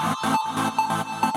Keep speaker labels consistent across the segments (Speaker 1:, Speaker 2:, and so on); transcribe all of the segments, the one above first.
Speaker 1: Thank you.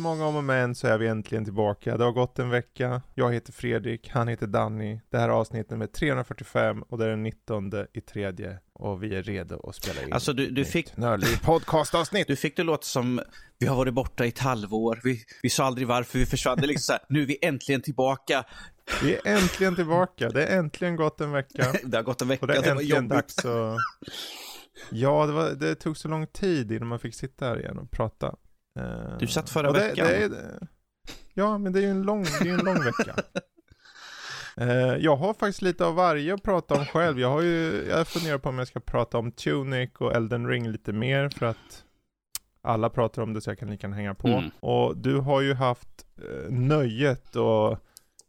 Speaker 1: Många om och men så är vi äntligen tillbaka. Det har gått en vecka. Jag heter Fredrik, han heter Danny. Det här är avsnitt nummer 345 och det är den 19 i tredje och vi är redo att spela in
Speaker 2: Alltså du, du fick...
Speaker 1: Nördliv podcastavsnitt.
Speaker 2: Du fick det låta som vi har varit borta i ett halvår. Vi, vi sa aldrig varför vi försvann. Det är liksom så här, nu är vi äntligen tillbaka.
Speaker 1: Vi är äntligen tillbaka. Det är äntligen gått en vecka.
Speaker 2: Det har gått en vecka.
Speaker 1: Och det är
Speaker 2: det var jobbigt.
Speaker 1: dags att... Ja, det, var, det tog så lång tid innan man fick sitta här igen och prata.
Speaker 2: Du satt förra
Speaker 1: det,
Speaker 2: veckan.
Speaker 1: Det är, ja, men det är ju en lång, det är en lång vecka. Eh, jag har faktiskt lite av varje att prata om själv. Jag har ju, jag funderar på om jag ska prata om Tunic och Elden Ring lite mer för att alla pratar om det så jag kan lika gärna hänga på.
Speaker 2: Mm.
Speaker 1: Och du har ju haft eh, nöjet och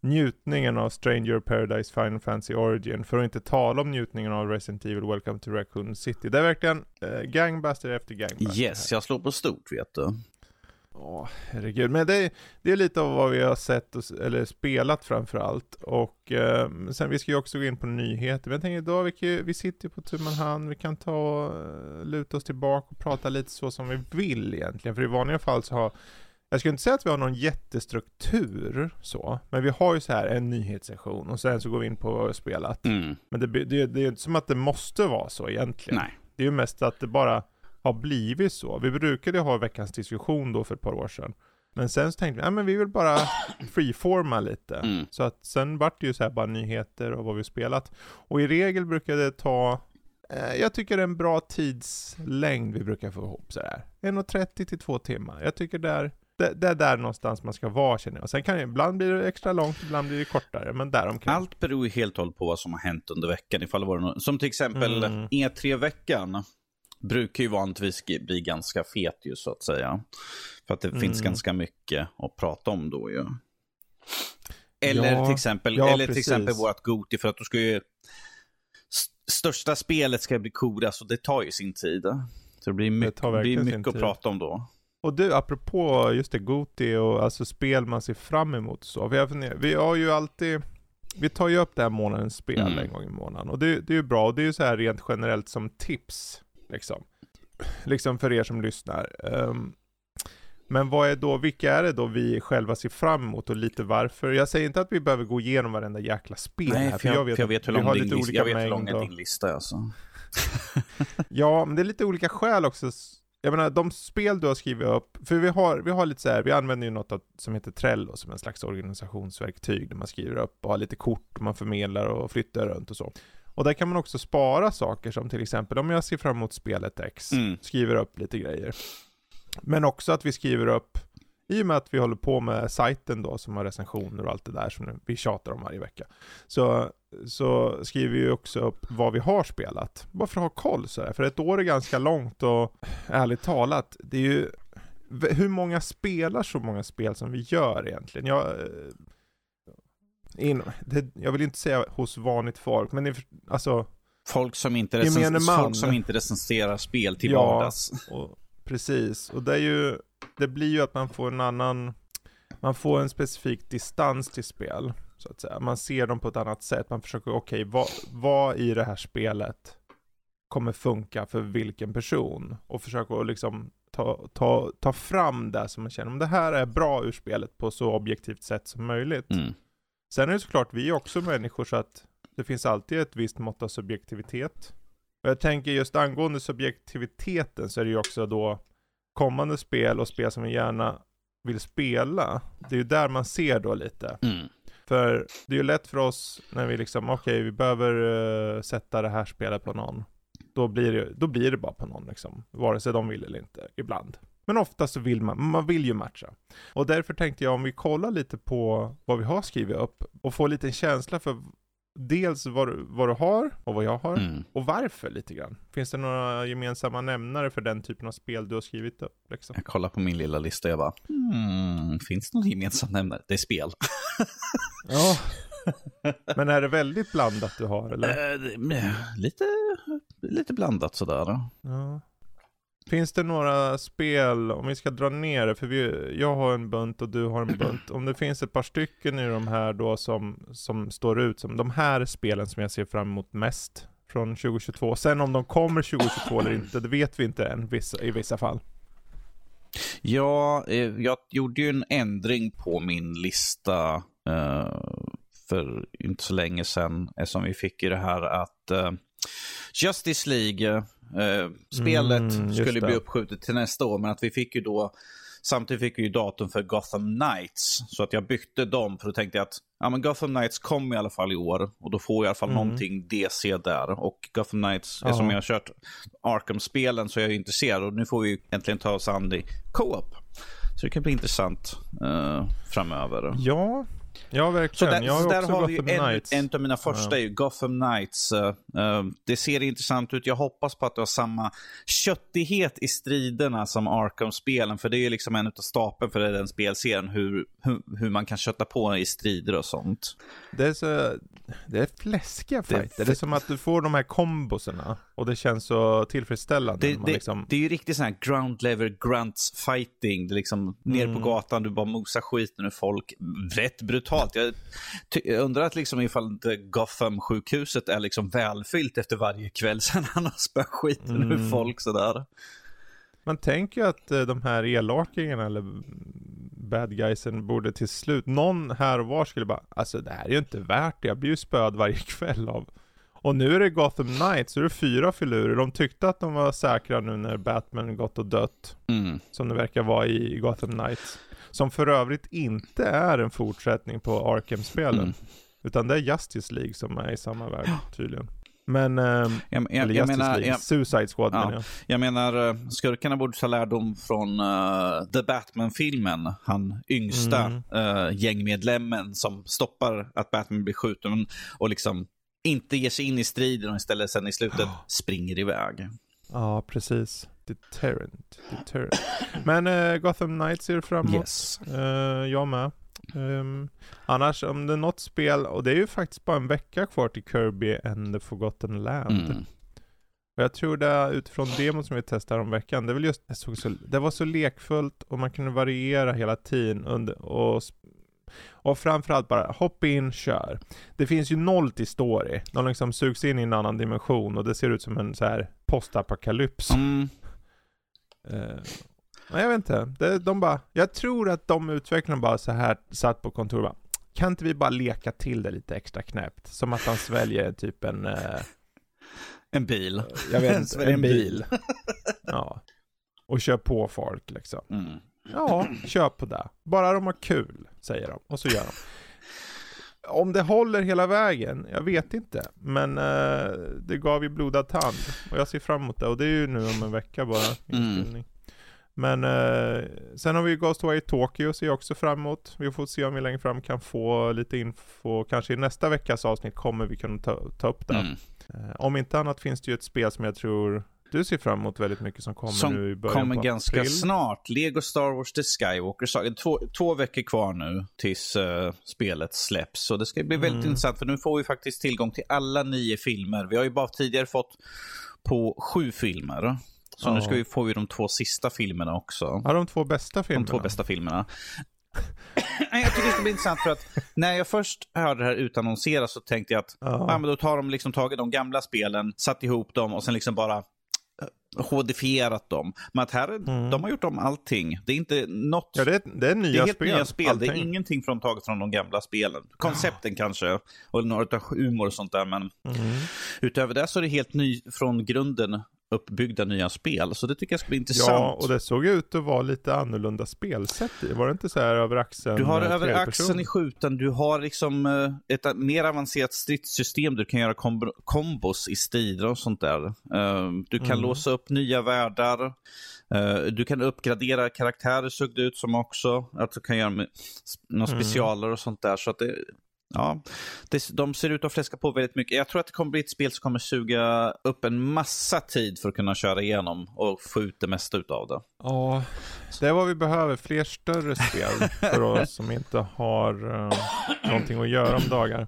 Speaker 1: njutningen av Stranger Paradise Final Fantasy Origin, för att inte tala om njutningen av Resident Evil Welcome to Raccoon City. Det är verkligen eh, gangbuster efter gangbuster.
Speaker 2: Yes, jag slår på stort vet du.
Speaker 1: Åh, herregud. Men det är, det är lite av vad vi har sett och, eller spelat framför allt. Och eh, sen vi ska ju också gå in på nyheter. Men jag tänker idag, vi, kan, vi sitter ju på och hand, vi kan ta och eh, luta oss tillbaka och prata lite så som vi vill egentligen. För i vanliga fall så har, jag skulle inte säga att vi har någon jättestruktur så, men vi har ju så här en nyhetssession och sen så går vi in på vad vi har spelat.
Speaker 2: Mm.
Speaker 1: Men det, det, det är inte som att det måste vara så egentligen.
Speaker 2: Nej.
Speaker 1: Det är ju mest att det bara har blivit så. Vi brukade ha veckans diskussion då för ett par år sedan. Men sen så tänkte vi, nej men vi vill bara freeforma lite.
Speaker 2: Mm.
Speaker 1: Så att sen vart det ju så här bara nyheter och vad vi spelat. Och i regel brukar det ta, eh, jag tycker det är en bra tidslängd vi brukar få ihop sådär. 1.30 till 2 timmar. Jag tycker där, det, det är där någonstans man ska vara känner jag. Sen kan det, ibland blir det extra långt, ibland blir det kortare, men däromkring.
Speaker 2: Allt beror ju helt och hållet på vad som har hänt under veckan. Ifall det var något, som till exempel
Speaker 1: Mm.
Speaker 2: E3-veckan brukar ju vanligtvis bli ganska fet ju så att säga. För att det finns
Speaker 1: Mm.
Speaker 2: ganska mycket att prata om då ju. Eller
Speaker 1: Ja,
Speaker 2: till exempel,
Speaker 1: ja,
Speaker 2: eller till exempel vårt Goti för att då ska ju st- största spelet ska bli kodas och det tar ju sin tid. Så det blir mycket,
Speaker 1: tar
Speaker 2: blir mycket att prata om då.
Speaker 1: Och du, apropå just det, Goti och alltså spel man ser fram emot så. Vi har, vi har ju alltid, vi tar ju upp det här månadens spel
Speaker 2: Mm.
Speaker 1: en gång i månaden. Och det, det är ju bra, och det är ju så här rent generellt som tips, liksom. Liksom för er som lyssnar. Ehm, men vad är då, vilka är det då vi själva ser fram emot och lite varför? Jag säger inte att vi behöver gå igenom varenda jäkla spel
Speaker 2: Nej,
Speaker 1: här,
Speaker 2: för jag, för jag vet hur lång din,
Speaker 1: olika
Speaker 2: jag vet hur lång din lista är. Alltså.
Speaker 1: Ja, men det är lite olika skäl också. Jag menar, de spel du har skrivit upp, för vi har, vi har lite så här, vi använder ju något som heter Trello som en slags organisationsverktyg där man skriver upp och har lite kort och man förmedlar och flyttar runt och så. Och där kan man också spara saker som till exempel om jag ser fram emot spelet X,
Speaker 2: Mm.
Speaker 1: skriver upp lite grejer. Men också att vi skriver upp, i och med att vi håller på med sajten då som har recensioner och allt det där som vi tjatar om varje vecka. Så, så skriver vi också upp vad vi har spelat. Bara för att ha koll sådär. För ett år är ganska långt och ärligt talat, det är ju hur många spelar så många spel som vi gör egentligen? Jag, eh, in, det, jag vill inte säga hos vanligt folk, men det, alltså
Speaker 2: Folk som inte, recens- folk som inte recenserar spel till
Speaker 1: Ja.
Speaker 2: vardags.
Speaker 1: Och, precis, och det är ju, det blir ju att man får en annan, man får en specifik distans till spel, så att säga. Man ser dem på ett annat sätt, man försöker, okej, vad, vad i det här spelet kommer funka för vilken person? Och försöka att liksom ta, ta, ta fram det som man känner, om det här är bra ur spelet på så objektivt sätt som möjligt.
Speaker 2: Mm.
Speaker 1: Sen är det såklart, vi är också människor så att det finns alltid ett visst mått av subjektivitet. Och jag tänker just angående subjektiviteten så är det ju också då kommande spel och spel som vi gärna vill spela. Det är ju där man ser då lite.
Speaker 2: Mm.
Speaker 1: För det är ju lätt för oss när vi liksom, okej vi behöver eh, sätta det här spelet på någon. Då blir, det, då blir det bara på någon liksom. Vare sig de vill eller inte, ibland. Men ofta så vill man, man vill ju matcha. Och därför tänkte jag om vi kollar lite på vad vi har skrivit upp och får lite en känsla för dels vad du, vad du har och vad jag har.
Speaker 2: Mm.
Speaker 1: Och varför lite grann. Finns det några gemensamma nämnare för den typen av spel du har skrivit upp? Liksom?
Speaker 2: Jag kollar på min lilla lista och jag bara, hmm, finns det någon gemensam nämnare? Det är spel.
Speaker 1: Ja, Men är det väldigt blandat du har eller?
Speaker 2: Eh, lite, lite blandat sådär.
Speaker 1: Ja. Finns det några spel, om vi ska dra ner det, för vi, jag har en bunt och du har en bunt. Om det finns ett par stycken i de här då som, som står ut som de här spelen som jag ser fram emot mest från 2022. Sen om de kommer 2022 eller inte, det vet vi inte än vissa, i vissa fall.
Speaker 2: Ja, eh, jag gjorde ju en ändring på min lista eh, för inte så länge sedan. Eftersom vi fick ju det här att eh, Justice League Eh, spelet mm, skulle bli uppskjutet till nästa år, men att vi fick ju då Samtidigt fick vi ju datum för Gotham Knights. Så att jag bytte dem för då tänkte jag att ja, men Gotham Knights kommer i alla fall i år. Och då får jag i alla fall mm. någonting DC där. Och Gotham Knights, eftersom jag har kört Arkham-spelen så är jag intresserad. Och nu får vi äntligen ta oss an det co-op. Så det kan bli intressant uh, framöver.
Speaker 1: Ja, Ja, verkligen.
Speaker 2: Så där, jag har, så där har vi en, Knights. en av mina första, är ju Gotham Knights. Uh, uh, det ser intressant ut. Jag hoppas på att det har samma köttighet i striderna som Arkham-spelen. För det är liksom en av stapeln för den spelserien, hur, hur, hur, man kan kötta på i strider och sånt.
Speaker 1: Det är, så, det är fläskiga fighter. Det är, det är som att du får de här komboserna och det känns så tillfredsställande.
Speaker 2: Det, det,
Speaker 1: liksom...
Speaker 2: det är ju riktigt sån här ground level grunts fighting. Det är liksom mm. ner på mm. gatan, du bara mosar skiten ur folk. Rätt brutalt. Jag, jag undrar att liksom ifall Gotham-sjukhuset är liksom välfyllt efter varje kväll sen han har spöat skiten mm. ur folk sådär.
Speaker 1: Man tänker ju att eh, de här elakingarna eller bad guysen borde till slut, någon här och var skulle bara, alltså det här är ju inte värt det, jag blir ju spöad varje kväll av och nu är det Gotham Knights, så är det fyra filurer. De tyckte att de var säkra nu när Batman gått och dött. Mm. Som det verkar vara i Gotham Knights. Som för övrigt inte är en fortsättning på Arkham-spelen. Mm. Utan det är Justice League som är i samma värld tydligen. Men, eh, jag, jag, eller jag menar, League, jag, Suicide Squad
Speaker 2: ja, menar jag. Jag menar, eh, skurkarna borde ta lärdom från uh, The Batman-filmen. Han yngsta mm. uh, gängmedlemmen som stoppar att Batman blir skjuten och liksom inte ger sig in i striden och istället sen i slutet springer iväg.
Speaker 1: Ja, precis. Deterrent. Deterrent. Men uh, Gotham Knights ser framåt. Yes. Uh, jag med. Um, annars, om det är något spel, och det är ju faktiskt bara en vecka kvar till Kirby and the Forgotten Land. Mm. Och jag tror det utifrån demon som vi testade om veckan, det, var just, det, så, det var så lekfullt och man kunde variera hela tiden under, och och framförallt bara, hoppa in, kör. Det finns ju noll till story. De liksom sugs in i en annan dimension och det ser ut som en så här postapokalyps. Mm. Uh, jag vet inte. Det, de bara, jag tror att de utvecklarna bara så här satt på kontoret bara, kan inte vi bara leka till det lite extra knäppt? Som att han sväljer typ en... Uh,
Speaker 2: en bil.
Speaker 1: Jag vet inte, en bil. ja. Och kör på folk liksom. Mm. Ja, kör på det. Bara de har kul, säger de. Och så gör de. Om det håller hela vägen, jag vet inte. Men uh, det gav ju blodad tand. Och jag ser fram emot det. Och det är ju nu om en vecka bara. Mm. Men uh, sen har vi Ghostwire Tokyo, ser jag också fram emot. Vi får se om vi längre fram kan få lite info. Kanske i nästa veckas avsnitt kommer vi kunna ta, ta upp det. Mm. Uh, om inte annat finns det ju ett spel som jag tror du ser fram emot väldigt mycket som kommer som nu i början
Speaker 2: kommer ganska april. snart. Lego Star Wars The Skywalker. Två, två veckor kvar nu tills uh, spelet släpps. Så det ska bli väldigt mm. intressant för nu får vi faktiskt tillgång till alla nio filmer. Vi har ju bara tidigare fått på sju filmer. Så ja. nu ska vi, får vi de två sista filmerna också.
Speaker 1: Ja, de två bästa filmerna.
Speaker 2: De två bästa filmerna. jag tycker det ska bli intressant för att när jag först hörde det här utannonseras så tänkte jag att ja. ja men då tar de liksom tagit de gamla spelen, satt ihop dem och sen liksom bara HDifierat dem. Men att här, mm. de har gjort om allting. Det är inte något...
Speaker 1: Ja, det är, det är nya
Speaker 2: det är helt
Speaker 1: spel.
Speaker 2: nya spel. Allting. Det är ingenting från taget från de gamla spelen. Koncepten kanske, och några av humor och sånt där. Men mm. utöver det så är det helt ny från grunden uppbyggda nya spel. Så det tycker jag ska bli intressant.
Speaker 1: Ja, och det såg ut att vara lite annorlunda spelsätt i. Var det inte så här över axeln?
Speaker 2: Du har över axeln i skjuten. Du har liksom eh, ett mer avancerat stridssystem. Du kan göra komb kombos i strider och sånt där. Eh, du kan mm. låsa upp nya världar. Eh, du kan uppgradera karaktärer såg det ut som också. Att du kan göra några mm. specialer och sånt där. Så att det, ja, det, de ser ut att fläska på väldigt mycket. Jag tror att det kommer bli ett spel som kommer suga upp en massa tid för att kunna köra igenom och få ut det mesta av det.
Speaker 1: Ja, det är vad vi behöver. Fler större spel för oss som inte har uh, någonting att göra om dagar.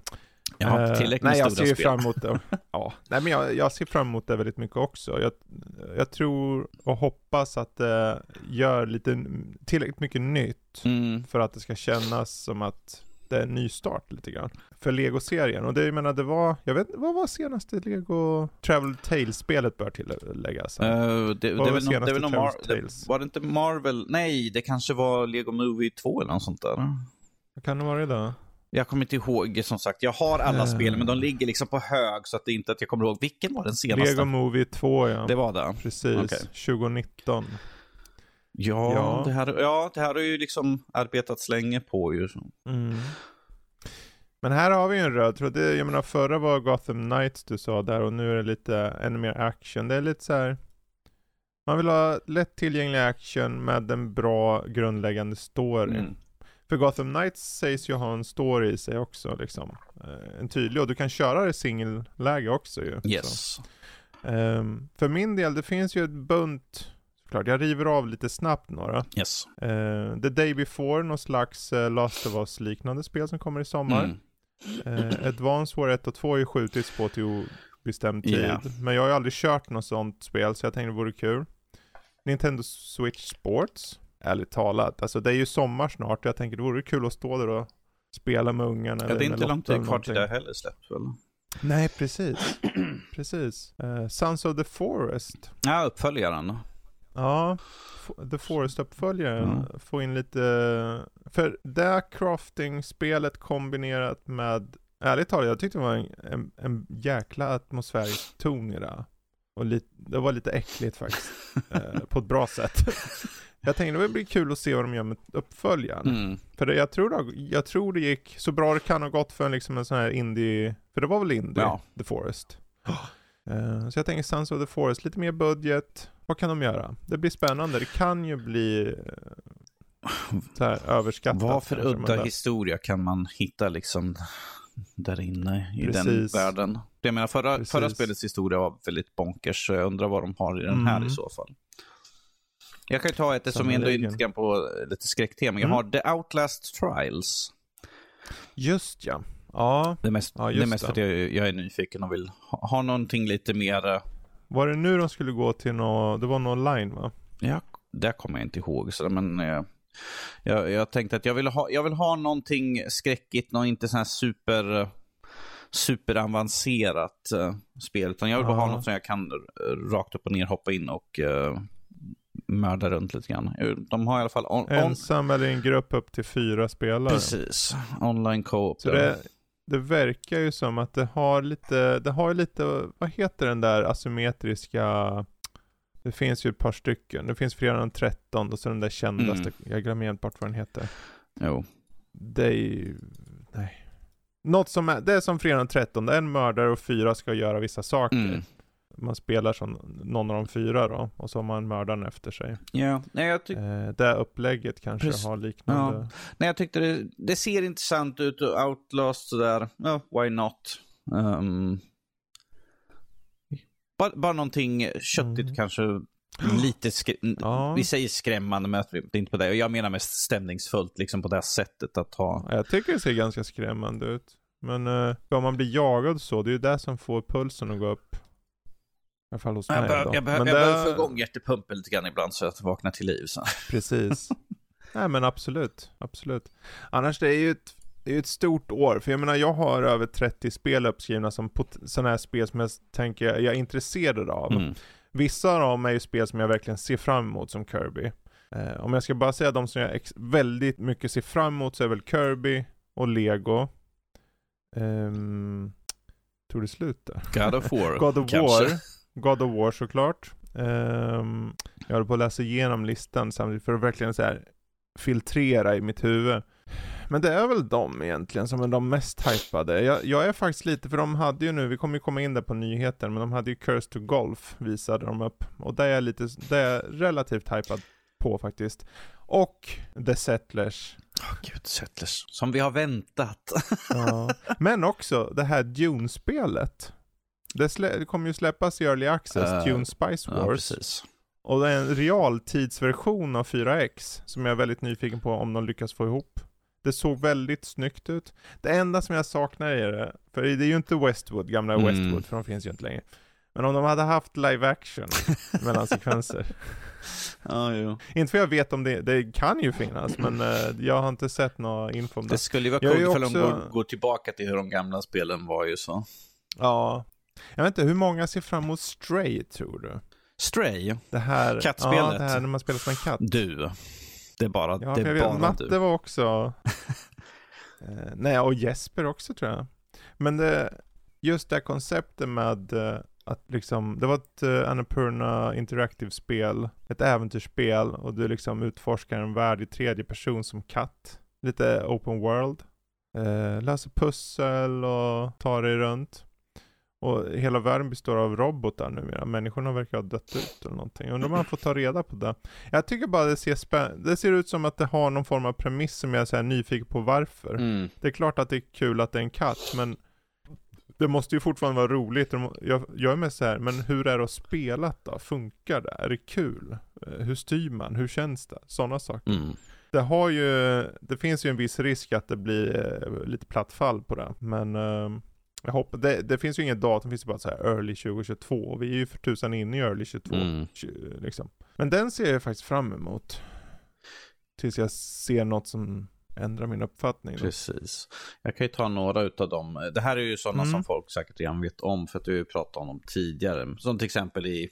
Speaker 2: Jag har inte tillräckligt
Speaker 1: uh, nej, jag ser
Speaker 2: spel.
Speaker 1: fram emot det. ja, nej, men jag, jag, ser fram emot det väldigt mycket också. Jag, jag tror och hoppas att det gör lite tillräckligt mycket nytt
Speaker 2: mm.
Speaker 1: för att det ska kännas som att en ny start lite grann. För Lego-serien. Och det, jag menar, det var, jag vet vad var senaste Lego Travel Tales-spelet bör tilläggas?
Speaker 2: Uh, det, det, var väl, det, Mar det, var det inte Marvel? Nej, det kanske var Lego Movie 2 eller något sånt där.
Speaker 1: Vad kan det vara det då?
Speaker 2: Jag kommer inte ihåg, som sagt. Jag har alla uh. spel, men de ligger liksom på hög så att det inte att jag kommer ihåg. Vilken var den senaste?
Speaker 1: Lego Movie 2, ja.
Speaker 2: Det var det?
Speaker 1: Precis. Okay. 2019.
Speaker 2: Ja, ja. Det här, ja, det här har ju liksom arbetats länge på ju.
Speaker 1: Mm. Men här har vi ju en röd tråd. Jag menar förra var Gotham Knights du sa där och nu är det lite ännu mer action. Det är lite så här, Man vill ha lätt tillgänglig action med en bra grundläggande story. Mm. För Gotham Knights sägs ju ha en story i sig också liksom. Eh, en tydlig, och du kan köra det singelläge också ju.
Speaker 2: Yes.
Speaker 1: Um, för min del, det finns ju ett bunt såklart. Jag river av lite snabbt några.
Speaker 2: Yes.
Speaker 1: Uh, The Day Before, någon slags uh, Last of Us liknande spel som kommer i sommar. Mm. Uh, Advance War 1 och 2 har ju skjutits på till obestämd tid. Yeah. Men jag har ju aldrig kört något sånt spel så jag tänkte det vore kul. Nintendo Switch Sports, ärligt talat. Alltså det är ju sommar snart och jag tänker det vore kul att stå där och spela med ungarna.
Speaker 2: Ja, det är inte lång tid kvar till det heller släpps väl?
Speaker 1: Nej, precis. precis. Uh, Sons of the Forest.
Speaker 2: Ja, uppföljaren.
Speaker 1: Ja, The Forest-uppföljaren. Mm. Få in lite, för det crafting-spelet kombinerat med, ärligt talat, jag tyckte det var en, en, en jäkla atmosfärisk ton i det. Och lite, det var lite äckligt faktiskt, eh, på ett bra sätt. jag tänkte det blir kul att se vad de gör med uppföljaren. Mm. För det, jag, tror det, jag tror det gick så bra det kan ha gått för en, liksom en sån här indie, för det var väl indie, ja. The Forest. Uh, så jag tänker Sons of the Forest, lite mer budget, vad kan de göra? Det blir spännande. Det kan ju bli eh, så här överskattat.
Speaker 2: Vad för udda historia kan man hitta liksom där inne i Precis. den världen? Jag menar, förra, förra spelets historia var väldigt bonkers, så jag undrar vad de har i den här mm. i så fall. Jag kan ju ta ett som ändå är lite grann på lite skräcktema. Jag mm. har The Outlast Trials.
Speaker 1: Just ja. Ja,
Speaker 2: det är mest,
Speaker 1: ja,
Speaker 2: det är mest för att jag, jag, är nyfiken och vill ha, ha någonting lite mer eh,
Speaker 1: var det nu de skulle gå till något, det var något online va?
Speaker 2: Ja, det kommer jag inte ihåg. Så, men jag, eh, jag, jag tänkte att jag vill ha, jag vill ha någonting skräckigt, något inte så här super superavancerat uh, spel. Utan jag vill bara ha något som jag kan rakt upp och ner hoppa in och uh, mörda runt lite grann. De har i alla fall... On,
Speaker 1: Ensam eller en grupp upp till fyra spelare.
Speaker 2: Precis. Online co-op.
Speaker 1: Så det, det verkar ju som att det har lite, det har lite, vad heter den där asymmetriska, det finns ju ett par stycken, det finns än 13 och så den där kändaste, mm. jag glömmer helt bort vad den heter.
Speaker 2: Jo.
Speaker 1: Det är ju, nej. Något som är, det är som fredagen 13, det är en mördare och fyra ska göra vissa saker. Mm man spelar som någon av de fyra då, och så har man mördaren efter sig.
Speaker 2: Ja, nej jag
Speaker 1: tycker... Eh, det upplägget kanske Precis. har liknande... Ja.
Speaker 2: Nej, jag tyckte det, det ser intressant ut och Outlast sådär, ja, why not? Um, bara, bara någonting köttigt mm. kanske, lite, ja. vi säger skrämmande, men det är inte på det. Jag menar mest stämningsfullt, liksom på det sättet att ha.
Speaker 1: Jag tycker det ser ganska skrämmande ut. Men uh, om man blir jagad så, det är ju det som får pulsen att gå upp alla fall hos
Speaker 2: jag. Bör, jag, bör, jag det... behöver få igång hjärtepumpen lite grann ibland så att jag vaknar till liv. Så.
Speaker 1: Precis. Nej men absolut, absolut. Annars det är ju ett, det är ett stort år, för jag menar jag har över 30 spel uppskrivna som sådana här spel som jag tänker jag är intresserad av. Mm. Vissa av dem är ju spel som jag verkligen ser fram emot som Kirby. Eh, om jag ska bara säga de som jag väldigt mycket ser fram emot så är väl Kirby och Lego. Um, tror det slutar.
Speaker 2: God of War.
Speaker 1: God of War. God of War såklart. Um, jag håller på att läsa igenom listan samtidigt för att verkligen så här filtrera i mitt huvud. Men det är väl de egentligen som är de mest hypade. Jag, jag är faktiskt lite, för de hade ju nu, vi kommer ju komma in där på nyheter, men de hade ju Curse to Golf visade de upp. Och det är jag lite, det är relativt hypad på faktiskt. Och The Settlers
Speaker 2: Oh, Gud, Settlers. Som vi har väntat.
Speaker 1: Ja. Men också det här Dune-spelet. Det, slä- det kommer ju släppas i Early Access,
Speaker 2: Eh,
Speaker 1: Dune Spice
Speaker 2: Ja,
Speaker 1: Wars.
Speaker 2: precis.
Speaker 1: och det är en realtidsversion av 4X, som jag är väldigt nyfiken på om de lyckas få ihop. Det såg väldigt snyggt ut. Det enda som jag saknar är det, för det är ju inte Westwood, gamla
Speaker 2: Mm.
Speaker 1: Westwood, för de finns ju inte längre. Men om de hade haft live action mellan sekvenser.
Speaker 2: Ja, jo.
Speaker 1: Inte för jag vet om det, det kan ju finnas, men eh, jag har inte sett några info om det.
Speaker 2: Det skulle ju vara coolt ifall de går, går tillbaka till hur de gamla spelen var ju så.
Speaker 1: Ja. Jag vet inte, hur många ser fram emot Stray tror du?
Speaker 2: Stray,
Speaker 1: Det här,
Speaker 2: Kattspelet.
Speaker 1: Ja, det här när man spelar som en katt.
Speaker 2: du. Det är bara,
Speaker 1: Ja,
Speaker 2: det är
Speaker 1: jag vet,
Speaker 2: bara
Speaker 1: Matte
Speaker 2: du.
Speaker 1: var också... eh, nej, och Jesper också tror jag. Men det, just det här konceptet med eh, att liksom, det var ett uh, Annapurna Interactive-spel, ett äventyrsspel och du liksom utforskar en värld i tredje person som katt. Lite open world. Eh, löser pussel och tar dig runt. Och hela världen består av robotar numera. Människorna verkar ha dött ut eller någonting. Undrar om man får ta reda på det. Jag tycker bara det ser spä- Det ser ut som att det har någon form av premiss som jag är så nyfiken på varför.
Speaker 2: Mm.
Speaker 1: Det är klart att det är kul att det är en katt, men det måste ju fortfarande vara roligt. Jag, jag är mest så här, men hur är det att spela då? Funkar det? Är det kul? Eh, Hur styr man? Hur känns det? Sådana saker.
Speaker 2: Mm.
Speaker 1: Det har ju, det finns ju en viss risk att det blir eh, lite platt fall på det, men eh, jag hoppas, det, det finns ju inget datum, det finns ju bara så här early 2022, och vi är ju för tusan inne i early 22,
Speaker 2: Mm.
Speaker 1: tju- liksom. Men den ser jag faktiskt fram emot. Tills jag ser något som ändrar min uppfattning. då.
Speaker 2: Precis. Jag kan ju ta några utav dem. Det här är ju sådana
Speaker 1: Mm.
Speaker 2: som folk säkert redan vet om, för att ju pratat om dem tidigare. Som till exempel i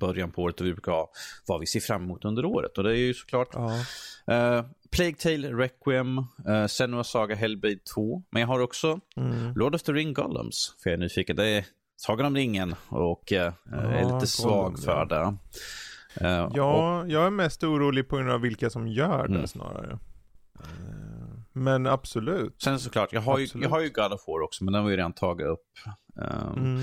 Speaker 2: början på året, och vi brukar ha vad vi ser fram emot under året. Och det är ju såklart
Speaker 1: Ja.
Speaker 2: uh, Plague Tale, Requiem, uh, Senua Saga, Hellblade 2. Men jag har också
Speaker 1: Mm.
Speaker 2: Lord of the Ring Golems, för jag är nyfiken. Det är Sagan om ringen och eh, är
Speaker 1: Ja,
Speaker 2: lite svag
Speaker 1: Gollum,
Speaker 2: för
Speaker 1: ja.
Speaker 2: det. Eh, och-
Speaker 1: Ja, jag är mest orolig på grund av vilka som gör det
Speaker 2: Mm.
Speaker 1: snarare. Eh, Men absolut.
Speaker 2: Sen såklart, jag har, ju, jag har ju God of War också, men den var ju redan tagit upp. Um,
Speaker 1: Mm.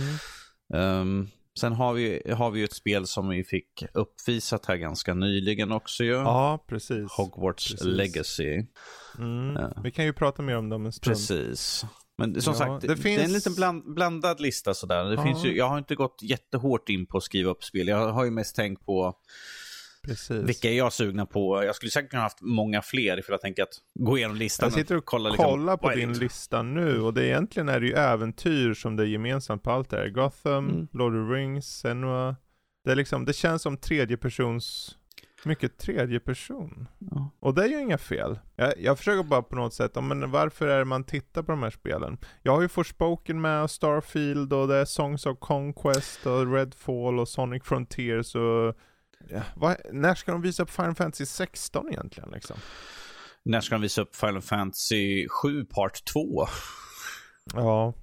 Speaker 2: Ehm, sen har vi, har vi ju ett spel som vi fick uppvisat här ganska nyligen också ju.
Speaker 1: Ja, precis.
Speaker 2: Hogwarts
Speaker 1: precis.
Speaker 2: Legacy.
Speaker 1: Mm.
Speaker 2: Ja.
Speaker 1: Vi kan ju prata mer om det om en stund.
Speaker 2: Precis. Men som
Speaker 1: Ja,
Speaker 2: sagt,
Speaker 1: det
Speaker 2: det, det är en
Speaker 1: finns-
Speaker 2: liten bland, blandad lista sådär. Det
Speaker 1: Ja.
Speaker 2: finns ju, jag har inte gått jättehårt in på att skriva upp spel. Jag har ju mest tänkt på
Speaker 1: Precis.
Speaker 2: vilka är jag sugna på. Jag skulle säkert kunna haft många fler för jag tänker att gå igenom listan
Speaker 1: Jag sitter och
Speaker 2: kolla,
Speaker 1: kollar
Speaker 2: liksom,
Speaker 1: på din
Speaker 2: det?
Speaker 1: lista nu och det är egentligen är det ju äventyr som det är gemensamt på allt det här. Gotham,
Speaker 2: Mm.
Speaker 1: Lord of the Rings, Senua. Det är liksom, det känns som tredje persons, mycket tredje person.
Speaker 2: Ja.
Speaker 1: Och det är ju inga fel. Jag, jag försöker bara på något sätt, men varför är det man tittar på de här spelen? Jag har ju Forspoken med och Starfield och det är Songs of Conquest och Redfall och Sonic Frontiers och Ja, vad, när ska de visa upp Final Fantasy 16 egentligen liksom?
Speaker 2: När ska de visa upp Final Fantasy 7 Part 2?
Speaker 1: Ja,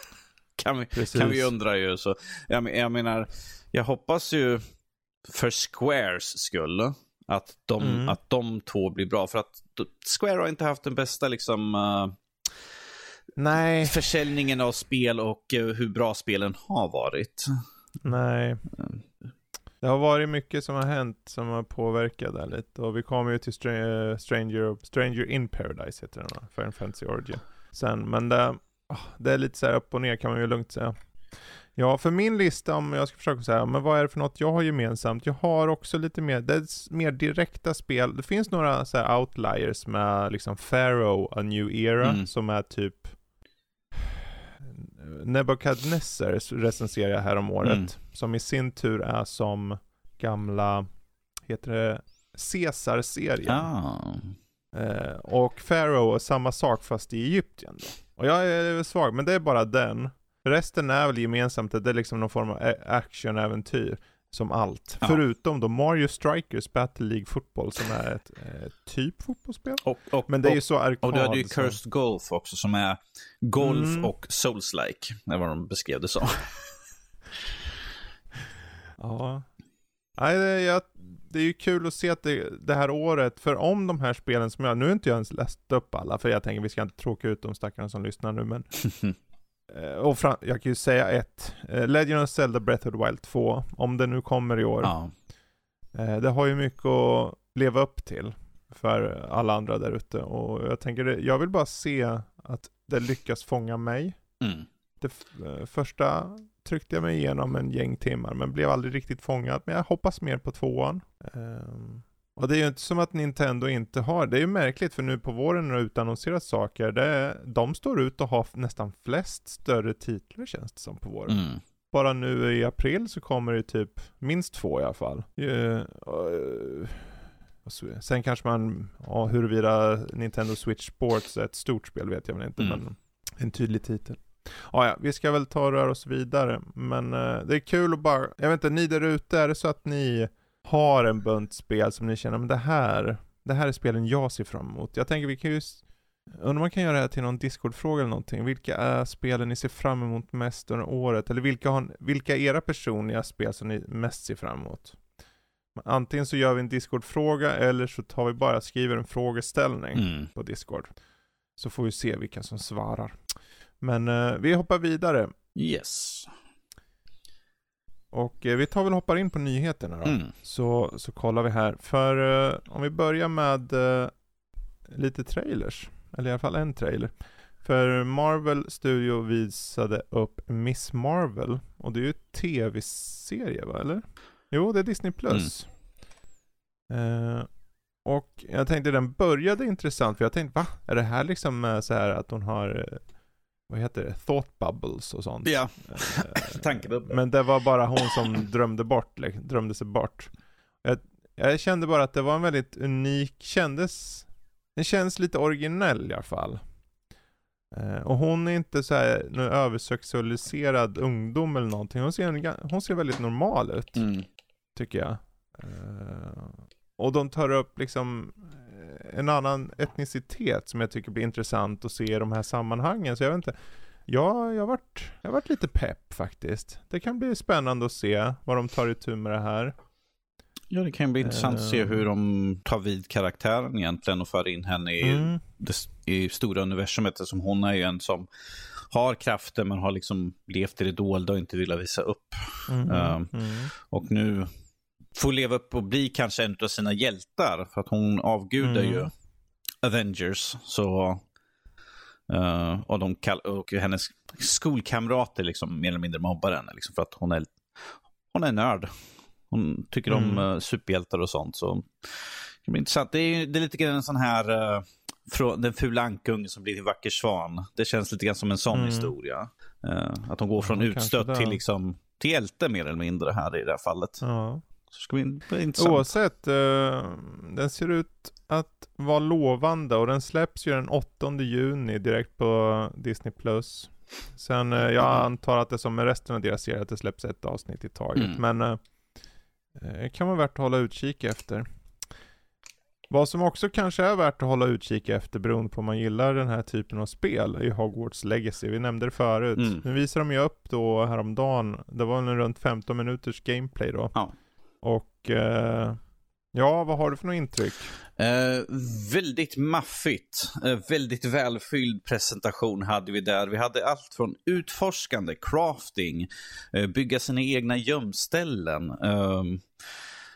Speaker 2: kan vi,
Speaker 1: Precis.
Speaker 2: kan vi undra ju. Så, jag, jag menar, jag hoppas ju för Squares skull att de,
Speaker 1: Mm.
Speaker 2: att de två blir bra. För att Square har inte haft den bästa liksom, eh,
Speaker 1: nej,
Speaker 2: försäljningen av spel och eh, hur bra spelen har varit.
Speaker 1: nej. Det har varit mycket som har hänt som har påverkat det lite och vi kommer ju till Stra- Stranger, Stranger in Paradise heter den va? Final Fantasy Origin. Sen, men det, ah, det är lite så här upp och ner kan man ju lugnt säga. Ja, för min lista om jag ska försöka säga, men vad är det för något jag har gemensamt? Jag har också lite mer, det är mer direkta spel. Det finns några så outliers med liksom Pharaoh, A New Era,
Speaker 2: Mm.
Speaker 1: som är typ Nebuchadnezzar recenserar jag här om året.
Speaker 2: Mm.
Speaker 1: Som i sin tur är som gamla, heter det, Caesar-serien.
Speaker 2: Ah.
Speaker 1: Eh, och Pharaoh är samma sak fast i Egypten då. Och jag är svag, men det är bara den. Resten är väl gemensamt det är liksom någon form av action-äventyr. Som allt.
Speaker 2: Ja.
Speaker 1: Förutom då Mario Strikers Battle League Football som är ett eh, typ fotbollsspel.
Speaker 2: Och, och,
Speaker 1: Men det är ju så arkad.
Speaker 2: och du hade ju
Speaker 1: så-
Speaker 2: Cursed Golf också som är golf
Speaker 1: Mm.
Speaker 2: och souls-like. Det var de beskrev det som.
Speaker 1: Ja. Nej, det, är- jag, det är ju kul att se att det, det här året, för om de här spelen som jag, nu har inte jag ens läst upp alla, för jag tänker vi ska inte tråka ut de stackarna som lyssnar nu, men och fram, jag kan ju säga ett, eh, Legend of Zelda Breath of the Wild 2, om det nu kommer i år.
Speaker 2: ja.
Speaker 1: Eh, det har ju mycket att leva upp till. för alla andra där ute. Och jag tänker, jag vill bara se att det lyckas fånga mig.
Speaker 2: Mm.
Speaker 1: Det eh, första tryckte jag mig igenom en gäng timmar men blev aldrig riktigt fångad. Men jag hoppas mer på tvåan. Ehm, och det är ju inte som att Nintendo inte har, det är ju märkligt för nu på våren när det utannonseras saker, det de står ut och har nästan flest större titlar känns det som på våren.
Speaker 2: Mm.
Speaker 1: Bara nu i april så kommer det typ minst två i alla fall. Eh, Sen kanske man, ja huruvida Nintendo Switch Sports är ett stort spel vet jag väl inte,
Speaker 2: Mm.
Speaker 1: men en tydlig titel. Ja, ja, vi ska väl ta och röra oss vidare, men eh, det är kul att bara, jag vet inte, ni där ute, är det så att ni har en bunt spel som ni känner, men det här, det här är spelen jag ser fram emot. Jag tänker vi kan ju, undrar om man kan göra det här till någon Discord-fråga eller någonting. Vilka är spelen ni ser fram emot mest under året? Eller vilka, har, vilka är era personliga spel som ni mest ser fram emot? Antingen så gör vi en Discord-fråga eller så tar vi bara skriver en frågeställning
Speaker 2: Mm.
Speaker 1: på Discord. Så får vi se vilka som svarar. Men eh, vi hoppar vidare.
Speaker 2: Yes.
Speaker 1: Och eh, vi tar väl och hoppar in på nyheterna då.
Speaker 2: Mm.
Speaker 1: Så, så kollar vi här. För eh, om vi börjar med eh, lite trailers. Eller i alla fall en trailer. För Marvel Studio visade upp Miss Marvel. Och det är ju tv-serie va, eller? Jo, det är Disney Plus. Eh, och jag tänkte den började intressant. För jag tänkte, va? Är det här liksom eh, så här att hon har, eh, vad heter det, thought bubbles och sånt?
Speaker 2: Ja,
Speaker 1: Eh,
Speaker 2: tankebubblor.
Speaker 1: men det var bara hon som drömde bort, liksom, drömde sig bort. Jag, jag kände bara att det var en väldigt unik, kändes, den känns lite originell i alla fall. Eh, och hon är inte så här nu översexualiserad ungdom eller någonting. Hon ser, en, hon ser väldigt normal ut,
Speaker 2: Mm.
Speaker 1: tycker jag. Eh, och de tar upp liksom en annan etnicitet som jag tycker blir intressant att se i de här sammanhangen. Så jag vet inte, Ja, jag har varit, jag har varit lite pepp faktiskt. Det kan bli spännande att se vad de tar itu med det här.
Speaker 2: Ja, det kan bli intressant att se
Speaker 1: Eh.
Speaker 2: hur de tar vid karaktären egentligen och för in henne i,
Speaker 1: Mm.
Speaker 2: det, i stora universumet. Som hon är ju en som har krafter men har liksom levt i det dolda och inte velat visa upp.
Speaker 1: Mm.
Speaker 2: Eh,
Speaker 1: Mm.
Speaker 2: Och nu får leva upp och bli kanske en av sina hjältar. För att hon avgudar
Speaker 1: Mm.
Speaker 2: ju Avengers. Så, eh, och, de kall- och hennes skolkamrater liksom mer eller mindre mobbar henne. Liksom för att hon är, hon är nörd. Hon tycker om
Speaker 1: Mm.
Speaker 2: uh, superhjältar och sånt. Så det blir intressant. Det är, det är lite grann en sån här eh, från den fula ankungen som blir till vacker svan. Det känns lite grann som en sån
Speaker 1: Mm.
Speaker 2: historia. Eh, att hon går från
Speaker 1: Ja,
Speaker 2: utstött till, liksom, till hjälte mer eller mindre här i det här fallet.
Speaker 1: Ja.
Speaker 2: Så det ska bli, intressant.
Speaker 1: Oavsett, eh, den ser ut att vara lovande och den släpps ju den 8 juni direkt på Disney+. Plus. Sen, eh, jag antar att det som med resten av deras serie, att det släpps ett avsnitt i taget.
Speaker 2: Mm.
Speaker 1: Men eh, eh, kan vara värt att hålla utkik efter. Vad som också kanske är värt att hålla utkik efter beroende på om man gillar den här typen av spel är Hogwarts Legacy. Vi nämnde det förut.
Speaker 2: Mm.
Speaker 1: Nu visar de ju upp då häromdagen, det var en runt 15 minuters gameplay då.
Speaker 2: Ja.
Speaker 1: Och eh, ja, vad har du för något intryck?
Speaker 2: Eh, väldigt maffigt. Eh, väldigt välfylld presentation hade vi där. Vi hade allt från utforskande, crafting, eh, bygga sina egna gömställen, eh,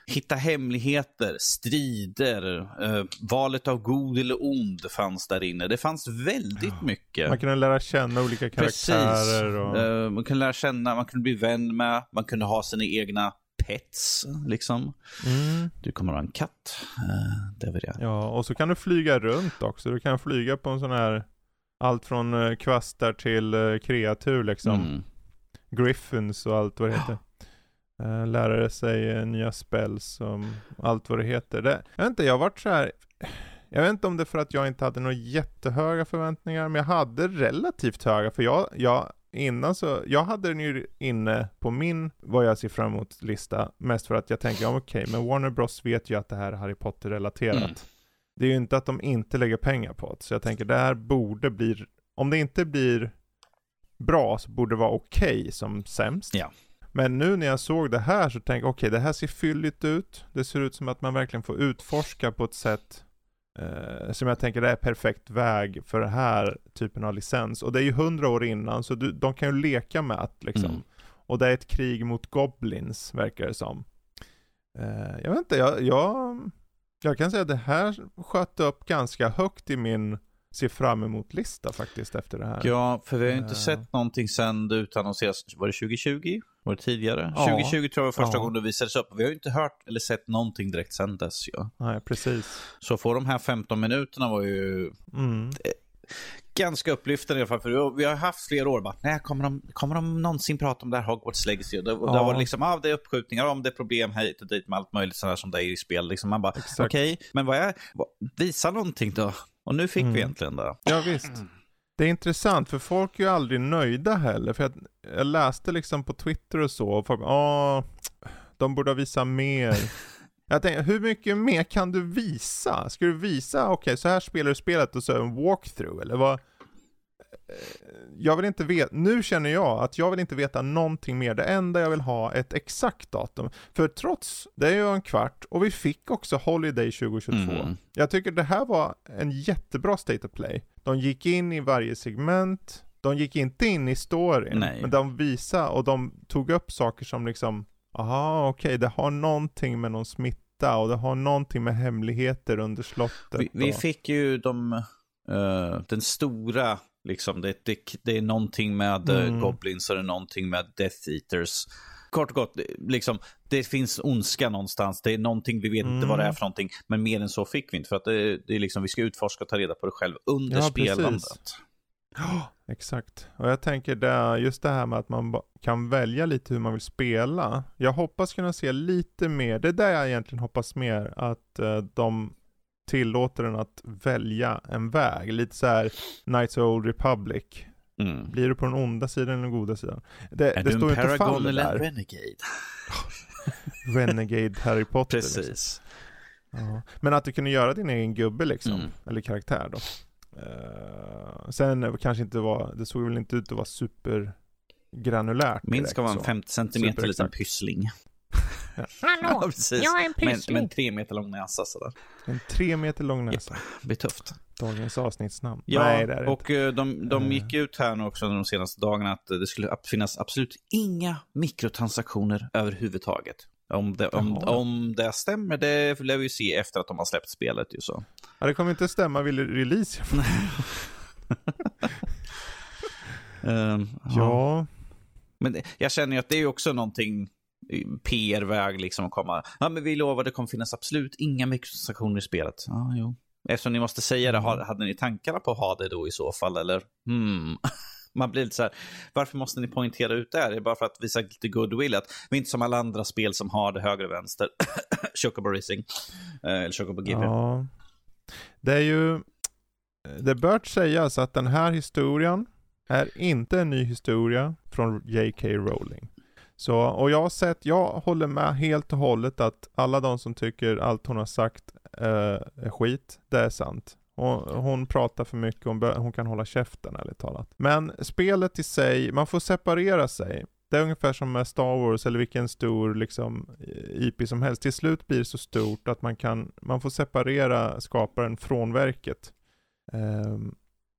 Speaker 2: hitta hemligheter, strider, eh, valet av god eller ond fanns där inne. Det fanns väldigt mycket.
Speaker 1: Man kunde lära känna olika karaktärer och...
Speaker 2: Eh, man kunde lära känna, man kunde bli vän med, man kunde ha sina egna pets. Liksom.
Speaker 1: Mm.
Speaker 2: Du kommer ha en katt. Uh, det väl det.
Speaker 1: Ja, och så kan du flyga runt också. Du kan flyga på en sån här, allt från eh, kvastar till eh, kreatur liksom.
Speaker 2: Mm.
Speaker 1: Griffins och allt vad det heter. Uh, lära sig eh, nya spells och allt vad det heter. Det, jag vet inte, jag har varit så här. Jag vet inte om det är för att jag inte hade några jättehöga förväntningar, men jag hade relativt höga, för jag, jag innan så, jag hade den ju inne på min, vad jag ser fram emot lista, mest för att jag tänker, ja okej, men Warner Bros vet ju att det här är Harry Potter-relaterat.
Speaker 2: Mm.
Speaker 1: Det är ju inte att de inte lägger pengar på det, så jag tänker det här borde bli, om det inte blir bra så borde det vara okej som sämst.
Speaker 2: Ja.
Speaker 1: Men nu när jag såg det här så tänkte jag, okej det här ser fylligt ut. Det ser ut som att man verkligen får utforska på ett sätt eh, som jag tänker det är perfekt väg för den här typen av licens. Och det är ju hundra år innan, så du, de kan ju leka med att liksom.
Speaker 2: Mm.
Speaker 1: Och det är ett krig mot goblins, verkar det som. Eh, jag vet inte, jag, jag, Jag kan säga att det här sköt upp ganska högt i min se fram emot-lista faktiskt efter det här.
Speaker 2: Ja, för vi har ju inte
Speaker 1: Uh.
Speaker 2: sett någonting sen det utannonserades. Var det 2020? Var det tidigare?
Speaker 1: Ja.
Speaker 2: 2020 tror jag var första
Speaker 1: Ja.
Speaker 2: gången det visades upp. Vi har ju inte hört eller sett någonting direkt sen dess. Ja.
Speaker 1: Nej, precis.
Speaker 2: Så för de här 15 minuterna var ju
Speaker 1: Mm.
Speaker 2: ganska upplyftande i alla fall. För vi har- haft flera år bara, nej, kommer de, kommer de någonsin prata om det här Hogwarts Legacy? Och det, det
Speaker 1: Ja.
Speaker 2: var liksom, ah, det är uppskjutningar, om det är problem hit och dit med allt möjligt sådär som det är i spel. Liksom man bara, okej, men vad är, vad, visa någonting då. Och nu fick
Speaker 1: Mm.
Speaker 2: vi äntligen det.
Speaker 1: Ja, visst. Det är intressant, för folk är ju aldrig nöjda heller. För jag, jag läste liksom på Twitter och så, och folk ja, de borde ha visat mer. Jag tänkte, hur mycket mer kan du visa? Ska du visa, okej, så här spelar du spelet och så en walkthrough, eller vad? Jag vill inte veta, nu känner jag att jag vill inte veta någonting mer. Det enda jag vill ha är ett exakt datum. För trots, det är ju en kvart, och vi fick också Holiday 2022.
Speaker 2: Mm.
Speaker 1: Jag tycker det här var en jättebra State of Play. De gick in i varje segment, de gick inte in i storyn,
Speaker 2: Nej.
Speaker 1: men de visade och de tog upp saker som liksom, aha okej, det har någonting med någon smitta och det har någonting med hemligheter under slottet.
Speaker 2: Vi, vi fick ju de, eh, den stora, liksom, det, det, det är någonting med eh,
Speaker 1: Mm.
Speaker 2: Goblins och det är någonting med Death Eaters. Kort och gott, liksom, det finns ondska någonstans. Det är någonting, vi vet inte vad det är
Speaker 1: Mm.
Speaker 2: för någonting. Men mer än så fick vi inte. För att det, det är liksom, vi ska utforska och ta reda på det själv under
Speaker 1: Ja,
Speaker 2: spelandet.
Speaker 1: Ja, exakt. Och jag tänker det, just det här med att man kan välja lite hur man vill spela. Jag hoppas kunna se lite mer, det är där jag egentligen hoppas mer, att eh, de tillåter en att välja en väg. Lite så här Knights of Old Republic.
Speaker 2: Mm.
Speaker 1: Blir du på den onda sidan eller den goda sidan? Det,
Speaker 2: Är
Speaker 1: det
Speaker 2: du
Speaker 1: står
Speaker 2: en
Speaker 1: inte
Speaker 2: Paragon eller en. Renegade?
Speaker 1: Renegade Harry Potter. Liksom.
Speaker 2: Precis.
Speaker 1: Ja. Men att du kunde göra din egen gubbe liksom,
Speaker 2: Mm.
Speaker 1: eller karaktär då. Eh, sen kanske inte var, det såg väl inte ut att vara supergranulärt
Speaker 2: Min
Speaker 1: direkt
Speaker 2: ska vara en
Speaker 1: så.
Speaker 2: 50 centimeter liten pyssling.
Speaker 3: Hallå,
Speaker 2: precis.
Speaker 3: jag är en pyssling.
Speaker 2: men tre meter lång näsa sådär.
Speaker 1: En tre meter lång näsa.
Speaker 2: Det blir tufft.
Speaker 1: Dagens avsnittsnamn.
Speaker 2: Ja,
Speaker 1: Nej, det är det inte.
Speaker 2: och eh, de, de
Speaker 1: Eh.
Speaker 2: gick ut här nu också de senaste dagarna att det skulle finnas absolut inga mikrotransaktioner överhuvudtaget. Om det, om, om det stämmer, det lär vi se efter att de har släppt spelet. Ju så.
Speaker 1: Ja, det kommer inte stämma vid release.
Speaker 2: Ehm, ja.
Speaker 1: ja,
Speaker 2: Men det, jag känner ju att det är ju också någonting PR-väg liksom att komma. Ja, men vi lovar det kommer finnas absolut inga mikrotransaktioner i spelet. Ja, jo. Eftersom ni måste säga det, har- hade ni tankarna på att ha det då i så fall, eller? Hmm. Man blir lite så här, varför måste ni poängtera ut det här? Det är bara för att visa lite goodwill. Att vi är inte som alla andra spel som har det höger och vänster. Chocobo Racing. Eh, eller Chocobo GP.
Speaker 1: ja. Det är ju, det bör sägas att den här historien är inte en ny historia från J.K. Rowling. Så, och jag har sett, jag håller med helt och hållet att alla de som tycker allt hon har sagt eh, är skit, det är sant. Och hon pratar för mycket, hon, hon kan hålla käften ärligt talat. Men spelet i sig, man får separera sig. Det är ungefär som med Star Wars eller vilken stor liksom, IP som helst. Till slut blir det så stort att man kan, man får separera skaparen från verket. Ehm,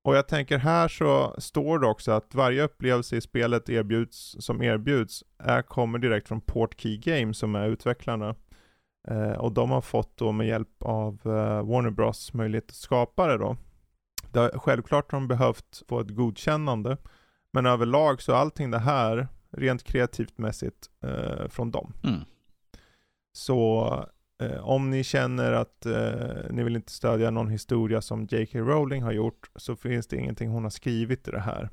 Speaker 1: och jag tänker här så står det också att varje upplevelse i spelet erbjuds, som erbjuds är, kommer direkt från Portkey Games som är utvecklarna. Eh, och de har fått då med hjälp av eh, Warner Bros möjlighet att skapa det då. Det självklart har de behövt få ett godkännande. Men överlag så är allting det här rent kreativt mässigt eh, från dem.
Speaker 2: Mm.
Speaker 1: Så om ni känner att eh, ni vill inte stödja någon historia som J.K. Rowling har gjort så finns det ingenting hon har skrivit i det här.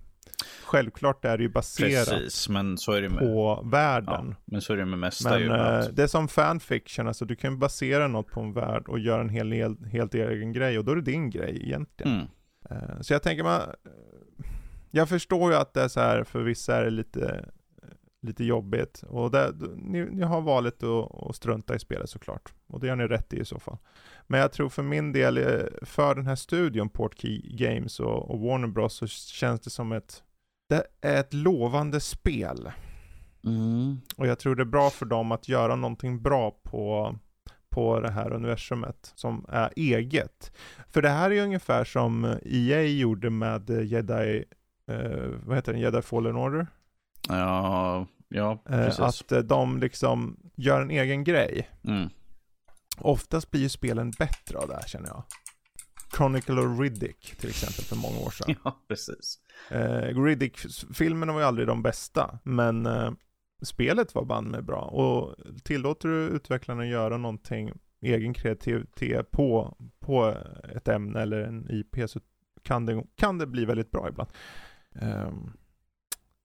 Speaker 1: Självklart är det ju baserat
Speaker 2: Precis, men så är det med,
Speaker 1: på
Speaker 2: ja,
Speaker 1: världen.
Speaker 2: men så är det med mesta.
Speaker 1: Men
Speaker 2: ju,
Speaker 1: eh,
Speaker 2: att-
Speaker 1: det är som fanfiction, alltså du kan basera något på en värld och göra en hel, hel, helt egen grej och då är det din grej egentligen.
Speaker 2: mm.
Speaker 1: Eh, Så jag tänker man, jag förstår ju att det är så här, för vissa är det lite, lite jobbigt. Och det, ni, ni har valet att, att strunta i spelet såklart. Och det gör ni rätt i i så fall. Men jag tror för min del, eh, för den här studion, Portkey Games och, och Warner Bros, så känns det som ett, det är ett lovande spel.
Speaker 2: Mm.
Speaker 1: Och jag tror det är bra för dem att göra någonting bra på, på det här universumet som är eget. För det här är ju ungefär som EA gjorde med Jedi, eh, vad heter den, Jedi Fallen Order.
Speaker 2: Ja, ja
Speaker 1: Eh,
Speaker 2: precis.
Speaker 1: att eh, de liksom gör en egen grej.
Speaker 2: Mm.
Speaker 1: oftast blir ju spelen bättre av det här känner jag. Chronicle of Riddick till exempel för många år sedan.
Speaker 2: Ja, precis.
Speaker 1: Eh, Riddick-filmerna var ju aldrig de bästa, men eh, spelet var band med bra. Och tillåter du utvecklarna att göra någonting egen kreativitet på, på ett ämne eller en IP så kan det, kan det bli väldigt bra ibland. Um,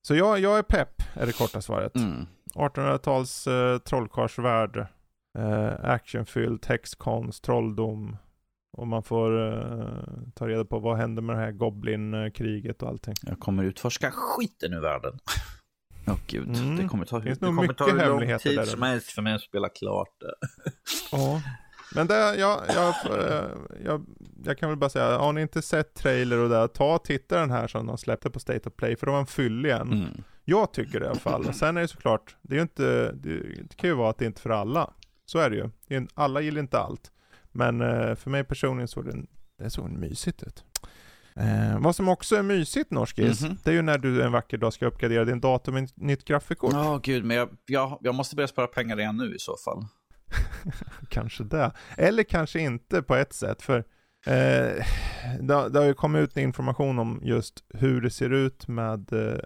Speaker 1: så jag, jag är pepp, är det korta svaret.
Speaker 2: Mm.
Speaker 1: 1800-tals eh, trollkarlsvärld, eh, actionfylld, textkonst, trolldom. Och man får eh, ta reda på vad händer med det här Goblin-kriget och allting.
Speaker 2: Jag kommer utforska skiten ur världen. Åh oh, gud,
Speaker 1: Mm.
Speaker 2: det kommer ta, det
Speaker 1: nog
Speaker 2: kommer ta hur lång tid som helst för mig att spela klart det.
Speaker 1: Ja. Men det, jag, jag, eh, jag, jag kan väl bara säga, har ni inte sett trailer och det, ta och titta den här som de släppte på State of Play, för de var en fyllig en.
Speaker 2: Mm.
Speaker 1: Jag tycker det i alla fall. Sen är det såklart, det är ju inte, det, det kan ju vara att det är inte för alla. Så är det ju. Det är, alla gillar inte allt. Men eh, för mig personligen såg det, det såg mysigt ut. Eh, vad som också är mysigt Norskis,
Speaker 2: Mhm.
Speaker 1: det är ju när du en vacker dag ska uppgradera din dator med ett nytt grafikkort.
Speaker 2: Ja, gud, men jag, jag, jag måste börja spara pengar igen nu i så fall.
Speaker 1: Kanske det. Eller kanske inte på ett sätt. För eh, det, har- det har ju kommit ut information om just hur det ser ut med eh,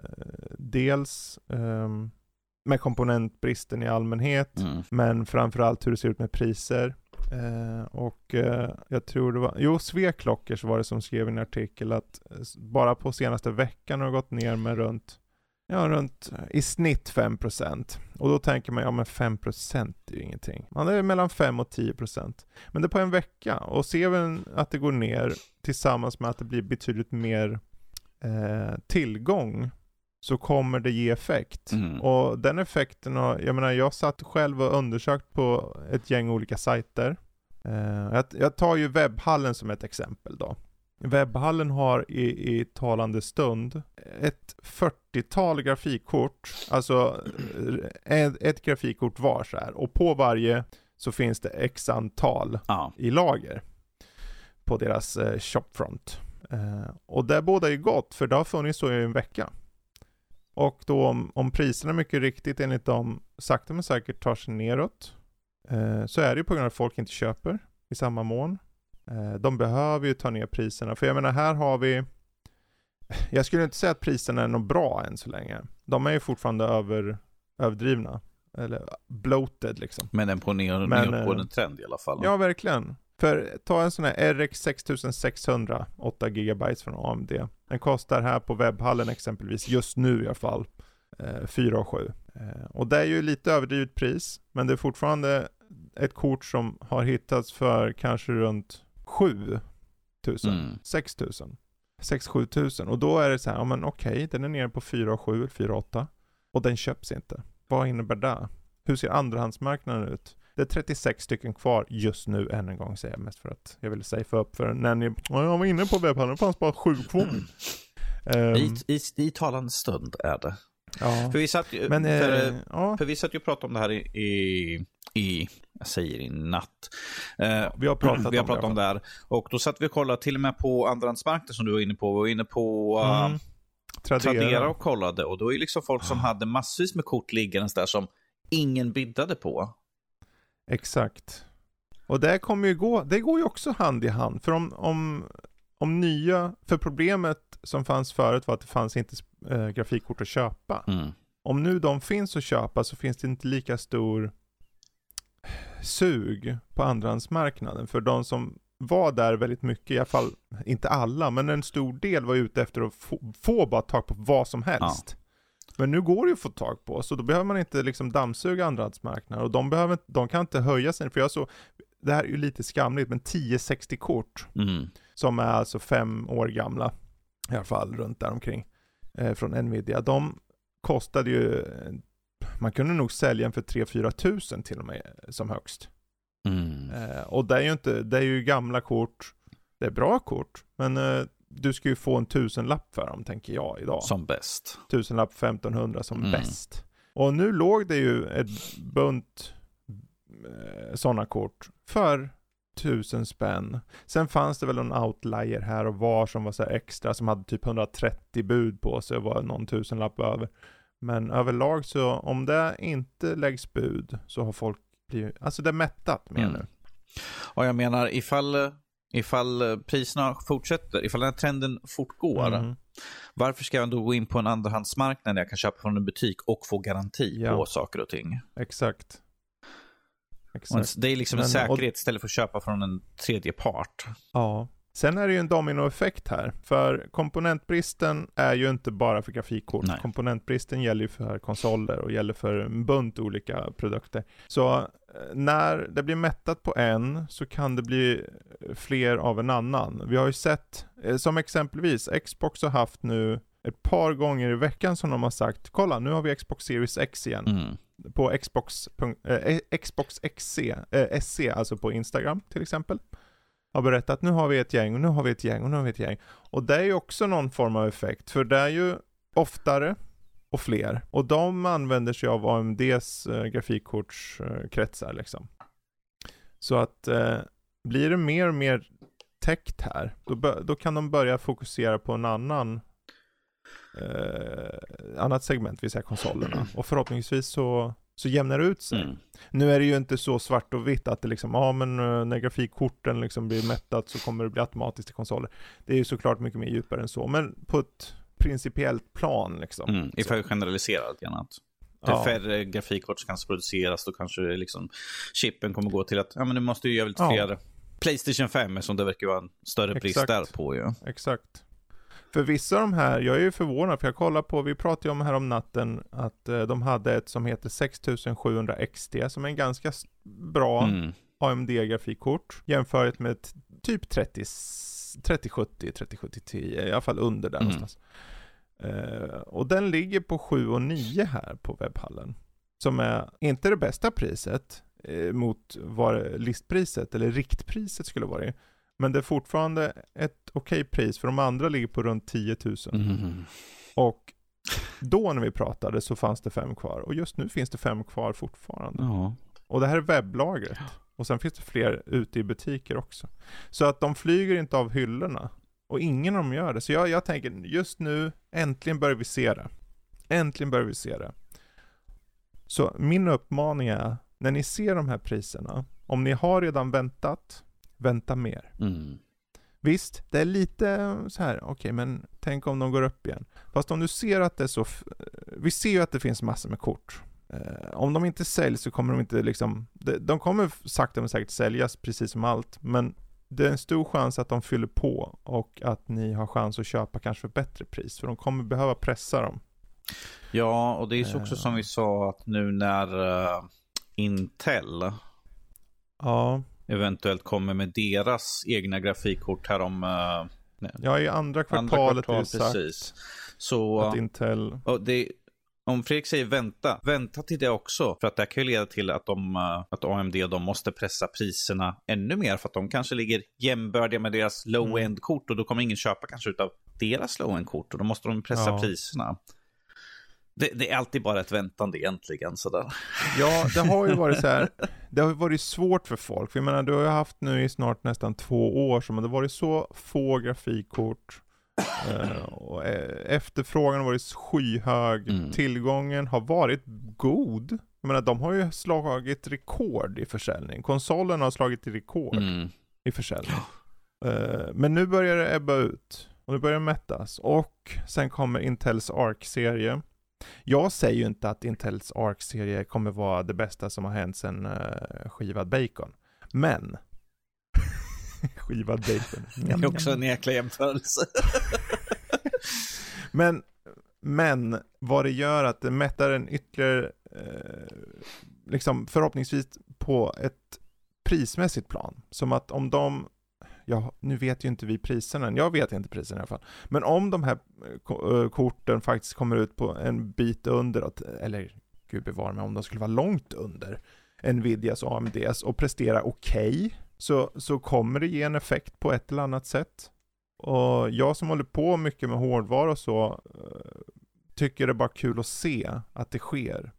Speaker 1: dels ehm, med komponentbristen i allmänhet.
Speaker 2: Mm.
Speaker 1: Men framförallt hur det ser ut med priser. Eh, och eh, jag tror det var, jo Sveklockers var det som skrev en artikel att eh, bara på senaste veckan har det gått ner med runt, ja runt eh, i snitt 5%. Och då tänker man, ja men 5% är ju ingenting. Man är mellan 5 och 10%. Men det är på en vecka och ser vi att det går ner tillsammans med att det blir betydligt mer eh, tillgång så kommer det ge effekt.
Speaker 2: Mm.
Speaker 1: Och den effekten har, jag menar jag satt själv och undersökt på ett gäng olika sajter. Eh, jag, jag tar ju webbhallen som ett exempel då. Webbhallen har i, i talande stund ett 40-tal grafikkort, alltså eh, ett, ett grafikkort var så här. Och på varje så finns det x antal
Speaker 2: Ja.
Speaker 1: i lager på deras eh, shopfront. Eh, och det båda ju gott, för det har funnits så i en vecka. Och då om, om priserna mycket riktigt enligt dem sakta men säkert tar sig neråt, eh, så är det ju på grund av att folk inte köper i samma mån. Eh, de behöver ju ta ner priserna, för jag menar här har vi jag skulle inte säga att priserna är något bra än så länge. De är ju fortfarande över, överdrivna. Eller bloated liksom.
Speaker 2: Men den på ner,
Speaker 1: Men,
Speaker 2: nedåtgående
Speaker 1: eh,
Speaker 2: trend i alla fall.
Speaker 1: Ja, verkligen. För ta en sån här RX 6600, 8 GB från AMD. Den kostar här på webbhallen exempelvis, just nu i alla fall, eh, 4 och 7. Eh, och det är ju lite överdrivet pris, men det är fortfarande ett kort som har hittats för kanske runt 7 000,
Speaker 2: Mm.
Speaker 1: 6 000. 6-7 tusen. Och då är det så här, ja men okej, den är nere på 4 och 7, 4 och 8. Och den köps inte. Vad innebär det? Hur ser andrahandsmarknaden ut? Det är 36 stycken kvar just nu, än en gång säger jag mest för att jag ville safea upp för när ni, "Ja, jag var inne på webbhallen, det fanns bara 7 kvar. Ehm,
Speaker 2: I, i, I talande stund är det.
Speaker 1: ja.
Speaker 2: För vi satt ju,
Speaker 1: Men,
Speaker 2: för,
Speaker 1: eh, ja,
Speaker 2: för vi satt ju och pratade om det här i, i, i jag säger i natt. Eh,
Speaker 1: vi har pratat
Speaker 2: vi har pratat om det här. Och då satt vi och kollade till och med på andrahandsmarknaden som du var inne på. Vi var inne på uh,
Speaker 1: Mm. Tradera.
Speaker 2: Tradera och kollade. Och då är det liksom folk som hade massvis med kort liggandes där som ingen biddade på.
Speaker 1: Exakt. Och det kommer ju gå, det går ju också hand i hand. För om, om, om nya, för problemet som fanns förut var att det fanns inte äh, grafikkort att köpa.
Speaker 2: Mm.
Speaker 1: Om nu de finns att köpa så finns det inte lika stor sug på andrahandsmarknaden. För de som var där väldigt mycket, i alla fall inte alla, men en stor del var ute efter att få, få bara tag på vad som helst. Men nu går det ju att få tag på, så då behöver man inte liksom dammsuga andrahandsmarknaden. Och de, behöver, de kan inte höja sig, för jag så, det här är ju lite skamligt, men 1060-kort
Speaker 2: Mm.
Speaker 1: som är alltså fem år gamla, i alla fall runt där omkring eh, från Nvidia. De kostade ju, man kunde nog sälja en för 3-4 tusen till och med som högst.
Speaker 2: Mm.
Speaker 1: Eh, och det är ju inte, det är ju gamla kort, det är bra kort, men eh, du ska ju få en tusenlapp för dem tänker jag idag.
Speaker 2: Som bäst.
Speaker 1: Tusenlapp 1500 som
Speaker 2: Mm.
Speaker 1: bäst. Och nu låg det ju ett bunt eh, sådana kort för tusen spänn. Sen fanns det väl en outlier här och var som var så extra som hade typ 130 bud på sig och var någon tusenlapp över. Men överlag så om det inte läggs bud så har folk blivit, alltså det är mättat med
Speaker 2: Mm.
Speaker 1: nu.
Speaker 2: Och jag menar ifall, ifall priserna fortsätter, ifall den här trenden fortgår.
Speaker 1: Mm.
Speaker 2: Varför ska jag då gå in på en andrahandsmarknad där jag kan köpa från en butik och få garanti
Speaker 1: Ja.
Speaker 2: på saker och ting?
Speaker 1: Exakt.
Speaker 2: Och
Speaker 1: Exakt.
Speaker 2: det är liksom en
Speaker 1: Men-
Speaker 2: säkerhet istället för att köpa från en tredje part.
Speaker 1: Ja. Sen är det ju en dominoeffekt här, för komponentbristen är ju inte bara för grafikkort.
Speaker 2: Nej.
Speaker 1: Komponentbristen gäller ju för konsoler och gäller för en bunt olika produkter. Så eh, när det blir mättat på en så kan det bli eh, fler av en annan. Vi har ju sett, eh, som exempelvis Xbox har haft nu ett par gånger i veckan som de har sagt, kolla nu har vi Xbox Series X igen
Speaker 2: Mm.
Speaker 1: på Xbox, äh, Xbox XC, eh, SC, alltså på Instagram till exempel. Har berättat nu har vi ett gäng och nu har vi ett gäng och nu har vi ett gäng. Och det är ju också någon form av effekt, för det är ju oftare och fler. Och de använder sig av AMDs eh, grafikkortskretsar liksom. Så att eh, blir det mer och mer täckt här, då, då kan de börja fokusera på en annan eh, annat segment, det vill säga konsolerna. Och förhoppningsvis så, så jämnar det ut sig.
Speaker 2: Mm.
Speaker 1: Nu är det ju inte så svart och vitt att det liksom, ja men eh, när grafikkorten liksom blir mättat så kommer det bli automatiskt i konsoler. Det är ju såklart mycket mer djupare än så, men på ett principiellt plan liksom.
Speaker 2: Mm. Ifall vi generaliserar grann. Att det
Speaker 1: Ja.
Speaker 2: färre grafikkort som kan produceras, då kanske det liksom, chippen kommer gå till att ja, men du måste ju göra lite
Speaker 1: Ja.
Speaker 2: fler Playstation 5, som det verkar vara en större brist
Speaker 1: Exakt.
Speaker 2: där på ju.
Speaker 1: Exakt. För vissa av de här, jag är ju förvånad för jag kollar på, vi pratade ju om här om natten att eh, de hade ett som heter 6700 XT som är en ganska bra
Speaker 2: Mm.
Speaker 1: AMD-grafikkort jämfört med typ 30, 3070, 3070 Ti, i alla fall under där
Speaker 2: Mm.
Speaker 1: någonstans. Eh, och den ligger på 7 och 9 här på webbhallen. Som är inte det bästa priset eh, mot vad listpriset eller riktpriset skulle vara. Men det är fortfarande ett okej pris för de andra ligger på runt 10 000.
Speaker 2: Mm.
Speaker 1: Och då när vi pratade så fanns det fem kvar och just nu finns det fem kvar fortfarande.
Speaker 2: Ja.
Speaker 1: Och det här är webblagret. Och sen finns det fler ute i butiker också. Så att de flyger inte av hyllorna. Och ingen av dem gör det. Så jag, jag tänker, just nu, äntligen börjar vi se det. Äntligen börjar vi se det. Så min uppmaning är, när ni ser de här priserna, om ni har redan väntat, vänta mer.
Speaker 2: Mm.
Speaker 1: Visst, det är lite så här, okej men tänk om de går upp igen. Fast om du ser att det är så, vi ser ju att det finns massor med kort. Eh, om de inte säljs så kommer de inte liksom, de, de kommer sakta men säkert säljas precis som allt. Men det är en stor chans att de fyller på och att ni har chans att köpa kanske för bättre pris. För de kommer behöva pressa dem.
Speaker 2: Ja, och det är ju också
Speaker 1: Eh.
Speaker 2: som vi sa att nu när eh, Intel
Speaker 1: Ja,
Speaker 2: eventuellt kommer med deras egna grafikkort här om uh,
Speaker 1: ja i andra
Speaker 2: andra
Speaker 1: kvartalet
Speaker 2: kvartal.
Speaker 1: är det sagt
Speaker 2: Precis. Så
Speaker 1: att Intel,
Speaker 2: och det, om Fredrik säger vänta, vänta till det också. För att det kan ju leda till att, de, eh, att AMD de måste pressa priserna ännu mer. För att de kanske ligger jämbördiga med deras low-end-kort. Och då kommer ingen köpa kanske utav deras low-end-kort. Och då måste de pressa
Speaker 1: Ja.
Speaker 2: priserna. Det, det är alltid bara ett väntande egentligen. Sådär.
Speaker 1: Ja, det har ju varit så här. Det har varit svårt för folk. För jag menar, du har ju haft nu i snart nästan två år som det har varit så få grafikkort. Eh, och eh, efterfrågan har varit skyhög.
Speaker 2: Mm.
Speaker 1: Tillgången har varit god. Jag menar, de har ju slagit rekord i försäljning. Konsolen har slagit rekord
Speaker 2: Mm.
Speaker 1: i försäljning. Eh, men nu börjar det ebba ut. Och nu börjar det mättas. Och sen kommer Intels Arc-serie. Jag säger ju inte att Intels Arc-serie kommer vara det bästa som har hänt sedan uh, skivad bacon. Men... skivad bacon.
Speaker 2: Det är också en jäkla jämförelse.
Speaker 1: Men, men vad det gör att det mättar en ytterligare, eh, liksom förhoppningsvis på ett prismässigt plan. Som att om de, ja nu vet ju inte vi priserna jag vet inte priserna i alla fall. Men om de här eh, eh, korten faktiskt kommer ut på en bit under, eller gud bevare mig om de skulle vara långt under Nvidias och AMDs och prestera okej, så, så kommer det ge en effekt på ett eller annat sätt. Och jag som håller på mycket med hårdvara och så, eh, tycker det är bara kul att se att det sker.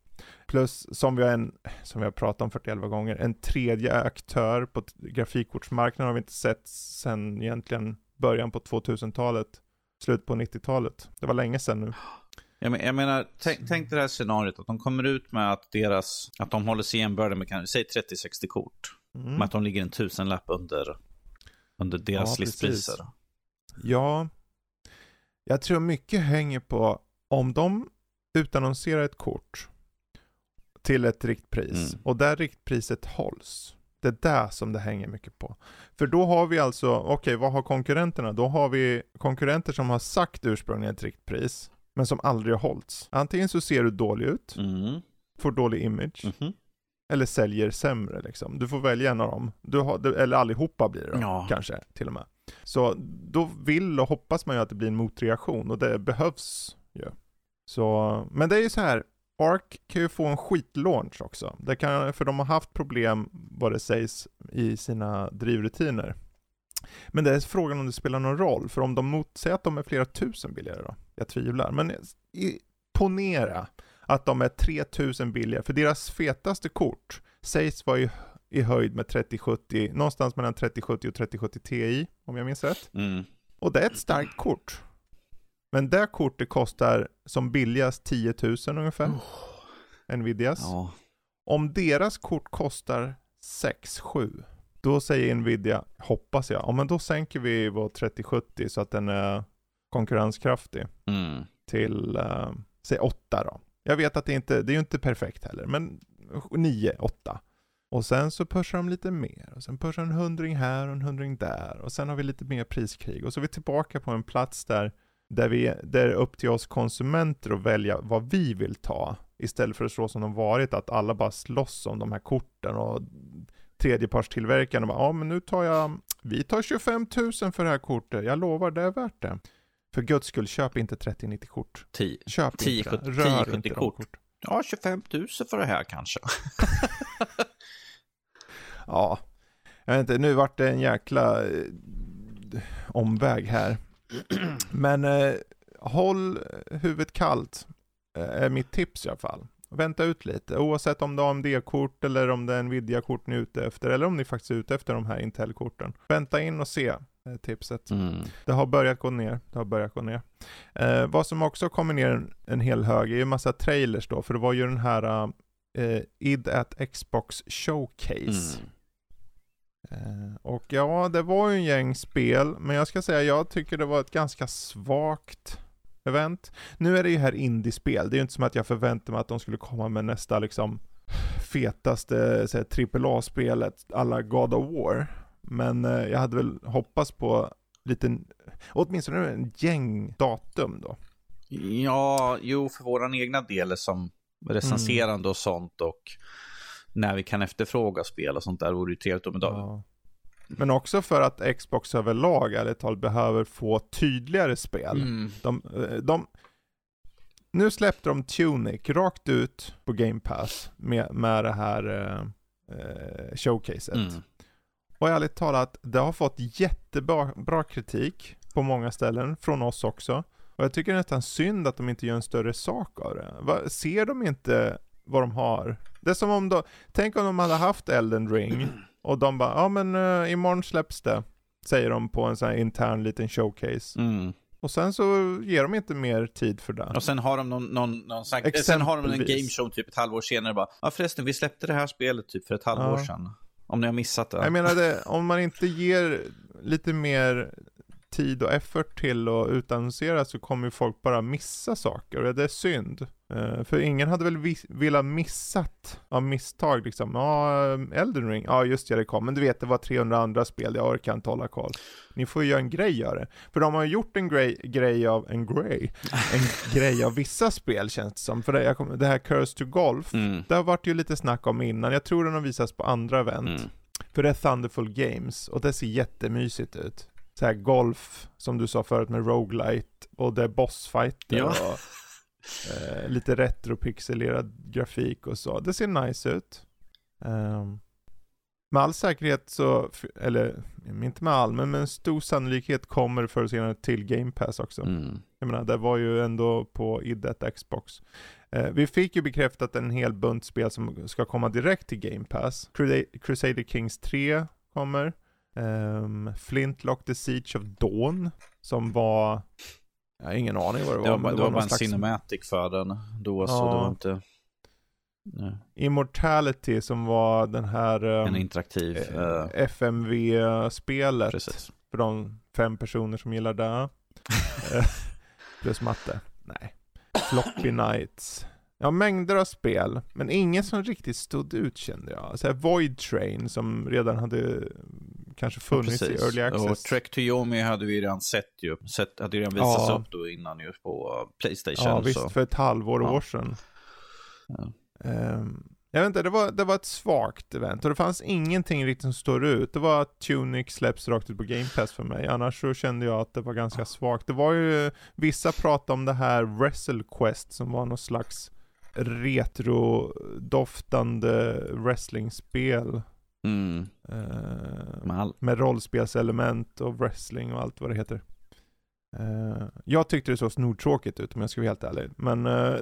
Speaker 1: Plus, som vi har, en, som vi har pratat om 41 gånger, en tredje aktör på grafikkortsmarknaden har vi inte sett sedan egentligen början på 2000-talet, slut på 90-talet. Det var länge sedan nu.
Speaker 2: Jag, men, jag menar, tänk, tänk det här scenariot att de kommer ut med att deras, att de håller sig jämbördiga med kanske, säg 30-60 kort.
Speaker 1: Mm.
Speaker 2: Med att de ligger en tusenlapp under, under deras
Speaker 1: Ja,
Speaker 2: listpriser.
Speaker 1: precis. Ja, jag tror mycket hänger på om de utannonserar ett kort till ett riktpris
Speaker 2: Mm.
Speaker 1: och där riktpriset hålls. Det är där som det hänger mycket på. För då har vi alltså, okej vad har konkurrenterna? Då har vi konkurrenter som har sagt ursprungligen ett riktpris men som aldrig har hållits. Antingen så ser du dålig ut,
Speaker 2: Mm.
Speaker 1: får dålig image,
Speaker 2: Mhm.
Speaker 1: eller säljer sämre liksom. Du får välja en av dem. Du har, eller allihopa blir det
Speaker 2: Ja.
Speaker 1: kanske till och med. Så då vill och hoppas man ju att det blir en motreaktion och det behövs ju. Så, men det är ju så här. Ark kan ju få en skitlaunch också. Det kan, för de har haft problem, vad det sägs, i sina drivrutiner. Men det är frågan om det spelar någon roll, för om de motsäger att de är flera tusen billigare då? Jag tvivlar. Men i, ponera att de är 3000 billigare, för deras fetaste kort sägs vara i, i höjd med 3070, någonstans mellan 3070 och 3070 Ti, om jag minns rätt.
Speaker 2: Mm.
Speaker 1: Och det är ett starkt kort. Men det kortet kostar som billigast 10 000 ungefär, Nvidias.
Speaker 2: Ja.
Speaker 1: Om deras kort kostar 6-7, då säger Nvidia, hoppas jag, ja men då sänker vi vår 3070 så att den är konkurrenskraftig
Speaker 2: Mm.
Speaker 1: till, eh, säg 8 då. Jag vet att det inte, det är ju inte perfekt heller, men 9, 8. Och sen så pushar de lite mer, och sen pushar de en hundring här och en hundring där, och sen har vi lite mer priskrig, och så är vi tillbaka på en plats där, där, vi, där det är upp till oss konsumenter att välja vad vi vill ta, istället för att så som de varit, att alla bara slåss om de här korten, och tredjepartstillverkarna bara, ja men nu tar jag, vi tar 25 000 för det här kortet, jag lovar det är värt det. För guds skull, köp inte 3090-kort.
Speaker 2: Tio.
Speaker 1: Köp
Speaker 2: 10,
Speaker 1: inte det.
Speaker 2: 70,
Speaker 1: Rör
Speaker 2: 10,
Speaker 1: inte de
Speaker 2: 70-kort.
Speaker 1: kort.
Speaker 2: Ja, 25 000 för det här kanske.
Speaker 1: Ja, jag vet inte, nu vart det en jäkla eh, omväg här. Men eh, håll huvudet kallt, eh, är mitt tips i alla fall. Vänta ut lite, oavsett om det är AMD-kort eller om det är Nvidia-kort ni är ute efter, eller om ni faktiskt är ute efter de här Intel-korten. Vänta in och se, eh, tipset.
Speaker 2: Mm.
Speaker 1: Det har börjat gå ner. Det har börjat gå ner. Eh, vad som också kommer ner en, en hel hög är ju massa trailers då, för det var ju den här eh, id at Xbox Showcase.
Speaker 2: Mm.
Speaker 1: Eh, och ja, det var ju en gäng spel, men jag ska säga jag tycker det var ett ganska svagt event. Nu är det ju här indiespel, det är ju inte som att jag förväntar mig att de skulle komma med nästa liksom fetaste AAA-spelet alla God of War. Men eh, jag hade väl hoppats på lite, åtminstone en gäng datum då.
Speaker 2: Ja, jo, för våran egna del som recenserande och sånt och när vi kan efterfråga spel och sånt där vore ju trevligt om idag.
Speaker 1: Ja. Men också för att Xbox överlag, ärligt talat, behöver få tydligare spel.
Speaker 2: Mm.
Speaker 1: De, eh, de, nu släppte de Tunic rakt ut på Game Pass med, med det här eh, eh, showcaset.
Speaker 2: Mm.
Speaker 1: Och ärligt talat, det har fått jättebra bra kritik på många ställen, från oss också. Och jag tycker nästan synd att de inte gör en större sak av det. Va, ser de inte vad de har? Det är som om de, tänk om de hade haft Elden Ring och de bara, ja men uh, imorgon släpps det. Säger de på en sån här intern liten showcase.
Speaker 2: Mm.
Speaker 1: Och sen så ger de inte mer tid för det.
Speaker 2: Och sen har de någon, någon, någon här, sen har de en
Speaker 1: Exempelvis.
Speaker 2: gameshow typ ett halvår senare bara, ja förresten vi släppte det här spelet typ för ett halvår
Speaker 1: Ja.
Speaker 2: sedan. Om ni har missat det.
Speaker 1: Jag menar det, om man inte ger lite mer tid och effort till att utannonsera så kommer ju folk bara missa saker och det är synd. Eh, för ingen hade väl velat missat av misstag liksom. Ja, Elden Ring, ja just det, det kom. Men du vet, det var 300 andra spel, jag orkar inte hålla koll. Ni får ju göra en grej av det. För de har ju gjort en grej, grej av, en grej, en grej av vissa spel känns det som. För det, kom, det här Curse to Golf,
Speaker 2: Mm.
Speaker 1: det har varit ju lite snack om innan. Jag tror den har visats på andra event.
Speaker 2: Mm.
Speaker 1: För det är Thunderful Games och det ser jättemysigt ut. Så här golf, som du sa förut med roguelite och det är bossfighter
Speaker 2: Ja.
Speaker 1: och eh, lite retropixelerad grafik och så. Det ser nice ut. Ehm, med all säkerhet så, eller inte med all, men med en stor sannolikhet kommer det förr eller senare till Game Pass också.
Speaker 2: Mm.
Speaker 1: Jag menar, det var ju ändå på idet Xbox. Eh, vi fick ju bekräftat en hel bunt spel som ska komma direkt till Game Pass. Crusader Kings 3 kommer. Um, Flintlock The Siege of Dawn, som var... Jag har ingen aning vad det var.
Speaker 2: Det var, det var bara en
Speaker 1: slags-
Speaker 2: cinematic för den då, så
Speaker 1: Ja.
Speaker 2: det var inte... Ja.
Speaker 1: Immortality som var den här
Speaker 2: En
Speaker 1: um,
Speaker 2: interaktiv,
Speaker 1: eh,
Speaker 2: eh,
Speaker 1: FMV-spelet.
Speaker 2: precis.
Speaker 1: För de fem personer som gillar det. Eh, Plus matte. Nej. Floppy Nights. Ja, mängder av spel. Men ingen som riktigt stod ut kände jag. Så här Void Train som redan hade mm, kanske funnits i Early
Speaker 2: Och
Speaker 1: Access.
Speaker 2: Trek to Yomi hade vi redan sett ju. Sett, hade redan visats
Speaker 1: Ja.
Speaker 2: upp då innan ju på Playstation.
Speaker 1: Ja,
Speaker 2: så.
Speaker 1: visst. För ett halvår,
Speaker 2: Ja.
Speaker 1: år sedan.
Speaker 2: Ja.
Speaker 1: Ehm, jag vet inte, det var, det var ett svagt event och det fanns ingenting riktigt som står ut. Det var att Tunic släpps rakt ut på Game Pass för mig. Annars så kände jag att det var ganska svagt. Det var ju, vissa pratade om det här Wrestle Quest som var någon slags retro-doftande wrestlingspel.
Speaker 2: Mm.
Speaker 1: eh,
Speaker 2: Med all...
Speaker 1: med rollspelselement och wrestling och allt vad det heter. Eh, jag tyckte det såg snortråkigt ut om jag ska vara helt ärlig. Men eh,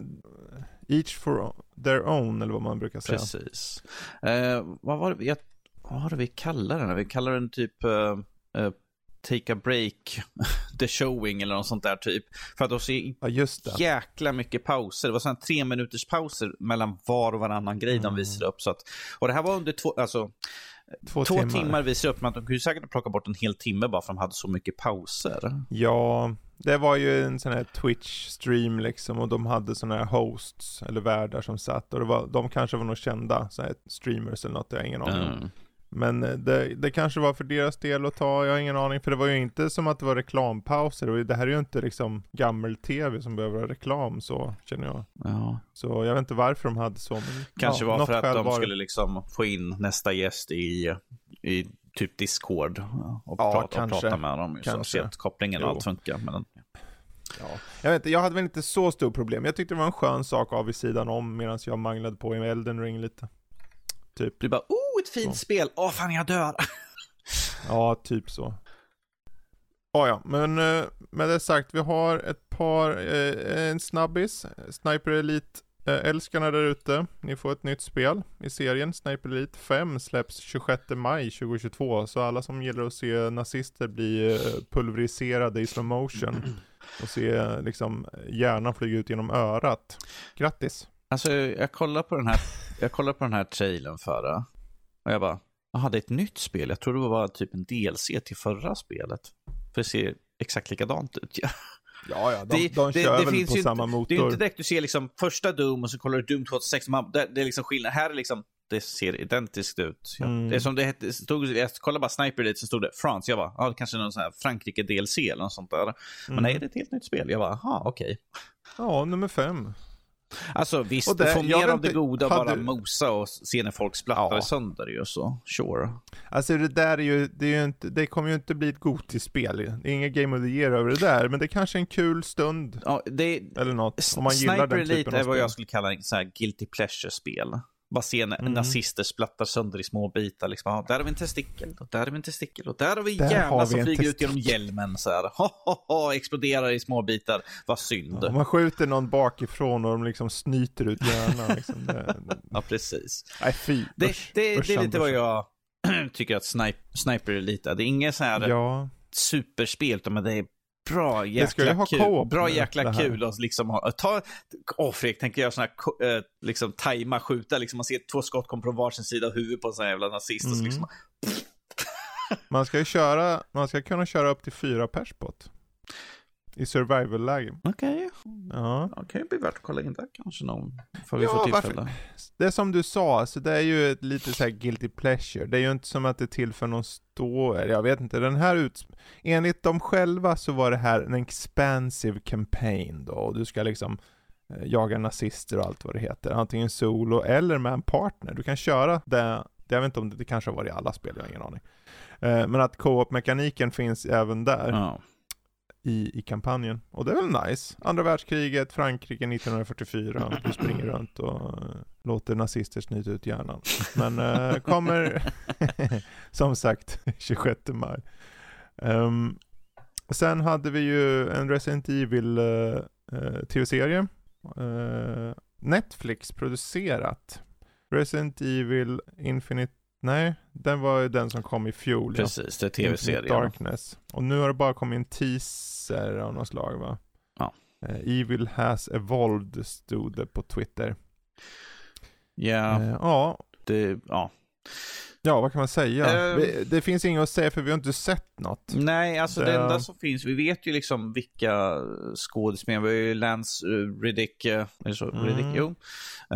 Speaker 1: each for their own eller vad man brukar säga.
Speaker 2: Precis. Eh, vad var det, jag, vad var det vi kallade den? Vi kallar den typ eh, eh, Take a break, the showing eller något sånt där typ. För att de ser
Speaker 1: Ja just det.
Speaker 2: jäkla mycket pauser. Det var sådana tre minuters pauser mellan var och varannan grej de
Speaker 1: Mm.
Speaker 2: visade upp. Så att, och det här var under två, alltså,
Speaker 1: Två,
Speaker 2: två
Speaker 1: timmar.
Speaker 2: timmar. visade upp, men de kunde säkert plocka bort en hel timme bara för att de hade så mycket pauser.
Speaker 1: Ja, det var ju en sån här Twitch-stream liksom och de hade såna här hosts eller värdar som satt och det var, de kanske var nog kända så här streamers eller något, jag har ingen aning.
Speaker 2: Mm.
Speaker 1: Men eh, det, det kanske var för deras del att ta, jag har ingen aning, för det var ju inte som att det var reklampauser och det här är ju inte liksom gammel-tv som behöver ha reklam så, känner jag.
Speaker 2: Ja.
Speaker 1: Så jag vet inte varför de hade så, men
Speaker 2: Kanske
Speaker 1: ja,
Speaker 2: var för att de
Speaker 1: var
Speaker 2: skulle liksom få in nästa gäst i, i typ Discord och,
Speaker 1: Ja,
Speaker 2: prata, och
Speaker 1: kanske.
Speaker 2: prata med dem. Så
Speaker 1: Kanske.
Speaker 2: att kopplingen och allt funkar. Men,
Speaker 1: Ja. Jag vet inte, jag hade väl inte så stor problem. Jag tyckte det var en skön sak av vid sidan om medan jag manglade på i Elden Ring lite. Typ.
Speaker 2: du bara, oh, ett fint
Speaker 1: Så.
Speaker 2: spel. Åh, fan jag dör.
Speaker 1: Ja, typ så. Ja, ja, men eh, med det sagt, vi har ett par, eh, en snabbis, Sniper Elite eh, älskarna där ute. Ni får ett nytt spel i serien. Sniper Elite 5 släpps 26 maj 2022, så alla som gillar att se nazister bli eh, pulveriserade i slow motion och se liksom hjärnan flyga ut genom örat. Grattis!
Speaker 2: Alltså, jag kollar på den här, jag kollar på den här trailern förra. Och jag bara, jaha, det är ett nytt spel. Jag tror det var typ en DLC till förra spelet. För det ser exakt likadant ut. Ja.
Speaker 1: Ja, ja, de,
Speaker 2: Det-
Speaker 1: de
Speaker 2: det-
Speaker 1: kör
Speaker 2: det
Speaker 1: väl
Speaker 2: finns
Speaker 1: på
Speaker 2: ju
Speaker 1: samma
Speaker 2: Det
Speaker 1: motor.
Speaker 2: är ju inte direkt du ser liksom första Doom och så kollar du Doom 2006. Man, det, det är liksom skillnad. Här är liksom, det ser identiskt ut. Ja.
Speaker 1: Mm.
Speaker 2: Det är som det hette, stod, jag kollade bara Sniper Elite så stod det France. Jag bara, ja, det kanske är någon sån här Frankrike DLC eller något sånt där. Men
Speaker 1: Mm.
Speaker 2: nej, det är ett helt nytt spel. Jag bara, aha, okej.
Speaker 1: Ja, nummer fem.
Speaker 2: Alltså visst,
Speaker 1: det-
Speaker 2: får mer av det goda
Speaker 1: hade-
Speaker 2: bara mosa och se när folk splattar
Speaker 1: Ja.
Speaker 2: sönder ju så. Sure.
Speaker 1: Alltså det där är ju, det, är ju inte, det kommer ju inte bli ett Gotis-spel. Det är inget Game of the Year över det där, men det är kanske är en kul stund.
Speaker 2: Ja, det,
Speaker 1: Eller något, om man gillar
Speaker 2: Sniper
Speaker 1: den
Speaker 2: Elite
Speaker 1: typen av
Speaker 2: är vad
Speaker 1: spel.
Speaker 2: jag skulle kalla en sån här guilty pleasure-spel. Bara se när
Speaker 1: Mm.
Speaker 2: nazister splattar sönder i små bitar. Liksom, ah, där har vi en testikel, och där har vi en testikel, och där har vi jävlar
Speaker 1: vi
Speaker 2: som
Speaker 1: en
Speaker 2: flyger ut genom hjälmen. Så här. Ha, ha, ha, exploderar i små bitar. Vad synd.
Speaker 1: Om man skjuter någon bakifrån och de liksom snyter ut hjärnan liksom.
Speaker 2: Ja, precis.
Speaker 1: nej fy,
Speaker 2: Det,
Speaker 1: usch,
Speaker 2: det,
Speaker 1: usch,
Speaker 2: det är lite vad jag tycker att snipe, Sniper Elite är. Det är inget så här
Speaker 1: Ja,
Speaker 2: superspel, men det är bra jäkla kul. Bra jäkla kul att liksom ha, ta, åh Fredrik, tänker jag sån här, eh, liksom tajma, skjuta, liksom man ser två skott komma från varsin sida av huvudet på en sån här jävla nazist och så
Speaker 1: Mm.
Speaker 2: liksom,
Speaker 1: man ska ju köra, man ska kunna köra upp till fyra pers på det. I survival-läge.
Speaker 2: okej,
Speaker 1: Ja.
Speaker 2: det kan ju bli värt att kolla in där kanske någon, för vi
Speaker 1: Ja,
Speaker 2: får
Speaker 1: varför-
Speaker 2: tillfälle.
Speaker 1: Det är som du sa, alltså det är ju ett lite så här guilty pleasure. Det är ju inte som att det tillför någon story. Jag vet inte, den här ut... Enligt dem själva så var det här en expansive campaign då. Och du ska liksom eh, jaga nazister och allt vad det heter. Antingen solo eller med en partner. Du kan köra det, det jag vet inte om det, det kanske har varit i alla spel, jag har ingen aning. Eh, Men att co-op-mekaniken finns även där
Speaker 2: Ja
Speaker 1: i, i kampanjen. Och det är väl nice. Andra världskriget, Frankrike 1944. Du springer runt och eh, låter nazister snyta ut hjärnan. Men eh, kommer som sagt 26 maj. Um, sen hade vi ju en Resident Evil uh, tv-serie. Uh, Netflix producerat. Resident Evil Infinite Nej, den var ju den som kom i fjol.
Speaker 2: Precis, det är tv-serien.
Speaker 1: Darkness. Och nu har det bara kommit en teaser av något slag va?
Speaker 2: Ja.
Speaker 1: Eh, Evil has evolved stod det på Twitter.
Speaker 2: Ja,
Speaker 1: Eh, ja,
Speaker 2: det, ja.
Speaker 1: Ja, vad kan man säga?
Speaker 2: Eh.
Speaker 1: Vi, det finns inget att säga för vi har inte sett något.
Speaker 2: Nej, alltså
Speaker 1: Det-
Speaker 2: det enda som finns, vi vet ju liksom vilka skådespelare, vi har ju Lance uh, Riddick, uh, är det så?
Speaker 1: Mm.
Speaker 2: Riddick, jo,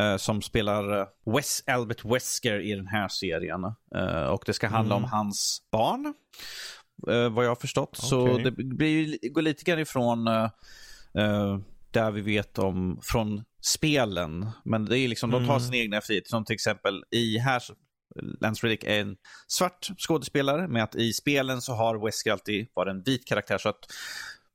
Speaker 2: eh, som spelar uh, Wes, Albert Wesker i den här serien. Eh, och det ska handla
Speaker 1: Mm.
Speaker 2: om hans barn, eh, vad jag har förstått. Så
Speaker 1: Okej.
Speaker 2: det blir går lite grann ifrån eh, eh, där vi vet om från spelen. Men det är liksom, de tar
Speaker 1: Mm.
Speaker 2: sin egna frihet. Som till exempel i här, så- Lance Riddick är en svart skådespelare, med att i spelen så har Wesker alltid varit en vit karaktär. Så att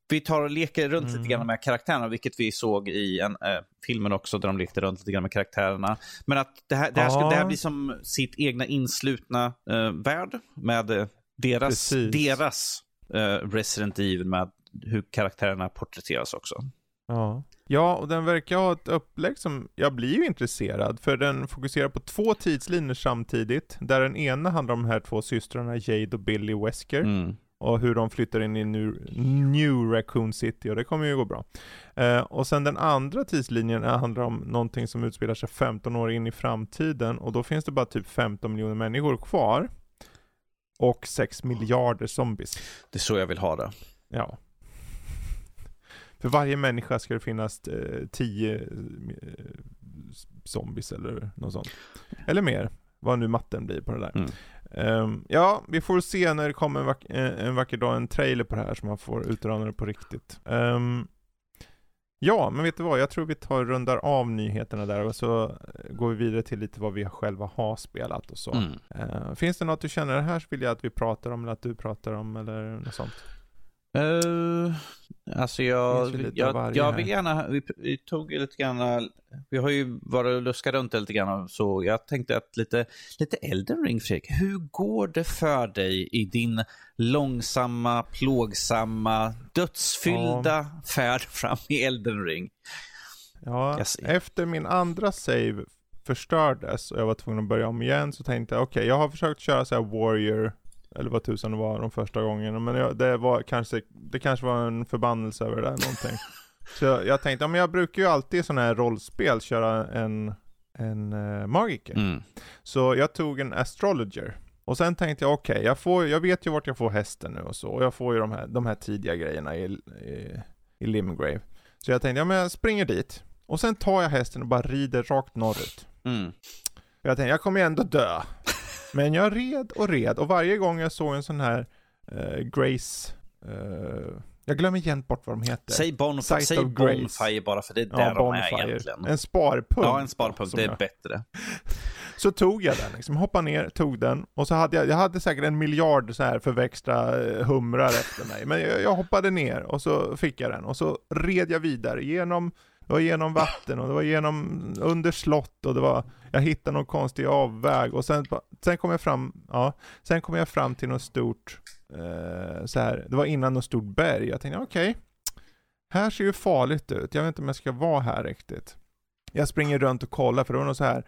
Speaker 2: vi tar och leker runt
Speaker 1: Mm.
Speaker 2: lite grann med karaktärerna, vilket vi såg i en, äh, filmen också, där de lekte runt lite grann med karaktärerna. Men att det här, det här, ska, det här blir som sitt egna inslutna äh, värld med eh, deras,
Speaker 1: Precis.
Speaker 2: deras Resident Evil med hur karaktärerna porträtteras också.
Speaker 1: Ja. ja, och den verkar ha ett upplägg som, jag blir ju intresserad, för den fokuserar på två tidslinjer samtidigt, där den ena handlar om de här två systrarna Jade och Billy Wesker,
Speaker 2: Mm.
Speaker 1: och hur de flyttar in i New, New Raccoon City, och det kommer ju gå bra. Eh, och sen den andra tidslinjen är- handlar om någonting som utspelar sig 15 år in i framtiden, och då finns det bara typ 15 miljoner människor kvar, och 6 miljarder zombies.
Speaker 2: Det är så jag vill ha det.
Speaker 1: Ja. För varje människa ska det finnas eh, tio eh, zombies eller något sånt. Eller mer, vad nu matten blir på det där.
Speaker 2: Mm.
Speaker 1: Ehm, ja, vi får se när det kommer en, vack eh, en vacker dag en trailer på det här så man får utröna det på riktigt. Ehm, ja, men vet du vad? Jag tror vi tar rundar av nyheterna där och så går vi vidare till lite vad vi själva har spelat och så.
Speaker 2: Mm.
Speaker 1: Ehm, finns det något du känner det här så vill jag att vi pratar om eller att du pratar om eller något sånt?
Speaker 2: Uh, alltså jag, jag, jag vill gärna, vi, vi tog lite grann, vi har ju varit och luskat runt lite grann så. Jag tänkte att lite, lite Elden ring Fredrik, hur går det för dig i din långsamma, plågsamma, dödsfyllda färd fram i Elden ring?
Speaker 1: Ja, efter min andra save förstördes och jag var tvungen att börja om igen så tänkte jag okej, jag har försökt köra så här warrior eller vad tusan det var de första gångerna men jag, det var kanske, det kanske var en förbannelse över det där någonting. så jag, jag tänkte, ja men jag brukar ju alltid i sådana här rollspel köra en, en uh, magiker.
Speaker 2: Mm.
Speaker 1: Så jag tog en astrologer. Och sen tänkte jag, okej, jag, får- jag vet ju vart jag får hästen nu och så. Och jag får ju de här, de här tidiga grejerna i, i, i Limgrave. Så jag tänkte, ja men jag springer dit. Och sen tar jag hästen och bara rider rakt norrut.
Speaker 2: Mm.
Speaker 1: Jag tänkte, jag kommer ju ändå dö. Men jag red och red och varje gång jag såg en sån här eh, Grace, eh, jag glömmer igen bort vad de heter.
Speaker 2: Säg, bonf- säg. Bonfire bara för det är där de är egentligen.
Speaker 1: En sparpunkt.
Speaker 2: Ja, en sparpunkt, det är
Speaker 1: jag-
Speaker 2: bättre.
Speaker 1: Så tog jag den liksom, hoppade ner, tog den och så hade jag, jag hade säkert en miljard så här förväxta eh, humrar efter mig. Men jag, jag hoppade ner och så fick jag den och så red jag vidare genom, det var genom vatten och det var genom, under slott och det var, jag hittade någon konstig avväg och sen, sen kom jag fram, ja, sen kom jag fram till något stort, eh, så här, det var innan något stort berg. Jag tänkte okej, här ser ju farligt ut, jag vet inte om jag ska vara här riktigt. Jag springer runt och kollar för det var något så här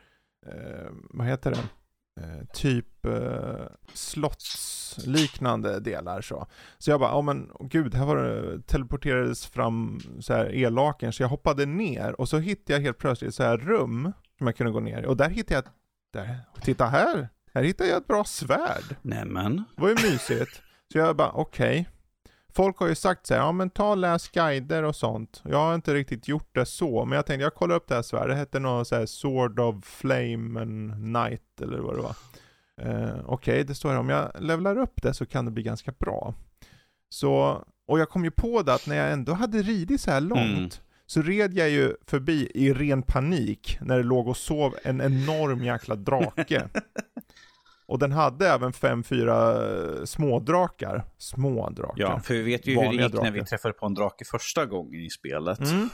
Speaker 1: eh, vad heter det? Eh, typ eh, slottsliknande delar så. Så jag bara, ja men åh gud, här var det, teleporterades fram så här elaken, så jag hoppade ner och så hittade jag helt plötsligt så här rum som jag kunde gå ner i. Och där hittade jag, där, titta här, här hittade jag ett bra svärd.
Speaker 2: Nämen.
Speaker 1: Det var ju mysigt. Så jag bara, okej. Folk har ju sagt så här, ja men ta och läs guider och sånt. Jag har inte riktigt gjort det så, men jag tänkte jag kollar upp det här svärdet. Det hette något så här Sword of Flame and Night eller vad det var. Eh, okej, det står här om jag levlar upp det så kan det bli ganska bra. Så, och jag kom ju på det att när jag ändå hade ridit så här långt
Speaker 2: Mm.
Speaker 1: så red jag ju förbi i ren panik när det låg och sov en enorm jäkla drake. Och den hade även fem, fyra eh, smådrakar. Smådrakar.
Speaker 2: Ja, för vi vet ju hur det gick när vi
Speaker 1: drakar.
Speaker 2: träffade på en drake första gången i spelet.
Speaker 1: Mm,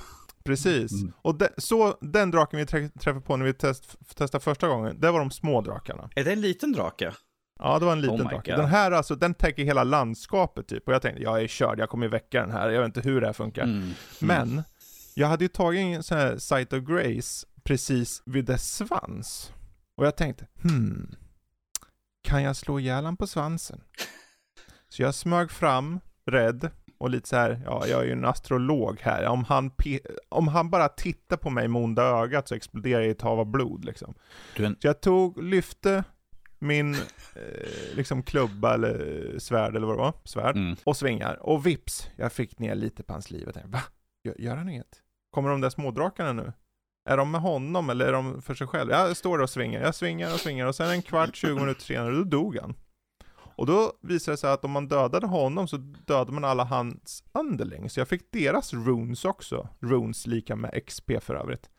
Speaker 1: precis.
Speaker 2: Mm.
Speaker 1: Och de, så den draken vi trä, träffade på när vi test, testade första gången, det var de små drakarna.
Speaker 2: Är det en liten drake?
Speaker 1: Ja, det var en liten
Speaker 2: Oh
Speaker 1: drake.
Speaker 2: God.
Speaker 1: Den här alltså, den täcker hela landskapet typ. Och jag tänkte, jag är körd, jag kommer ju väcka den här. Jag vet inte hur det här funkar.
Speaker 2: Mm.
Speaker 1: Men, jag hade ju tagit en sån här Sight of Grace precis vid dess svans. Och jag tänkte, hmm, kan jag slå ihjäl han på svansen? Så jag smög fram, rädd, Och lite så här, ja jag är ju en astrolog här. Om han, om han bara tittar på mig med onda ögat så exploderar jag i ett hav av blod liksom.
Speaker 2: En,
Speaker 1: Så jag tog, lyfte min eh, liksom klubba eller svärd eller vad det var, svärd,
Speaker 2: mm.
Speaker 1: och svingar. Och vips, jag fick ner lite på hans liv. Jag tänkte, va? Gör, gör han inget? Kommer de där smådrakarna nu? Är de med honom eller är de för sig själv? Jag står och svingar, jag svingar och svingar och sen en kvart, 20 minuter senare, då dog han. Och då visade det sig att om man dödade honom så dödade man alla hans underlings. Så jag fick deras runes också. Runes lika med XP för övrigt.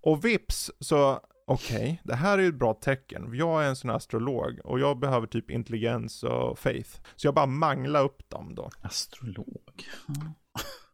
Speaker 1: Och vips så, okej, det här är ju ett bra tecken. Jag är en sån här astrolog och jag behöver typ intelligens och faith. Så jag bara mangla upp dem då.
Speaker 2: astrolog.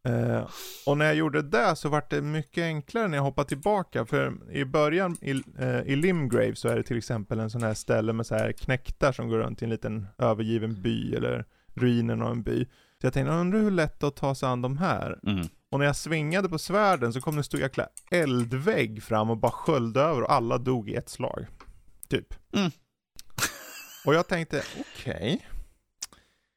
Speaker 1: Eh, och när jag gjorde det så var det mycket enklare när jag hoppade tillbaka. För i början i, eh, i Limgrave så är det till exempel en sån här ställe med så här knäktar som går runt i en liten övergiven by eller ruinen av en by. Så jag tänkte, jag undrar hur lätt det är att ta sig an de här.
Speaker 2: Mm.
Speaker 1: Och när jag svingade på svärden så kom det en stor jäkla eldvägg fram och bara sköljde över och alla dog i ett slag. Typ.
Speaker 2: Mm.
Speaker 1: Och jag tänkte, okej.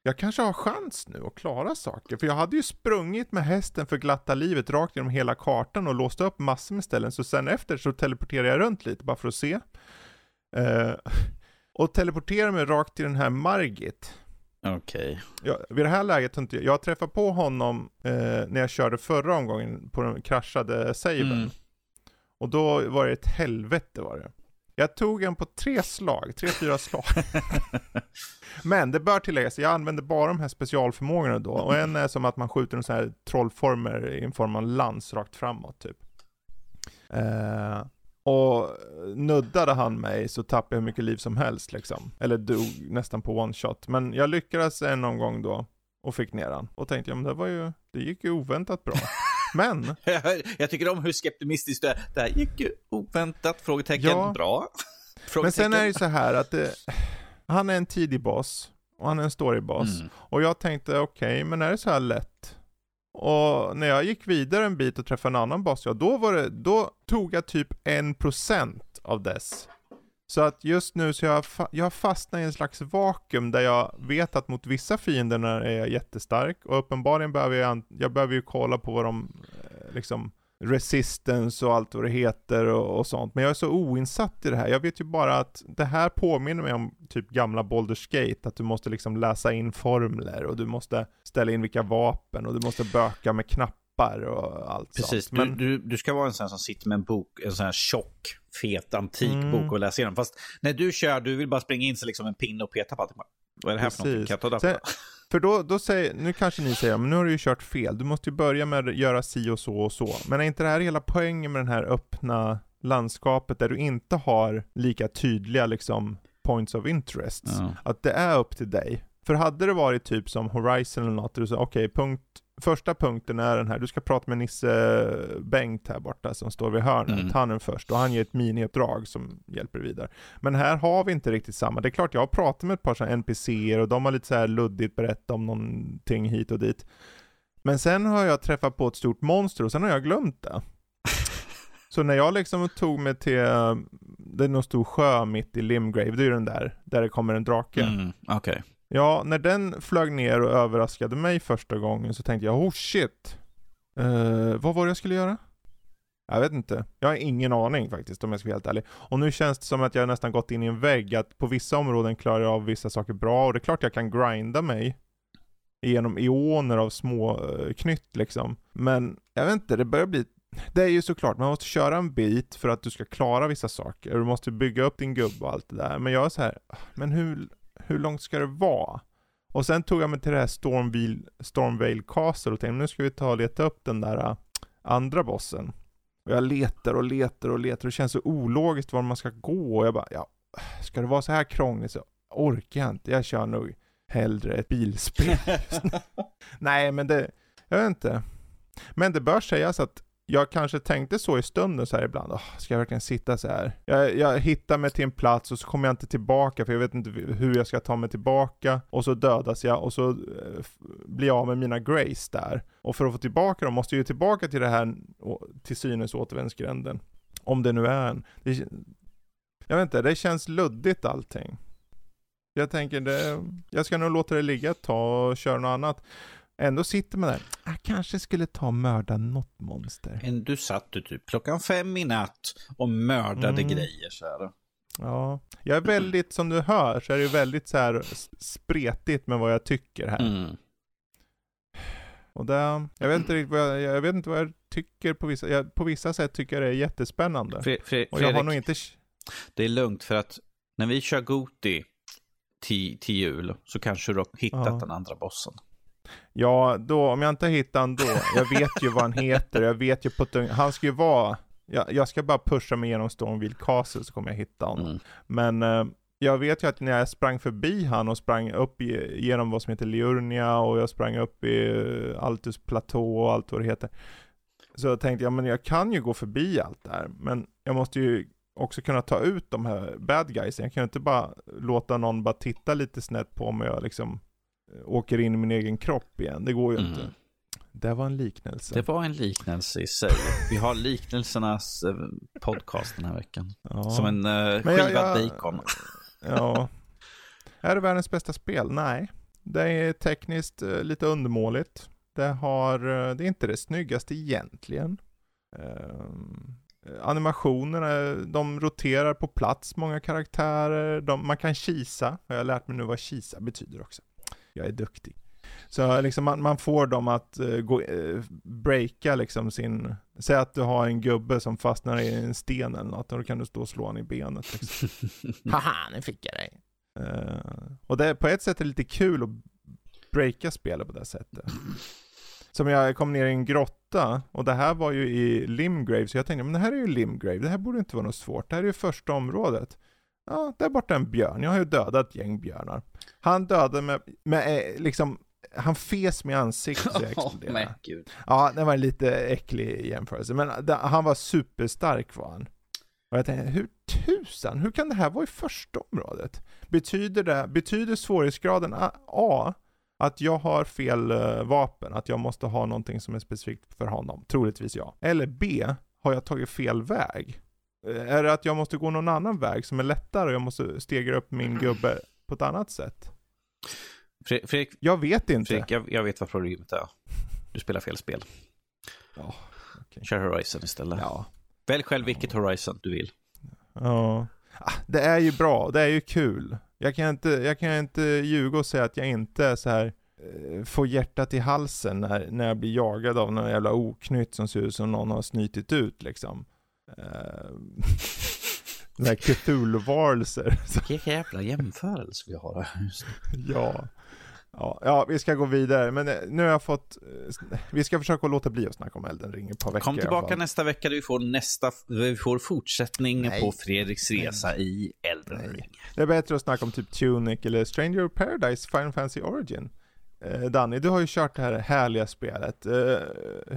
Speaker 1: Jag kanske har chans nu att klara saker. För jag hade ju sprungit med hästen för glatta livet rakt genom hela kartan och låst upp massor med ställen. Så sen efter så teleporterade jag runt lite bara för att se. Eh, och teleporterade mig rakt till den här Margit.
Speaker 2: Okej.
Speaker 1: Ja, vid det här läget har inte jag, träffade på honom eh, när jag körde förra omgången på den kraschade saven.
Speaker 2: Mm.
Speaker 1: Och då var det ett helvete var det. Jag tog en på tre slag, tre, fyra slag. Men det bör tilläggas, jag använder bara de här specialförmågorna då. Och en är som att man skjuter en sån här trollformer i en form av lans rakt framåt typ. Eh, och nuddade han mig så tappade jag hur mycket liv som helst liksom. Eller dog nästan på one shot. Men jag lyckades en omgång då och fick ner han. Och tänkte, ja men det var ju, det gick ju oväntat bra. Men,
Speaker 2: jag tycker om hur skeptimistiskt du är. Det här gick ju oväntat. Frågetecken.
Speaker 1: Ja.
Speaker 2: Bra.
Speaker 1: men sen är det ju
Speaker 2: Frågetecken.
Speaker 1: så här att det, han är en tidig boss. Och han är en storyboss.
Speaker 2: Mm.
Speaker 1: Och jag tänkte, okej, men är det så här lätt? Och när jag gick vidare en bit och träffade en annan boss, ja då var det, då tog jag typ en procent av dess. Så att just nu så jag, fa- jag fastnar i en slags vakuum där jag vet att mot vissa fiender är jag jättestark och uppenbarligen behöver jag, an- jag behöver ju kolla på vad de, eh, liksom, resistance och allt vad det heter och, och sånt. Men jag är så oinsatt i det här. Jag vet ju bara att det här påminner mig om typ gamla Baldur's Gate, att du måste liksom läsa in formler och du måste ställa in vilka vapen och du måste böka med knappar och allt
Speaker 2: Precis,
Speaker 1: sånt. Men,
Speaker 2: du, du, du ska vara en sån som sitter med en bok, en sån här tjock, fet, antik
Speaker 1: Mm.
Speaker 2: bok och läser igenom. Fast när du kör, du vill bara springa in sig liksom en pinne och peta på allting. Vad är det här för någonting?
Speaker 1: Precis.
Speaker 2: Kan jag ta
Speaker 1: Sen-
Speaker 2: detta?
Speaker 1: För då, då säger, nu kanske ni säger, men nu har du ju kört fel. Du måste ju börja med att göra si och så och så. Men är inte det här hela poängen med den här öppna landskapet där du inte har lika tydliga liksom points of interest?
Speaker 2: Ja.
Speaker 1: Att det är upp till dig. För hade det varit typ som Horizon eller något, där du sa okej, punkt, första punkten är den här, du ska prata med Nisse Bengt här borta som står vid hörnet,
Speaker 2: Mm.
Speaker 1: han är först och han ger ett miniuppdrag som hjälper vidare. Men här har vi inte riktigt samma, det är klart jag har pratat med ett par sådana NPCer och de har lite så här luddigt berättat om någonting hit och dit. Men sen har jag träffat på ett stort monster och sen har jag glömt det. Så när jag liksom tog mig till, det är någon stor sjö mitt i Limgrave, det är ju den där, där det kommer en drake.
Speaker 2: Mm, Okej.
Speaker 1: Ja, när den flög ner och överraskade mig första gången så tänkte jag, oh shit. Uh, vad var det jag skulle göra? Jag vet inte. Jag har ingen aning faktiskt om jag ska vara helt ärlig. Och nu känns det som att jag nästan gått in i en vägg, att på vissa områden klarar jag av vissa saker bra och det är klart jag kan grinda mig genom eoner av små uh, knytt liksom. Men jag vet inte, det börjar bli det är ju såklart, man måste köra en bit för att du ska klara vissa saker. Du måste bygga upp din gubbe och allt det där. Men jag är så här, ah, men hur, hur långt ska det vara? Och sen tog jag mig till det här Stormvale, Stormvale Castle och tänkte nu ska vi ta och leta upp den där äh, andra bossen. Och jag letar och letar och letar och det känns så ologiskt var man ska gå och jag bara, ja, ska det vara så här krångligt så orkar jag inte. Jag kör nog hellre ett bilspel. Nej men det, jag vet inte. Men det bör sägas att jag kanske tänkte så i stunden så här ibland, oh, ska jag verkligen sitta så här? Jag, jag hittar mig till en plats och så kommer jag inte tillbaka för jag vet inte hur jag ska ta mig tillbaka och så dödas jag och så eh, blir jag av med mina grace där. Och för att få tillbaka dem måste jag ju tillbaka till det här till synes återvändsgränden. Om det nu är en. Det, jag vet inte, det känns luddigt allting. Jag tänker det, jag ska nog låta det ligga ett tag och köra något annat ändå sitter man där, jag kanske skulle ta och mörda något monster.
Speaker 2: Men du satt du typ klockan fem i natt och mördade
Speaker 1: Mm.
Speaker 2: grejer så här.
Speaker 1: Ja, jag är väldigt, som du hör, så är det väldigt så här spretigt med vad jag tycker här.
Speaker 2: Mm.
Speaker 1: Och det, jag vet inte riktigt vad jag, jag vet inte vad jag tycker på vissa, jag, på vissa sätt tycker jag det är jättespännande.
Speaker 2: Fre- Fre-
Speaker 1: Och jag har
Speaker 2: Fredrik,
Speaker 1: nog inte,
Speaker 2: det är lugnt för att när vi kör Goti till, till jul så kanske du har hittat
Speaker 1: Ja.
Speaker 2: den andra bossen.
Speaker 1: Ja då, om jag inte hittar han då, jag vet ju vad han heter, jag vet ju på ett, han ska ju vara, jag, jag ska bara pusha mig genom Stormville Castle så kommer jag hitta honom.
Speaker 2: Mm.
Speaker 1: Men eh, jag vet ju att när jag sprang förbi han och sprang upp i, genom vad som heter Liurnia och jag sprang upp i eh, Altus platå och allt vad det heter. Så tänkte jag, men jag kan ju gå förbi allt där, men jag måste ju också kunna ta ut de här bad guys. Jag kan ju inte bara låta någon bara titta lite snett på mig och liksom åker in i min egen kropp igen. Det går ju
Speaker 2: Mm.
Speaker 1: inte. Det var en liknelse.
Speaker 2: Det var en liknelse i sig. Vi har liknelsernas eh, podcast den här veckan.
Speaker 1: ja.
Speaker 2: Som en eh,
Speaker 1: Men jag-
Speaker 2: skivad
Speaker 1: jag-
Speaker 2: bacon.
Speaker 1: Ja. Är det världens bästa spel? Nej. Det är tekniskt eh, lite undermåligt. Det har, eh, det är inte det snyggaste egentligen. Ehm, animationerna, de roterar på plats, många karaktärer. De, man kan kisa. Jag har lärt mig nu vad kisa betyder också. Jag är duktig. Så liksom man, man får dem att uh, gå, uh, breaka liksom sin, säg att du har en gubbe som fastnar i en sten eller något, och då kan du stå och slå honom i benet. Liksom. Haha, nu fick jag dig. Eh, och det på ett sätt är det lite kul att breaka spelet på det sättet. Som jag kom ner i en grotta, och det här var ju i Limgrave, så jag tänkte, men det här är ju Limgrave, det här borde inte vara något svårt, det här är ju första området. Ja, där borta är en björn, jag har ju dödat ett gäng björnar. Han dödade med, med eh, liksom, han fes i ansiktet så jag exploderade.
Speaker 2: gud.
Speaker 1: Ja, det var en lite äcklig jämförelse, men det, han var superstark var han. Och jag tänkte, hur tusan, hur kan det här vara i första området? Betyder det, betyder svårighetsgraden A, A att jag har fel eh, vapen, att jag måste ha någonting som är specifikt för honom? Troligtvis ja. Eller B, har jag tagit fel väg? Eh, Är det att jag måste gå någon annan väg som är lättare och jag måste stegra upp min gubbe på ett annat sätt?
Speaker 2: Fre- Fredrik,
Speaker 1: Jag vet inte.
Speaker 2: Fredrik jag, jag vet vad problemet är. Du spelar fel spel.
Speaker 1: Ja, okej.
Speaker 2: Kör Horizon istället.
Speaker 1: Ja.
Speaker 2: Välj själv vilket Horizon du vill.
Speaker 1: Ja. Ah, Det är ju bra, det är ju kul. Jag kan inte, jag kan inte ljuga och säga att jag inte så här eh, får hjärtat i halsen när, när jag blir jagad av någon jävla oknytt som ser ut som någon har snytit ut liksom. Uh, Den här Cthulhu-varelser.
Speaker 2: Vilka jävla jämförelse vi har här
Speaker 1: ja. Ja, ja, vi ska gå vidare, men eh, nu har jag fått, eh, vi ska försöka låta bli att snacka om Elden Ring ett par veckor
Speaker 2: Kom tillbaka nästa vecka där vi får nästa, vi får fortsättning
Speaker 1: Nej.
Speaker 2: på Fredriks resa i Elden
Speaker 1: Nej.
Speaker 2: Ring.
Speaker 1: Det är bättre att snacka om typ Tunic eller Stranger of Paradise Final Fantasy Origin. Eh, Danny, du har ju kört det här härliga spelet. Eh,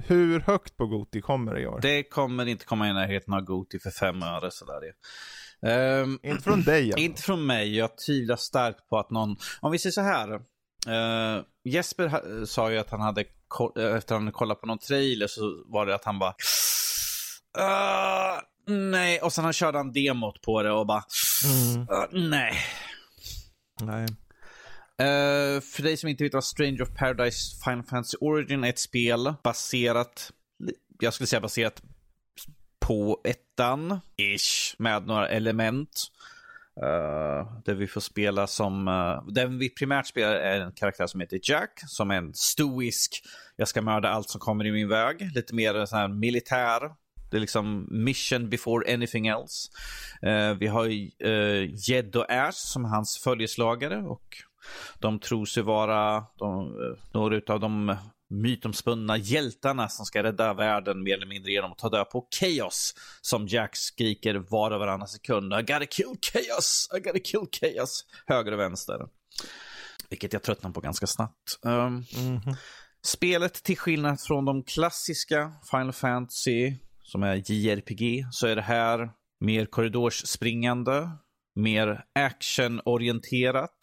Speaker 1: hur högt på Goti kommer det i år?
Speaker 2: Det kommer inte komma i närheten av Goti för fem öre sådär. Um,
Speaker 1: Inte från dig alltså.
Speaker 2: Inte från mig. Jag tvivlar starkt på att någon... Om vi säger så här. eh, Jesper sa ju att han hade, efter att han kollat på någon trailer så var det att han bara... "Ah, nej, och sen han körde han demot på det och bara...
Speaker 1: Mm.
Speaker 2: "Ah, nej.
Speaker 1: Nej.
Speaker 2: Uh, för dig som inte vet vad Stranger of Paradise Final Fantasy Origin är ett spel baserat, jag skulle säga baserat på ettan, ish, med några element. Uh, där vi får spela som, eh, uh, den vi primärt spelar är en karaktär som heter Jack, som är en stoisk, jag ska mörda allt som kommer i min väg, lite mer så här militär. Det är liksom mission before anything else. Uh, vi har uh, Jed och Ash som är hans följeslagare och de tror sig vara de, eh, några av de mytomspunna hjältarna som ska rädda världen mer eller mindre genom att ta död på Chaos. Som Jack skriker var och varannan sekund. I gotta kill Chaos! I gotta kill Chaos! Höger och vänster. Vilket jag tröttnar på ganska snabbt. Um,
Speaker 1: Mhm.
Speaker 2: Spelet, till skillnad från de klassiska Final Fantasy, som är JRPG, så är det här mer korridorsspringande, mer actionorienterat,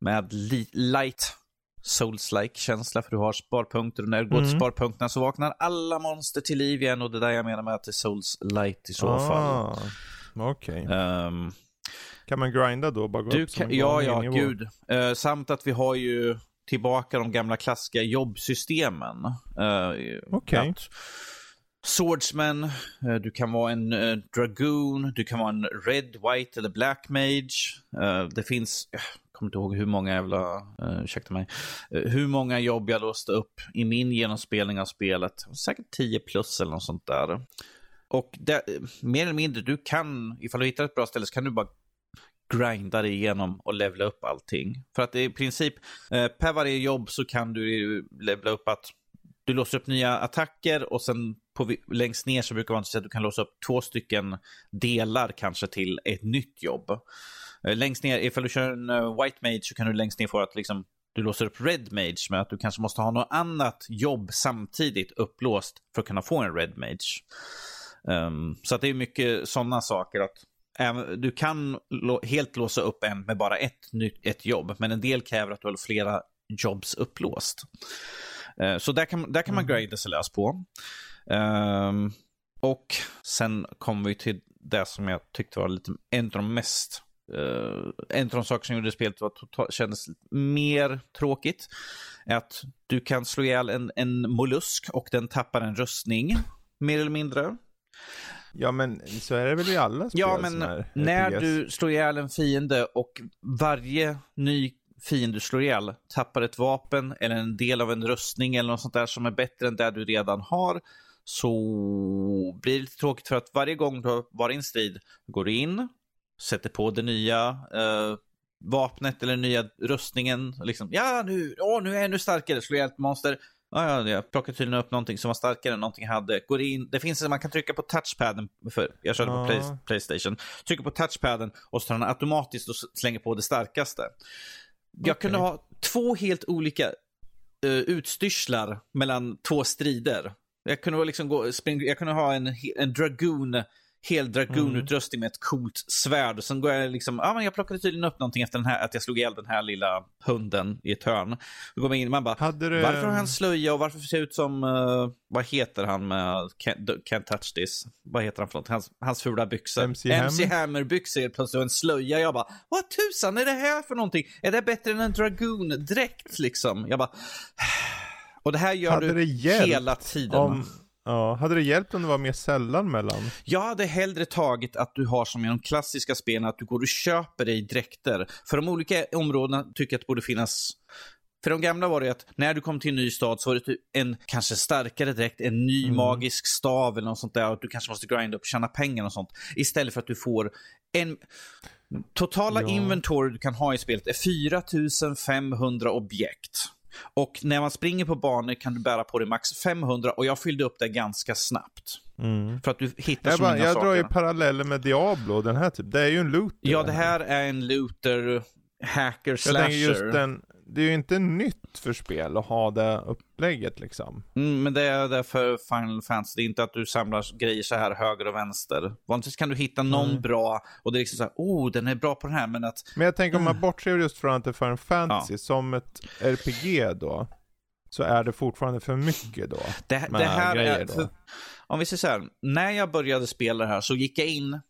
Speaker 2: med li- light souls-like känsla, för du har sparpunkter och när du går till
Speaker 1: Mm.
Speaker 2: sparpunkterna så vaknar alla monster till liv igen och det är där jag menar med att det är souls-light i så fall.
Speaker 1: Ah, Okej.
Speaker 2: Ehm,
Speaker 1: Kan man grinda då? Bara gå
Speaker 2: du
Speaker 1: upp
Speaker 2: kan, ja, ja,
Speaker 1: nivå?
Speaker 2: gud. Eh, samt att vi har ju tillbaka de gamla klassiska jobbsystemen. Uh,
Speaker 1: Okej.
Speaker 2: att Swordsman, eh, du kan vara en eh, Dragoon, du kan vara en Red, White eller Black Mage. Eh, det finns, jag kommer inte ihåg hur många jävla, ursäkta mig, hur många jobb jag låste upp i min genomspelning av spelet. Säkert 10 plus eller något sånt där. Och det, mer eller mindre, du kan, ifall du hittar ett bra ställe så kan du bara grinda dig igenom och levla upp allting. För att det är i princip, per varje jobb så kan du levla upp att du låser upp nya attacker och sen på, längst ner så brukar man säga att du kan låsa upp två stycken delar kanske till ett nytt jobb. Eh, längst ner, ifall du kör en eh, White Mage så kan du längst ner få att liksom, du låser upp Red Mage med att du kanske måste ha något annat jobb samtidigt upplåst för att kunna få en Red Mage. Um, så att det är mycket sådana saker att du kan helt låsa upp en med bara ett, nytt, ett jobb, men en del kräver att du har flera jobs upplåst. Eh, så där kan, där kan man grinda sig lös på. Ehm, och sen kommer vi till det som jag tyckte var lite, en av de mest Uh, en av de saker som gjorde spelet var total, kändes mer tråkigt. Är att du kan slå ihjäl en, en mollusk och den tappar en rustning. Mer eller mindre.
Speaker 1: Ja men så är det väl i alla spel
Speaker 2: Ja, men
Speaker 1: är
Speaker 2: när du slår ihjäl en fiende och varje ny fiende du slår ihjäl tappar ett vapen eller en del av en rustning eller något sånt där som är bättre än det du redan har så blir det lite tråkigt för att varje gång du har varit i en strid går du in, sätter på det nya eh, vapnet eller nya rustningen. Liksom, ja, nu, åh, nu är jag ännu starkare, slår ihjäl ett monster. Ja, ja, jag plockar tydligen upp någonting som var starkare än någonting jag hade. Går in, det finns, man kan trycka på touchpaden, för jag körde på
Speaker 1: Ja.
Speaker 2: Play, Playstation. Trycker på touchpaden och så tar den automatiskt och slänger på det starkaste. Jag
Speaker 1: Okej.
Speaker 2: kunde ha två helt olika uh, utstyrslar mellan två strider. Jag kunde, liksom gå, spring, jag kunde ha en, en dragoon, hel dragonutrustning med ett coolt svärd. Sen går jag liksom, ja men jag plockade tydligen upp någonting efter den här, att jag slog ihjäl den här lilla hunden i ett hörn. Då går man in och man bara,
Speaker 1: du...
Speaker 2: varför har han slöja och varför ser det ut som, eh, vad heter han med can't, can't touch this? Vad heter han för något? Hans, hans fula byxor.
Speaker 1: MC Hammer?
Speaker 2: Hammer-byxor helt plötsligt och en slöja. Jag bara, vad tusan är det här för någonting? Är det bättre än en dragoon-dräkt liksom? Jag bara, och det här gör
Speaker 1: Hade
Speaker 2: du hela tiden.
Speaker 1: om... Ja, hade det hjälpt om det var mer sällan mellan?
Speaker 2: Jag hade hellre tagit att du har som i de klassiska spelen, att du går och köper dig dräkter. För de olika områdena tycker jag att det borde finnas för de gamla var det att när du kom till en ny stad så var det typ en kanske starkare dräkt, en ny
Speaker 1: Mm.
Speaker 2: magisk stav eller något sånt där. Och du kanske måste grinda upp och tjäna pengar och sånt. Istället för att du får en... Totala
Speaker 1: Ja.
Speaker 2: inventory du kan ha i spelet är 4500 objekt. Och när man springer på banor kan du bära på dig max 500 och jag fyllde upp det ganska snabbt. För att du hittar
Speaker 1: Jag,
Speaker 2: så
Speaker 1: bara,
Speaker 2: många
Speaker 1: jag
Speaker 2: saker.
Speaker 1: drar ju paralleller med Diablo, den här typ. Det är ju en looter.
Speaker 2: Ja, det här är en looter, hacker,
Speaker 1: Jag tänker just
Speaker 2: slasher.
Speaker 1: den, det är ju inte nytt för spel att ha det upplägget liksom.
Speaker 2: Mm, men det är det för Final Fantasy. Det är inte att du samlar grejer så här höger och vänster. Vanligtvis kan du hitta någon
Speaker 1: Mm.
Speaker 2: bra och det är liksom så här, oh, den är bra på den här, men att
Speaker 1: Men jag tänker om
Speaker 2: Mm.
Speaker 1: man bortser just från att det är Final Fantasy som ett RPG då. Så är det fortfarande för mycket då.
Speaker 2: det, det här är... För, om vi säger så här, när jag började spela det här så gick jag in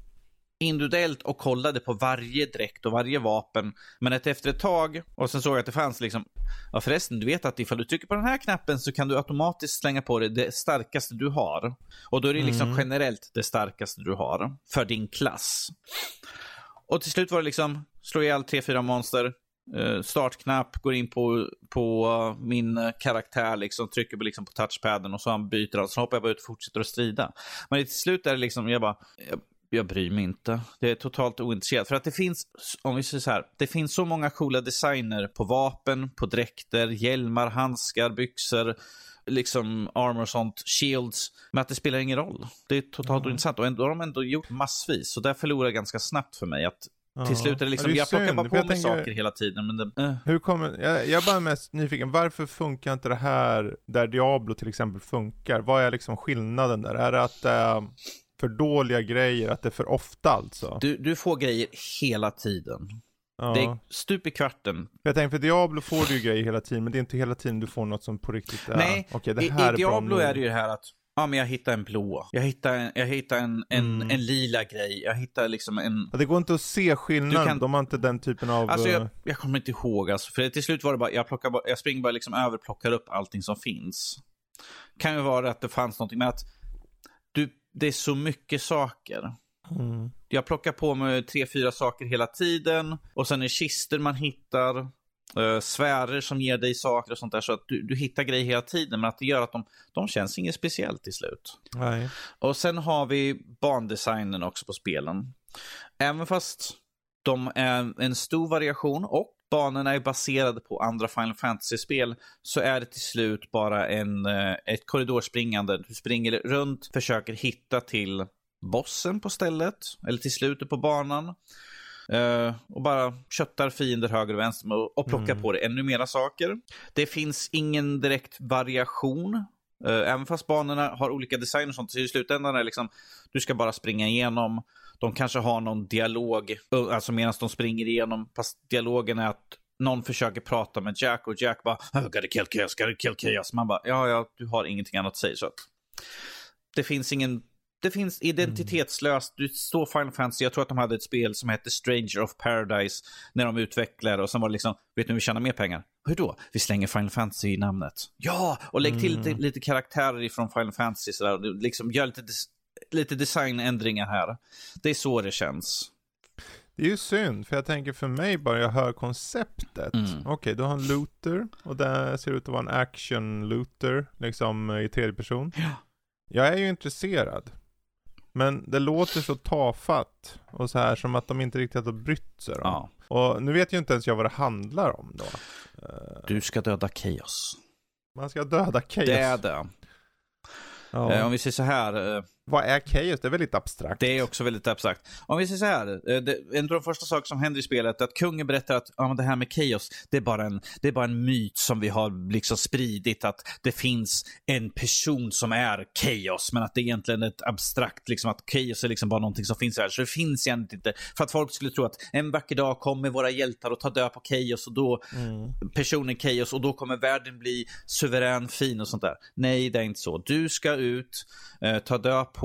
Speaker 2: individuellt och kollade på varje dräkt och varje vapen. Men att efter ett tag, och sen såg jag att det fanns liksom, ja förresten, du vet att ifall du trycker på den här knappen så kan du automatiskt slänga på dig det starkaste du har. Och då är det liksom
Speaker 1: Mm.
Speaker 2: generellt det starkaste du har för din klass. Och till slut var det liksom, slå ihjäl tre, fyra monster, eh, startknapp, går in på, på eh, min eh, karaktär, liksom, trycker på, liksom, på touchpaden och så han byter han. Så hoppar jag bara ut och fortsätter att strida. Men till slut är det liksom, jag bara, jag, jag bryr mig inte. Det är totalt ointresserat. För att det finns, om vi säger så här, det finns så många coola designer på vapen, på dräkter, hjälmar, handskar, byxor liksom armor och sånt, shields, men att det spelar ingen roll. Det är totalt ointressant och ändå har de ändå gjort massvis, så där förlorar det ganska snabbt för mig. Att
Speaker 1: Ja.
Speaker 2: till slut är det liksom,
Speaker 1: är
Speaker 2: jag plockar bara
Speaker 1: jag
Speaker 2: på mig
Speaker 1: tänker-
Speaker 2: saker hela tiden, men det, eh.
Speaker 1: Hur kommer, jag, jag är bara mest nyfiken, varför funkar inte det här där Diablo till exempel funkar? Vad är liksom skillnaden där? Är det att det är för dåliga grejer, att det är för ofta alltså?
Speaker 2: Du, du får grejer hela tiden.
Speaker 1: ja.
Speaker 2: Det är stup i kvarten.
Speaker 1: Jag tänker för Diablo får du ju grejer hela tiden, men det är inte hela tiden du får något som på riktigt är,
Speaker 2: Nej,
Speaker 1: okej det
Speaker 2: I,
Speaker 1: här
Speaker 2: i
Speaker 1: är bra
Speaker 2: Diablo
Speaker 1: nog.
Speaker 2: är det ju det här att Ja, men jag hittar en blå. Jag hittar en, jag hittar en, en,
Speaker 1: Mm.
Speaker 2: en lila grej. Jag hittar liksom en...
Speaker 1: Ja, Det går inte att se skillnad,
Speaker 2: Du kan-
Speaker 1: de har inte den typen av...
Speaker 2: Alltså
Speaker 1: eh,
Speaker 2: jag, jag kommer inte ihåg alltså, för till slut var det bara, jag, plockar, bara- jag springer bara liksom över, plockar upp allting som finns. Kan ju vara att det fanns någonting, men att du, det är så mycket saker.
Speaker 1: mm.
Speaker 2: Jag plockar på mig tre, fyra saker hela tiden. Och sen är kister man hittar. Uh, sfärer som ger dig saker och sånt där. Så att du, du hittar grejer hela tiden. Men att det gör att de, de känns inget speciellt till slut.
Speaker 1: Nej.
Speaker 2: Och sen har vi bandesignen också på spelen. Även fast de är en stor variation och banorna är baserade på andra Final Fantasy-spel så är det till slut bara en, eh, ett korridorspringande. Du springer runt, försöker hitta till bossen på stället eller till slutet på banan. Eh, och bara köttar fiender höger och vänster och, och plockar
Speaker 1: Mm.
Speaker 2: på det ännu mera saker. Det finns ingen direkt variation. Eh, även fast banorna har olika design och sånt, så i slutändan är det liksom, du ska bara springa igenom. De kanske har någon dialog, eh, alltså medan de springer igenom, fast dialogen är att någon försöker prata med Jack och Jack bara oh, “Gotta kill chaos, gotta kill chaos”. Man bara “Ja, ja, du har ingenting annat att säga”. Så att det finns ingen det finns identitetslöst. Du står Final Fantasy, jag tror att de hade ett spel som hette Stranger of Paradise när de utvecklade och sen var det liksom, vet ni hur vi tjänar mer pengar? Hur då? Vi slänger Final Fantasy i namnet. Ja, och lägg till lite, lite karaktärer ifrån Final Fantasy sådär. Liksom gör lite, lite designändringar här. Det är så det känns.
Speaker 1: Det är ju synd, för jag tänker för mig bara jag hör konceptet.
Speaker 2: Mm.
Speaker 1: Okej, du har en looter och det ser ut att vara en action looter, liksom i tredje person.
Speaker 2: Ja.
Speaker 1: Jag är ju intresserad. Men det låter så tafatt och så här som att de inte riktigt har brytt sig. Då.
Speaker 2: Ja.
Speaker 1: Och nu vet ju inte ens jag vad det handlar om då. Eh,
Speaker 2: Du ska döda Chaos.
Speaker 1: Man ska döda Chaos.
Speaker 2: Det är det.
Speaker 1: Ja.
Speaker 2: Eh, om vi säger så här, eh,
Speaker 1: Vad är Chaos? Det är väldigt abstrakt.
Speaker 2: Det är också väldigt abstrakt. Om vi säger så här, eh, det, en av de första saker som händer i spelet är att kungen berättar att ja, det här med chaos, det är, bara en, det är bara en myt som vi har liksom spridit att det finns en person som är chaos, men att det är egentligen ett abstrakt, liksom att chaos är liksom bara någonting som finns här. Så det finns egentligen inte, för att folk skulle tro att en vacker dag kommer våra hjältar och ta död på chaos och då
Speaker 1: Mm.
Speaker 2: personen chaos och då kommer världen bli suverän, fin och sånt där. Nej, det är inte så. Du ska ut, eh, ta död på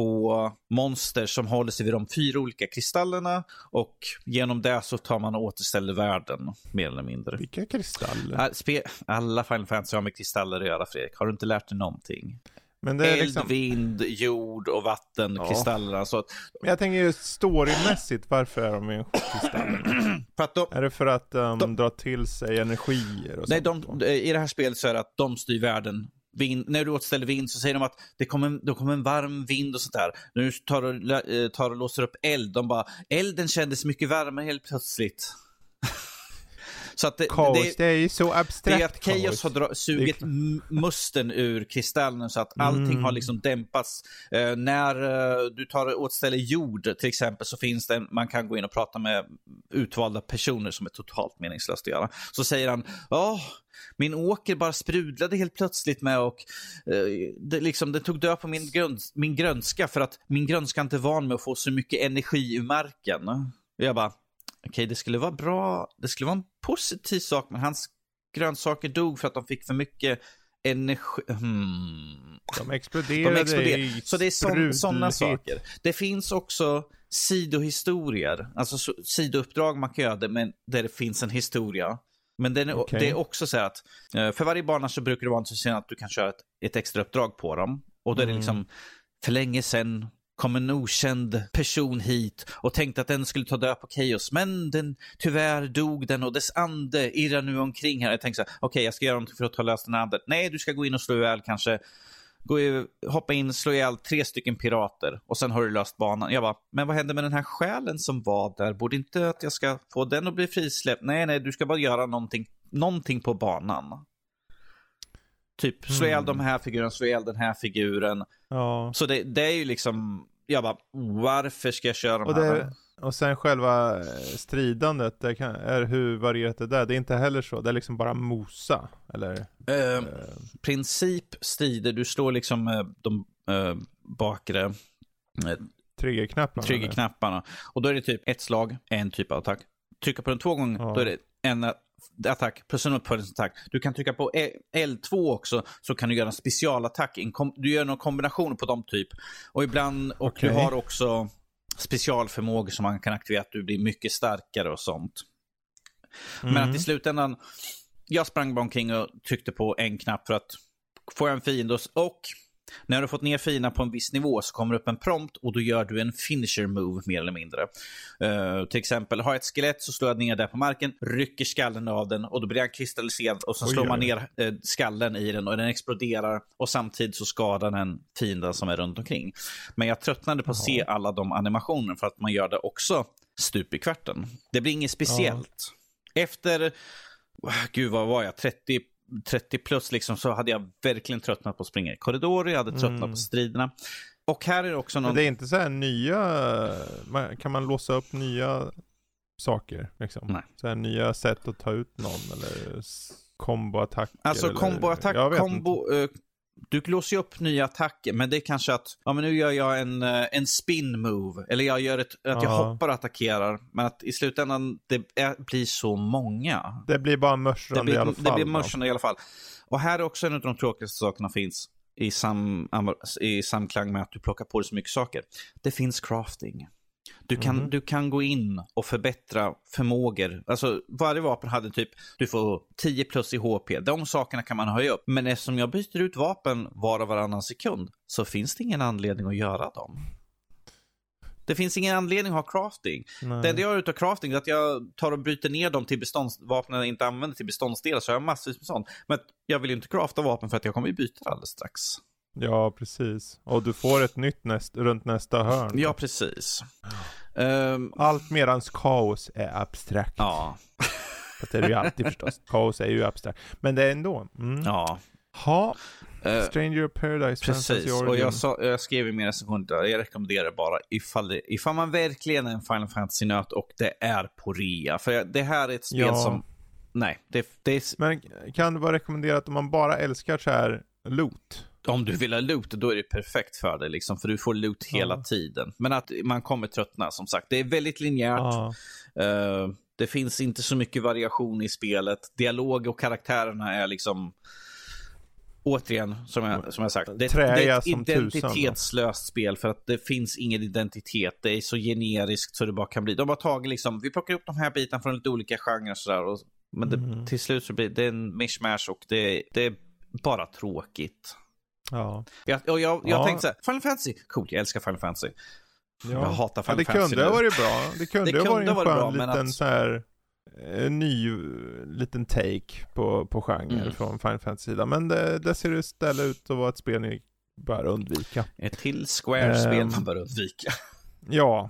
Speaker 2: monster som håller sig vid de fyra olika kristallerna och genom det så tar man och återställer världen, mer eller mindre.
Speaker 1: Vilka kristaller?
Speaker 2: All- spe- Alla Final Fantasy har med kristaller att göra, Fredrik. Har du inte lärt dig någonting?
Speaker 1: Men
Speaker 2: Eld,
Speaker 1: liksom...
Speaker 2: vind, jord och vatten,
Speaker 1: Ja.
Speaker 2: kristallerna. Så att,
Speaker 1: Men jag tänker just storymässigt, varför är de med kristaller?
Speaker 2: de,
Speaker 1: Är det för att um,
Speaker 2: De-
Speaker 1: dra till sig energier och
Speaker 2: Nej,
Speaker 1: sånt?
Speaker 2: de? I det här spelet så är det att de styr världen. Vind, när du återställer vind så säger de att det kommer, då kommer en varm vind och sånt där. När du tar och, eh, tar och låser upp eld, de bara, elden kändes mycket varmare helt plötsligt så att det,
Speaker 1: Kaos,
Speaker 2: det,
Speaker 1: det är ju så abstrakt
Speaker 2: det är att Chaos har dra, sugit musten ur kristallen så att allting
Speaker 1: Mm.
Speaker 2: har liksom dämpats. Eh, när eh, du tar och återställer jord till exempel så finns det en, man kan gå in och prata med utvalda personer som är totalt meningslöst att göra. Så säger han, ja, min åker bara sprudlade helt plötsligt med och eh, det, liksom, det tog död på min, grön, min grönska för att min grönska inte är van med att få så mycket energi ur marken. Och jag bara, okej det skulle vara bra, det skulle vara en positiv sak men hans grönsaker dog för att de fick för mycket energi. Hmm.
Speaker 1: De exploderade
Speaker 2: De exploderar.
Speaker 1: i
Speaker 2: Så det är sådana saker. Det finns också sidohistorier, alltså så, sidouppdrag man kan göra men där det finns en historia. Men den
Speaker 1: Okej.
Speaker 2: det är också så att eh, för varje bana så brukar det vara så att du kan köra ett, ett extra uppdrag på dem. Och då är det
Speaker 1: Mm.
Speaker 2: liksom, för länge sedan kom en okänd person hit och tänkte att den skulle ta död på Chaos. Men den, tyvärr dog den och dess ande irrar nu omkring här. Jag tänkte så här, okej jag ska göra någonting för att ta lös den anden. Nej, du ska gå in och slå ihjäl kanske gå i, hoppa in, slå ihjäl tre stycken pirater och sen har du löst banan. Jag bara, men vad hände med den här själen som var där? Borde inte att jag ska få den att bli frisläppt? Nej, nej, du ska bara göra någonting, någonting på banan. Typ, slå ihjäl
Speaker 1: Mm.
Speaker 2: de här figuren, slå ihjäl den här figuren.
Speaker 1: Ja.
Speaker 2: Så det, det är ju liksom, jag bara, varför ska jag köra de
Speaker 1: Och,
Speaker 2: här?
Speaker 1: och sen själva eh, stridandet, det kan, är hur varierat det där? Det är inte heller så, det är liksom bara mosa, eller?
Speaker 2: Eh,
Speaker 1: Eh,
Speaker 2: princip strider, du slår liksom eh, de eh, bakre eh,
Speaker 1: triggerknapparna?
Speaker 2: triggerknapparna. Och då är det typ ett slag, en typ av attack. Trycka på den två gånger,
Speaker 1: Ja.
Speaker 2: då är det en, attack plus en uppföljningsattack. Du kan trycka på E- L2 också så kan du göra en specialattack. Du gör någon kombination på de typ. Och ibland, och
Speaker 1: Okej.
Speaker 2: du har också specialförmågor som man kan aktivera att du blir mycket starkare och sånt. Men
Speaker 1: Mm.
Speaker 2: att i slutändan, jag sprang bara omkring och tryckte på en knapp för att få en fiende och när du har fått ner fienden på en viss nivå så kommer det upp en prompt och då gör du en finisher move mer eller mindre. Eh, till exempel, har jag ett skelett så slår jag ner det på marken, rycker skallen av den och då blir den kristalliserad och så
Speaker 1: Oj,
Speaker 2: slår man ner eh, skallen i den och den exploderar och samtidigt så skadar den fienden som är runt omkring. Men jag tröttnade på att se alla de animationerna för att man gör det också stup i kvarten. Det blir inget speciellt. Efter, gud vad var jag, 30, 30 plus liksom så hade jag verkligen tröttnat på att springa i korridorer, jag hade tröttnat
Speaker 1: Mm.
Speaker 2: på striderna. Och här är det också någon...
Speaker 1: Men det är inte så här nya, kan man låsa upp nya saker liksom?
Speaker 2: Nej.
Speaker 1: Så här nya sätt att ta ut någon eller komboattacker
Speaker 2: Alltså komboattack, kombo... du låser upp nya attacker, men det är kanske att ja, men nu gör jag en, eh, en spin move. Eller jag gör ett, att jag
Speaker 1: Ja.
Speaker 2: hoppar och attackerar. Men att i slutändan det är, blir så många.
Speaker 1: Det blir bara mörsande i alla fall.
Speaker 2: det blir mörsande i alla fall. Och här är också en av de tråkigaste sakerna finns i, sam, i samklang med att du plockar på dig så mycket saker. Det finns crafting. Du kan,
Speaker 1: Mhm.
Speaker 2: du kan gå in och förbättra förmågor. Alltså varje vapen hade typ, du får 10 plus i HP. De sakerna kan man höja upp. Men eftersom jag byter ut vapen var och varannan sekund så finns det ingen anledning att göra dem. Det finns ingen anledning att ha crafting.
Speaker 1: Nej.
Speaker 2: Det enda jag gör utav crafting är att jag tar och bryter ner dem till beståndsvapen jag inte använder till beståndsdelar. Så jag har massvis med sånt. Men jag vill ju inte crafta vapen för att jag kommer ju byta det alldeles strax.
Speaker 1: Ja, precis. Och du får ett nytt näst, runt nästa hörn.
Speaker 2: Ja, precis. Ehm,
Speaker 1: Allt medans kaos är abstrakt.
Speaker 2: ja,
Speaker 1: Fast det är det ju alltid förstås. Kaos är ju abstrakt. Men det är ändå. Mm.
Speaker 2: ja.
Speaker 1: Ha,
Speaker 2: Eh,
Speaker 1: Stranger Paradise Fantasy
Speaker 2: Precis, och jag, sa, jag skrev i min recension där, jag rekommenderar bara ifall, det, ifall man verkligen är en Final Fantasy-nöt och det är på rea. För det här är ett spel
Speaker 1: Ja.
Speaker 2: som, nej, det, det är,
Speaker 1: Men kan det vara rekommenderat om man bara älskar så här loot?
Speaker 2: Om du vill ha loot, då är det perfekt för dig, liksom, för du får loot hela tiden. Men att man kommer tröttna, som sagt. Det är väldigt linjärt.
Speaker 1: Ja.
Speaker 2: Eh, det finns inte så mycket variation i spelet. Dialog och karaktärerna är liksom... Återigen, som jag, som jag sagt, det, det är ett identitetslöst spel för att det finns ingen identitet. Det är så generiskt så det bara kan bli. De har tagit liksom, vi plockar upp de här bitarna från lite olika genrer och sådär. Och, men det,
Speaker 1: Mhm.
Speaker 2: till slut så blir det en mishmash och det, det är bara tråkigt.
Speaker 1: Ja.
Speaker 2: Jag, och jag, jag
Speaker 1: Ja.
Speaker 2: tänkte så här, Final Fantasy, coolt, jag älskar Final Fantasy.
Speaker 1: ja.
Speaker 2: Jag hatar
Speaker 1: ja,
Speaker 2: Final
Speaker 1: det
Speaker 2: Fantasy
Speaker 1: kunde ha varit bra. Det kunde
Speaker 2: Det
Speaker 1: ha varit
Speaker 2: kunde
Speaker 1: en
Speaker 2: varit
Speaker 1: skön
Speaker 2: bra,
Speaker 1: liten
Speaker 2: att-
Speaker 1: så här en ny eh, liten take på, på genren
Speaker 2: Mm.
Speaker 1: från Final Fantasy-sidan. Men det, det ser istället ut att vara ett spel ni bör undvika.
Speaker 2: Ett till Square-spel
Speaker 1: Ehm.
Speaker 2: man bör undvika.
Speaker 1: Ja,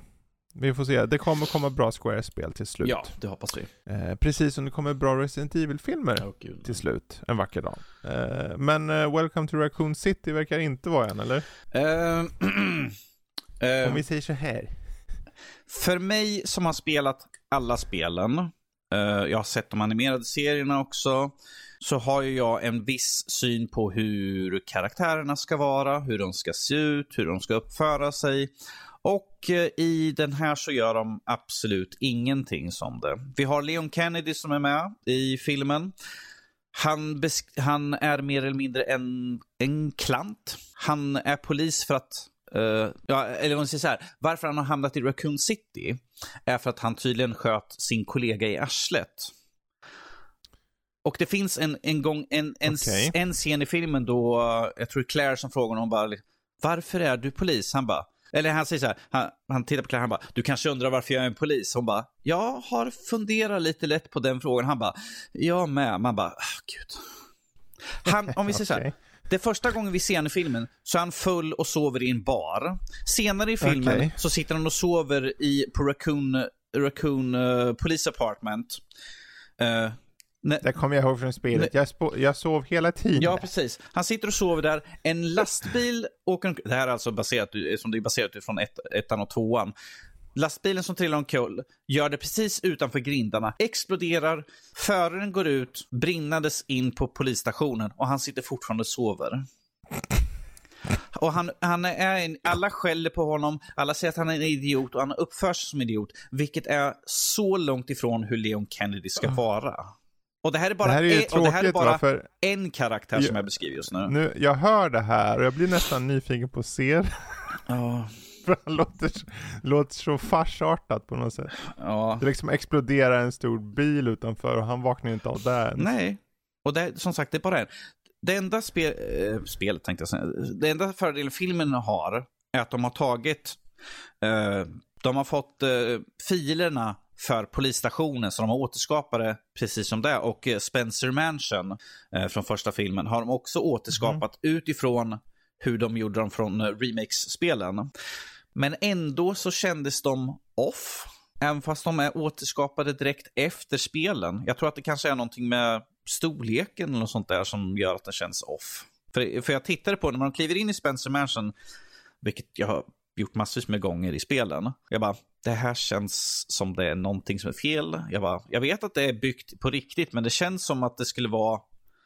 Speaker 1: vi får se. Det kommer komma bra Square-spel till slut.
Speaker 2: Ja, det hoppas vi.
Speaker 1: Eh, precis som det kommer bra Resident Evil-filmer
Speaker 2: gud.
Speaker 1: till slut, en vacker dag. Eh, men eh, Welcome to Raccoon City verkar inte vara än, eller?
Speaker 2: Ehm, ehm,
Speaker 1: Om vi säger så här.
Speaker 2: För mig som har spelat alla spelen, eh, jag har sett de animerade serierna också, så har ju jag en viss syn på hur karaktärerna ska vara, hur de ska se ut, hur de ska uppföra sig. Och eh, i den här så gör de absolut ingenting som det. Vi har Leon Kennedy som är med i filmen. Han, han är mer eller mindre en, en klant. Han är polis för att, eh, ja, eller om säger här, varför han har hamnat i Raccoon City är för att han tydligen sköt sin kollega i arslet. Och det finns en, en gång, en, en,
Speaker 1: Okej.
Speaker 2: en scen i filmen då, eh, jag tror Claire som frågar honom bara, varför är du polis? Han bara, eller han säger så här, han, han tittar på Claire, han bara, du kanske undrar varför jag är en polis? Hon bara, jag har funderat lite lätt på den frågan. Han bara, jag med. Man bara, ah, gud. Han, om vi säger så här,
Speaker 1: Okej.
Speaker 2: det första gången vi ser honom i filmen så är han full och sover i en bar. Senare i filmen
Speaker 1: Okej.
Speaker 2: så sitter han och sover i, på Raccoon, Raccoon uh, Police Apartment. Eh, när-
Speaker 1: Det kommer jag ihåg från spelet. Jag, jag sov hela tiden.
Speaker 2: Ja, precis. Han sitter och sover där. En lastbil åker Det här är alltså baserat, som det är baserat från ett, ettan och tvåan. Lastbilen som trillar omkull gör det precis utanför grindarna, exploderar, föraren går ut, brinnandes in på polisstationen och han sitter fortfarande och sover. Och han, han är en, alla skäller på honom, alla säger att han är en idiot och han uppför sig som idiot, vilket är så långt ifrån hur Leon Kennedy ska vara. Och det här är bara,
Speaker 1: här är
Speaker 2: en, det här är
Speaker 1: tråkigt
Speaker 2: bara
Speaker 1: för
Speaker 2: en karaktär som jag beskriver just nu.
Speaker 1: nu, jag hör det här och jag blir nästan nyfiken på att se det.
Speaker 2: Ja,
Speaker 1: För han låter, låter så farsartat på något sätt.
Speaker 2: ja.
Speaker 1: Det liksom exploderar en stor bil utanför och han vaknar ju inte av det.
Speaker 2: Nej, och det, som sagt, det är bara en. Det enda spel, eh, spelet tänkte jag säga, det enda fördelen filmen har är att de har tagit, eh, de har fått eh, filerna för polisstationen så de har återskapat det precis som det. Och eh, Spencer Mansion eh, från första filmen har de också återskapat utifrån hur de gjorde dem från eh, remakes-spelen. Men ändå så kändes de off. Även fast de är återskapade direkt efter spelen. Jag tror att det kanske är någonting med storleken eller något sånt där som gör att det känns off. För, för jag tittade på när man kliver in i Spencer Mansion, vilket jag gjort massvis med gånger i spelen. Jag bara, det här känns som det är någonting som är fel. Jag bara, jag vet att det är byggt på riktigt, men det känns som att det skulle vara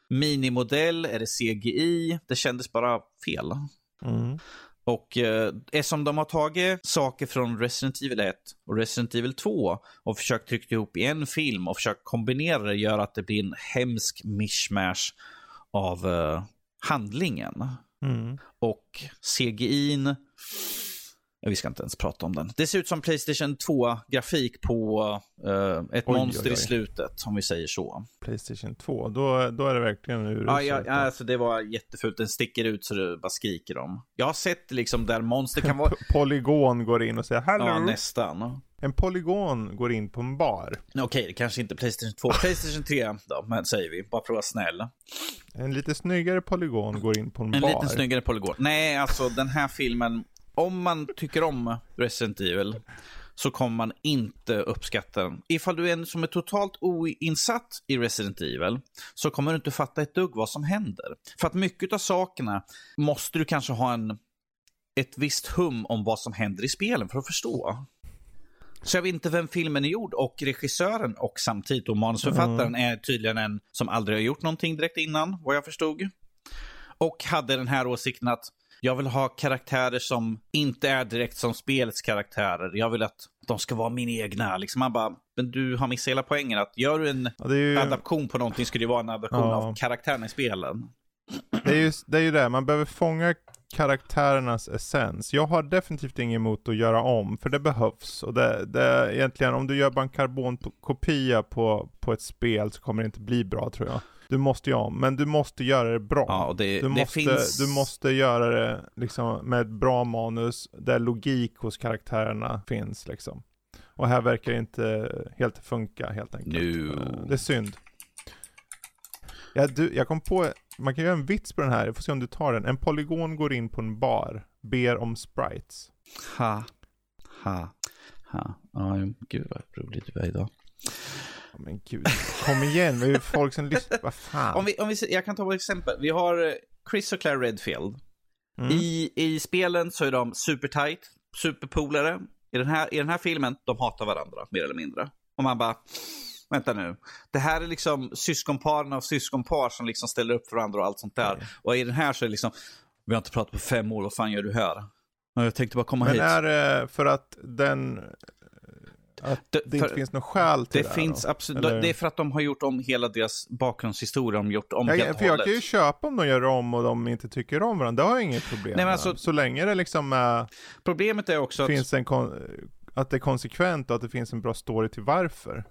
Speaker 2: minimodell, är det CGI? Det kändes bara fel.
Speaker 1: Mm.
Speaker 2: Och eh, eftersom de har tagit saker från Resident Evil 1 och Resident Evil 2 och försökt trycka ihop i en film och försökt kombinera det gör att det blir en hemsk mishmash av eh, handlingen.
Speaker 1: Mm.
Speaker 2: Och CGI'n, vi ska inte ens prata om den. Det ser ut som Playstation 2-grafik på eh, ett
Speaker 1: Oj,
Speaker 2: monster
Speaker 1: oj, oj.
Speaker 2: i slutet, om vi säger så.
Speaker 1: Playstation 2, då, då är det verkligen uruselt.
Speaker 2: Ja, ja, ja, alltså det var jättefult. Den sticker ut så det bara skriker om. Jag har sett liksom där monster kan vara...
Speaker 1: Polygon går in och säger Hallå!
Speaker 2: Ja, nästan.
Speaker 1: En polygon går in på en bar.
Speaker 2: Okej, det kanske inte är Playstation 2. Playstation 3 då, men säger vi. Bara för att vara snäll.
Speaker 1: En lite snyggare polygon går in på en,
Speaker 2: En
Speaker 1: bar.
Speaker 2: liten snyggare polygon. Nej, alltså den här filmen. Om man tycker om Resident Evil så kommer man inte uppskatta den. Ifall du är en som är totalt oinsatt i Resident Evil så kommer du inte fatta ett dugg vad som händer. För att mycket av sakerna måste du kanske ha en, ett visst hum om vad som händer i spelen för att förstå. Så jag vet inte vem filmen är gjord och regissören och samtidigt då manusförfattaren är tydligen en som aldrig har gjort någonting direkt innan, vad jag förstod. Och hade den här åsikten att jag vill ha karaktärer som inte är direkt som spelets karaktärer. Jag vill att de ska vara min egna. Liksom man bara, men du har missat hela poängen. Att gör du en
Speaker 1: Ja, ju,
Speaker 2: adaption på någonting ska det vara en adaption
Speaker 1: Ja.
Speaker 2: av karaktärerna i spelen.
Speaker 1: det, är ju, det är ju det, man behöver fånga karaktärernas essens. Jag har definitivt inget emot att göra om, för det behövs. Och det, det egentligen, om du gör bara en karbonkopia på, på ett spel så kommer det inte bli bra tror jag. Du måste om, men du måste göra det bra.
Speaker 2: Ja, det,
Speaker 1: Du
Speaker 2: det
Speaker 1: måste,
Speaker 2: finns...
Speaker 1: du måste göra det liksom med ett bra manus där logik hos karaktärerna finns liksom. Och här verkar det inte helt funka helt enkelt. Eh, Det är synd. Ja, du, jag kom på, man kan göra en vits på den här, jag får se om du tar den. En polygon går in på en bar, ber om sprites.
Speaker 2: Ha. Ha. Ha. Ja, gud vad roligt det var idag.
Speaker 1: Men gud, kom igen, vi är folk som lyssnar, vad fan.
Speaker 2: Om vi, om vi, jag kan ta ett exempel. Vi har eh, Chris och Claire Redfield.
Speaker 1: Mm.
Speaker 2: I, I spelen så är de supertight, superpolare. I den, här, I den här filmen, de hatar varandra mer eller mindre. Och man bara, vänta nu. Det här är liksom syskonparen av syskonpar som liksom ställer upp för varandra och allt sånt där. Och i den här så är det liksom, vi har inte pratat på fem år, vad fan gör du här? "Ja, Jag tänkte bara komma
Speaker 1: Men
Speaker 2: hit.
Speaker 1: är det för att den, att
Speaker 2: Det-
Speaker 1: det, inte finns något skäl till
Speaker 2: det
Speaker 1: det,
Speaker 2: finns
Speaker 1: då?
Speaker 2: absolut,
Speaker 1: Eller?
Speaker 2: det är för att de har gjort om hela deras bakgrundshistoria, de har gjort om
Speaker 1: Jag,
Speaker 2: helt
Speaker 1: för jag
Speaker 2: hållet.
Speaker 1: kan ju köpa om de gör om och de inte tycker om varandra, det har jag inget problem
Speaker 2: men
Speaker 1: med.
Speaker 2: alltså-
Speaker 1: Så länge det liksom är,
Speaker 2: Problemet är också att
Speaker 1: finns en kon, att det är konsekvent och att det finns en bra story till varför.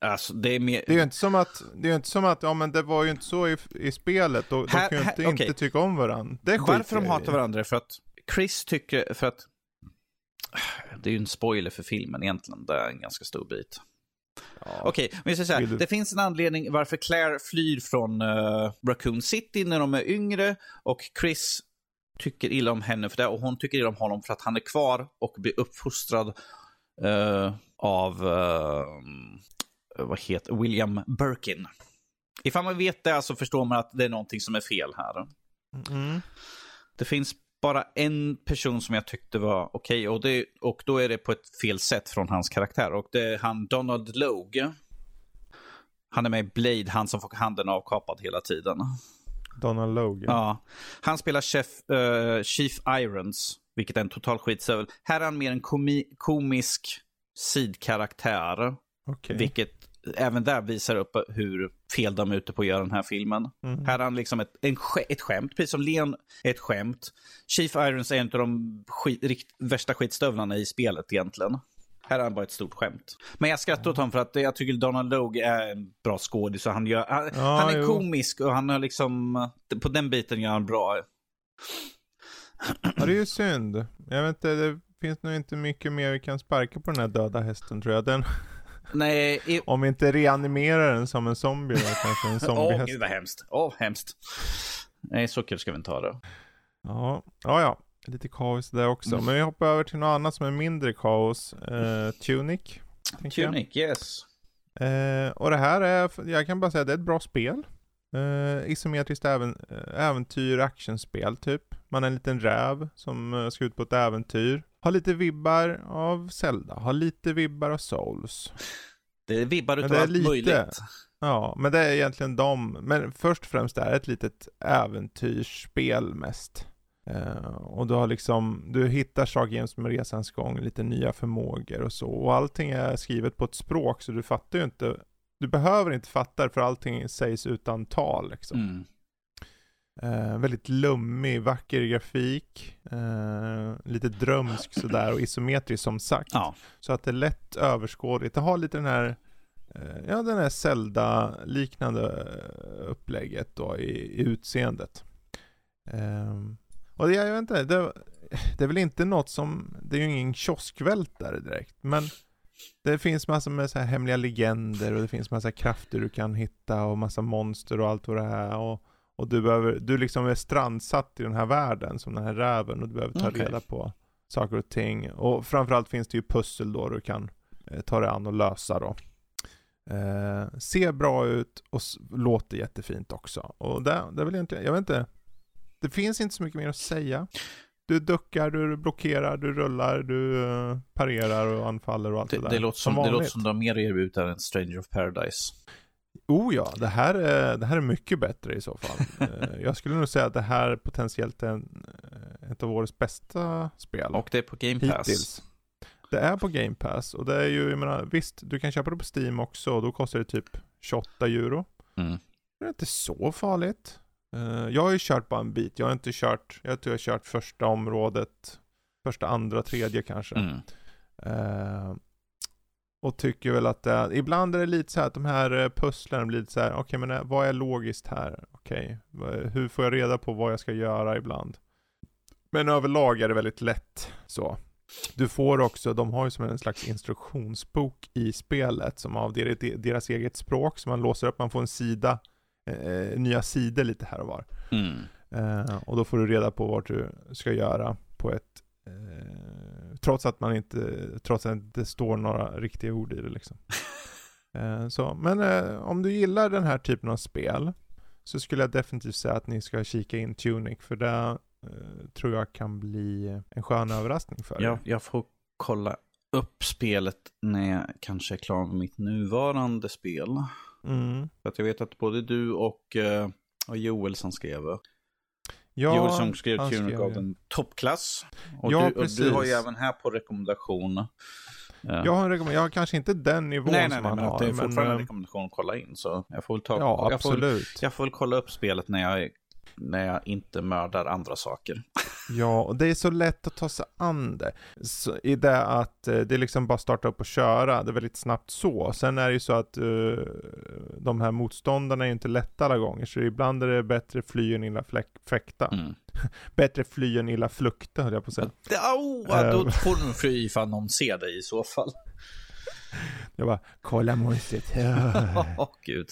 Speaker 2: alltså, det är mer...
Speaker 1: Det är ju inte som att, det är inte som att, ja men det var ju inte så i, i spelet och
Speaker 2: Här-
Speaker 1: de kan ju
Speaker 2: här-
Speaker 1: inte,
Speaker 2: okej.
Speaker 1: inte tycka om varandra. Det
Speaker 2: Varför de
Speaker 1: jag
Speaker 2: hatar varandra är för att Chris tycker, för att det är ju en spoiler för filmen egentligen, det är en ganska stor bit.
Speaker 1: Ja.
Speaker 2: Okej, men jag
Speaker 1: du-
Speaker 2: det finns en anledning varför Claire flyr från uh, Raccoon City när de är yngre och Chris tycker illa om henne för det och hon tycker illa om honom för att han är kvar och blir uppfostrad eh, av, eh, vad heter William Birkin. Ifall man vet det så förstår man att det är någonting som är fel här.
Speaker 1: Mm.
Speaker 2: Det finns bara en person som jag tyckte var okej och, det, och då är det på ett fel sätt från hans karaktär. Och det är han Donald Logue. Han är med i Blade, han som får handen avkapad hela tiden.
Speaker 1: Donald Logan.
Speaker 2: Ja. Han spelar chef, eh, Chief Irons, vilket är en total skitsövel. Här är han mer en komi- komisk sidkaraktär.
Speaker 1: Okej.
Speaker 2: Vilket även där visar upp hur fel de är ute på att göra den här filmen.
Speaker 1: Mm.
Speaker 2: Här är han liksom ett, en, ett skämt, precis som Leon är ett skämt. Chief Irons är en av de skit, rikt, värsta skitstövlarna i spelet egentligen. Här är han bara ett stort skämt. Men jag skrattar åt honom för att jag tycker Donald Logue är en bra skådis. Han, gör, han,
Speaker 1: Ja,
Speaker 2: han är
Speaker 1: jo.
Speaker 2: komisk och han har liksom, på den biten gör han bra.
Speaker 1: Ja, det är ju synd. Jag vet inte, det finns nog inte mycket mer vi kan sparka på den här döda hästen tror jag. Den,
Speaker 2: Nej, i,
Speaker 1: om vi inte reanimerar den som en zombie då, kanske en
Speaker 2: Åh,
Speaker 1: zombiehäst.
Speaker 2: gud vad hemskt. Åh, hemskt. Nej, så kul ska vi inte ha det.
Speaker 1: Ja, ja, ja. Lite kaos där också.
Speaker 2: Mm.
Speaker 1: Men vi hoppar över till något annat som är mindre kaos. Eh, Tunic. tänker jag.
Speaker 2: Tunic, yes.
Speaker 1: Eh, och det här är, jag kan bara säga det är ett bra spel. Eh, isometriskt även, eh, äventyr, actionspel typ. Man är en liten räv som eh, ska ut på ett äventyr. Har lite vibbar av Zelda, har lite vibbar av Souls.
Speaker 2: Det är vibbar utav allt
Speaker 1: lite-
Speaker 2: möjligt.
Speaker 1: Ja, men det är egentligen de, men först och främst är det ett litet äventyrsspel mest. Eh, och du har liksom, du hittar saker jäms med resans gång, lite nya förmågor och så. Och allting är skrivet på ett språk så du fattar ju inte, du behöver inte fatta det för allting sägs utan tal liksom.
Speaker 2: Mm.
Speaker 1: Eh, väldigt lummig, vacker grafik, eh, lite drömsk sådär och isometriskt som sagt.
Speaker 2: Ja.
Speaker 1: Så att det är lätt överskådligt. Det har lite den här, eh, ja den här Zelda-liknande eh, upplägget då i, i utseendet. Ehm, och det, jag vet inte, det, det är väl inte något som, det är ju ingen kioskvältare direkt, men det finns massor med så här hemliga legender och det finns massa krafter du kan hitta och massa monster och allt vad det är. Och, och du behöver, du liksom är strandsatt i den här världen som den här räven och du behöver ta
Speaker 2: Okej.
Speaker 1: reda på saker och ting. Och framförallt finns det ju pussel då du kan eh, ta dig an och lösa då. Eh, ser bra ut och låter jättefint också. Och det, det är väl egentligen, jag vet inte. Det finns inte så mycket mer att säga. Du duckar, du blockerar, du rullar, du eh, parerar och anfaller och allt det,
Speaker 2: Det,
Speaker 1: där.
Speaker 2: det, låter som, det
Speaker 1: vanligt.
Speaker 2: låter som de mer erbjuder än Stranger of Paradise.
Speaker 1: Oh ja, det här, är, det här är mycket bättre i så fall. Eh, jag skulle nog säga att det här potentiellt är en, eh, ett av årets bästa spel.
Speaker 2: Och det är på Game Pass.
Speaker 1: Hittills. Det är på Game Pass och det är ju, jag menar, visst, du kan köpa det på Steam också och då kostar det typ 28 euro.
Speaker 2: Mm.
Speaker 1: Det är inte så farligt. Eh, jag har ju kört bara en bit, jag har inte kört, jag tror jag har kört första området, första, andra, tredje kanske.
Speaker 2: Mm.
Speaker 1: Eh, och tycker väl att det ibland är det lite så här att de här eh, pusslen blir lite så här, okej men eh, vad är logiskt här? Okej, vad- hur får jag reda på vad jag ska göra ibland? Men överlag är det väldigt lätt så. Du får också, de har ju som en slags instruktionsbok i spelet som av deras, deras eget språk som man låser upp, man får en sida, eh, nya sidor lite här och var.
Speaker 2: Mm.
Speaker 1: Eh, och då får du reda på vad du ska göra på ett eh, trots att man inte, trots att det inte står några riktiga ord i det liksom. eh, så, men eh, om du gillar den här typen av spel så skulle jag definitivt säga att ni ska kika in Tunic för det tror jag kan bli en skön överraskning för er.
Speaker 2: Jag, jag får kolla upp spelet när jag kanske är klar med mitt nuvarande spel.
Speaker 1: Mm.
Speaker 2: För att jag vet att både du och, eh, och Joel som skrev,
Speaker 1: Ja,
Speaker 2: Joel som skrev Tunic av en toppklass. Och,
Speaker 1: Ja,
Speaker 2: du, och du har ju även här på rekommendation. eh,
Speaker 1: Jag har, en rekommend- jag har kanske inte den nivån
Speaker 2: nej,
Speaker 1: som
Speaker 2: nej,
Speaker 1: han
Speaker 2: men
Speaker 1: har.
Speaker 2: det är fortfarande en
Speaker 1: eh,
Speaker 2: rekommendation att kolla in. Så jag får väl ta,
Speaker 1: ja,
Speaker 2: jag får,
Speaker 1: absolut.
Speaker 2: jag får väl kolla upp spelet när jag, när jag inte mördar andra saker.
Speaker 1: Ja, och det är så lätt att ta sig an det. Så, I det att eh, det är liksom bara starta upp och köra, det är väldigt snabbt så. Sen är det ju så att eh, de här motståndarna är ju inte lätta alla gånger, så ibland är det bättre fly än illa fäkta.
Speaker 2: Mm.
Speaker 1: Bättre fly än illa flukta, höll jag på att säga.
Speaker 2: Oh, då
Speaker 1: Eh.
Speaker 2: får du fly ifall någon ser dig i så fall.
Speaker 1: Jag bara, kolla monstret.
Speaker 2: Åh, gud.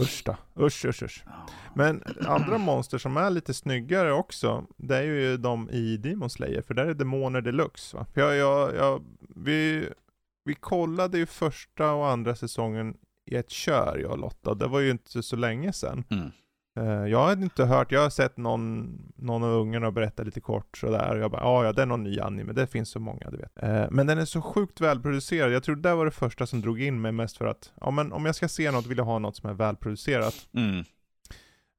Speaker 1: Usch då. Usch, usch, usch. Men andra monster som är lite snyggare också, det är ju de i Demon Slayer, för där är demoner deluxe va? För jag, jag, jag, vi, vi kollade ju första och andra säsongen i ett kör, jag och Lotta, det var ju inte så länge sedan.
Speaker 2: Mm.
Speaker 1: Eh, jag hade inte hört, jag har sett någon, någon av ungarna berätta lite kort sådär, och jag bara, "Ah, ja det är någon ny anime, det finns så många du vet. Eh, men den är så sjukt välproducerad, jag tror det var det första som drog in mig mest för att, ja men om jag ska se något vill jag ha något som är välproducerat.
Speaker 2: Mm.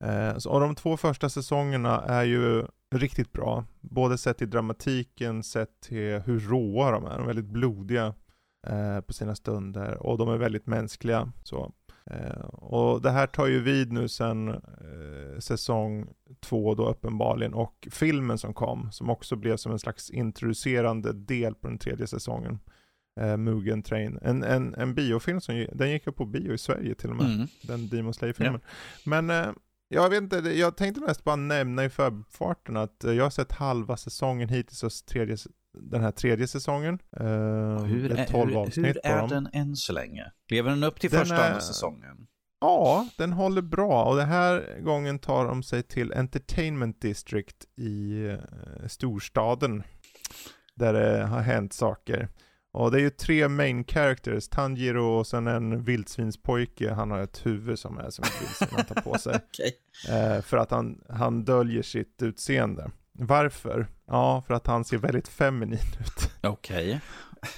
Speaker 1: Eh, så, och de två första säsongerna är ju riktigt bra. Både sett till dramatiken, sett till hur råa de är. De är väldigt blodiga. på sina stunder och de är väldigt mänskliga. Så. Eh, och det här tar ju vid nu sen eh, säsong två då uppenbarligen och filmen som kom som också blev som en slags introducerande del på den tredje säsongen. Eh, Mugen Train. En, en, en biofilm som den gick upp på bio i Sverige till och med.
Speaker 2: Mm.
Speaker 1: Den Demon Slayer-filmen. Men eh, jag vet inte, jag tänkte mest bara nämna i förfarten att eh, jag har sett halva säsongen hittills och tredje, den här tredje säsongen. Eh,
Speaker 2: Hur är,
Speaker 1: 12
Speaker 2: hur, hur är den än så länge? Lever den upp till
Speaker 1: Den
Speaker 2: första
Speaker 1: är-
Speaker 2: säsongen?
Speaker 1: Ja, den håller bra och den här gången tar de sig till Entertainment District i eh, storstaden. Där det har hänt saker. Och det är ju tre main characters, Tanjiro och sen en vildsvinspojke. Han har ett huvud som är som ett vildsvin han tar på sig.
Speaker 2: Okej.
Speaker 1: Eh, för att han, han döljer sitt utseende. Varför? Ja, för att han ser väldigt feminin ut.
Speaker 2: Okej.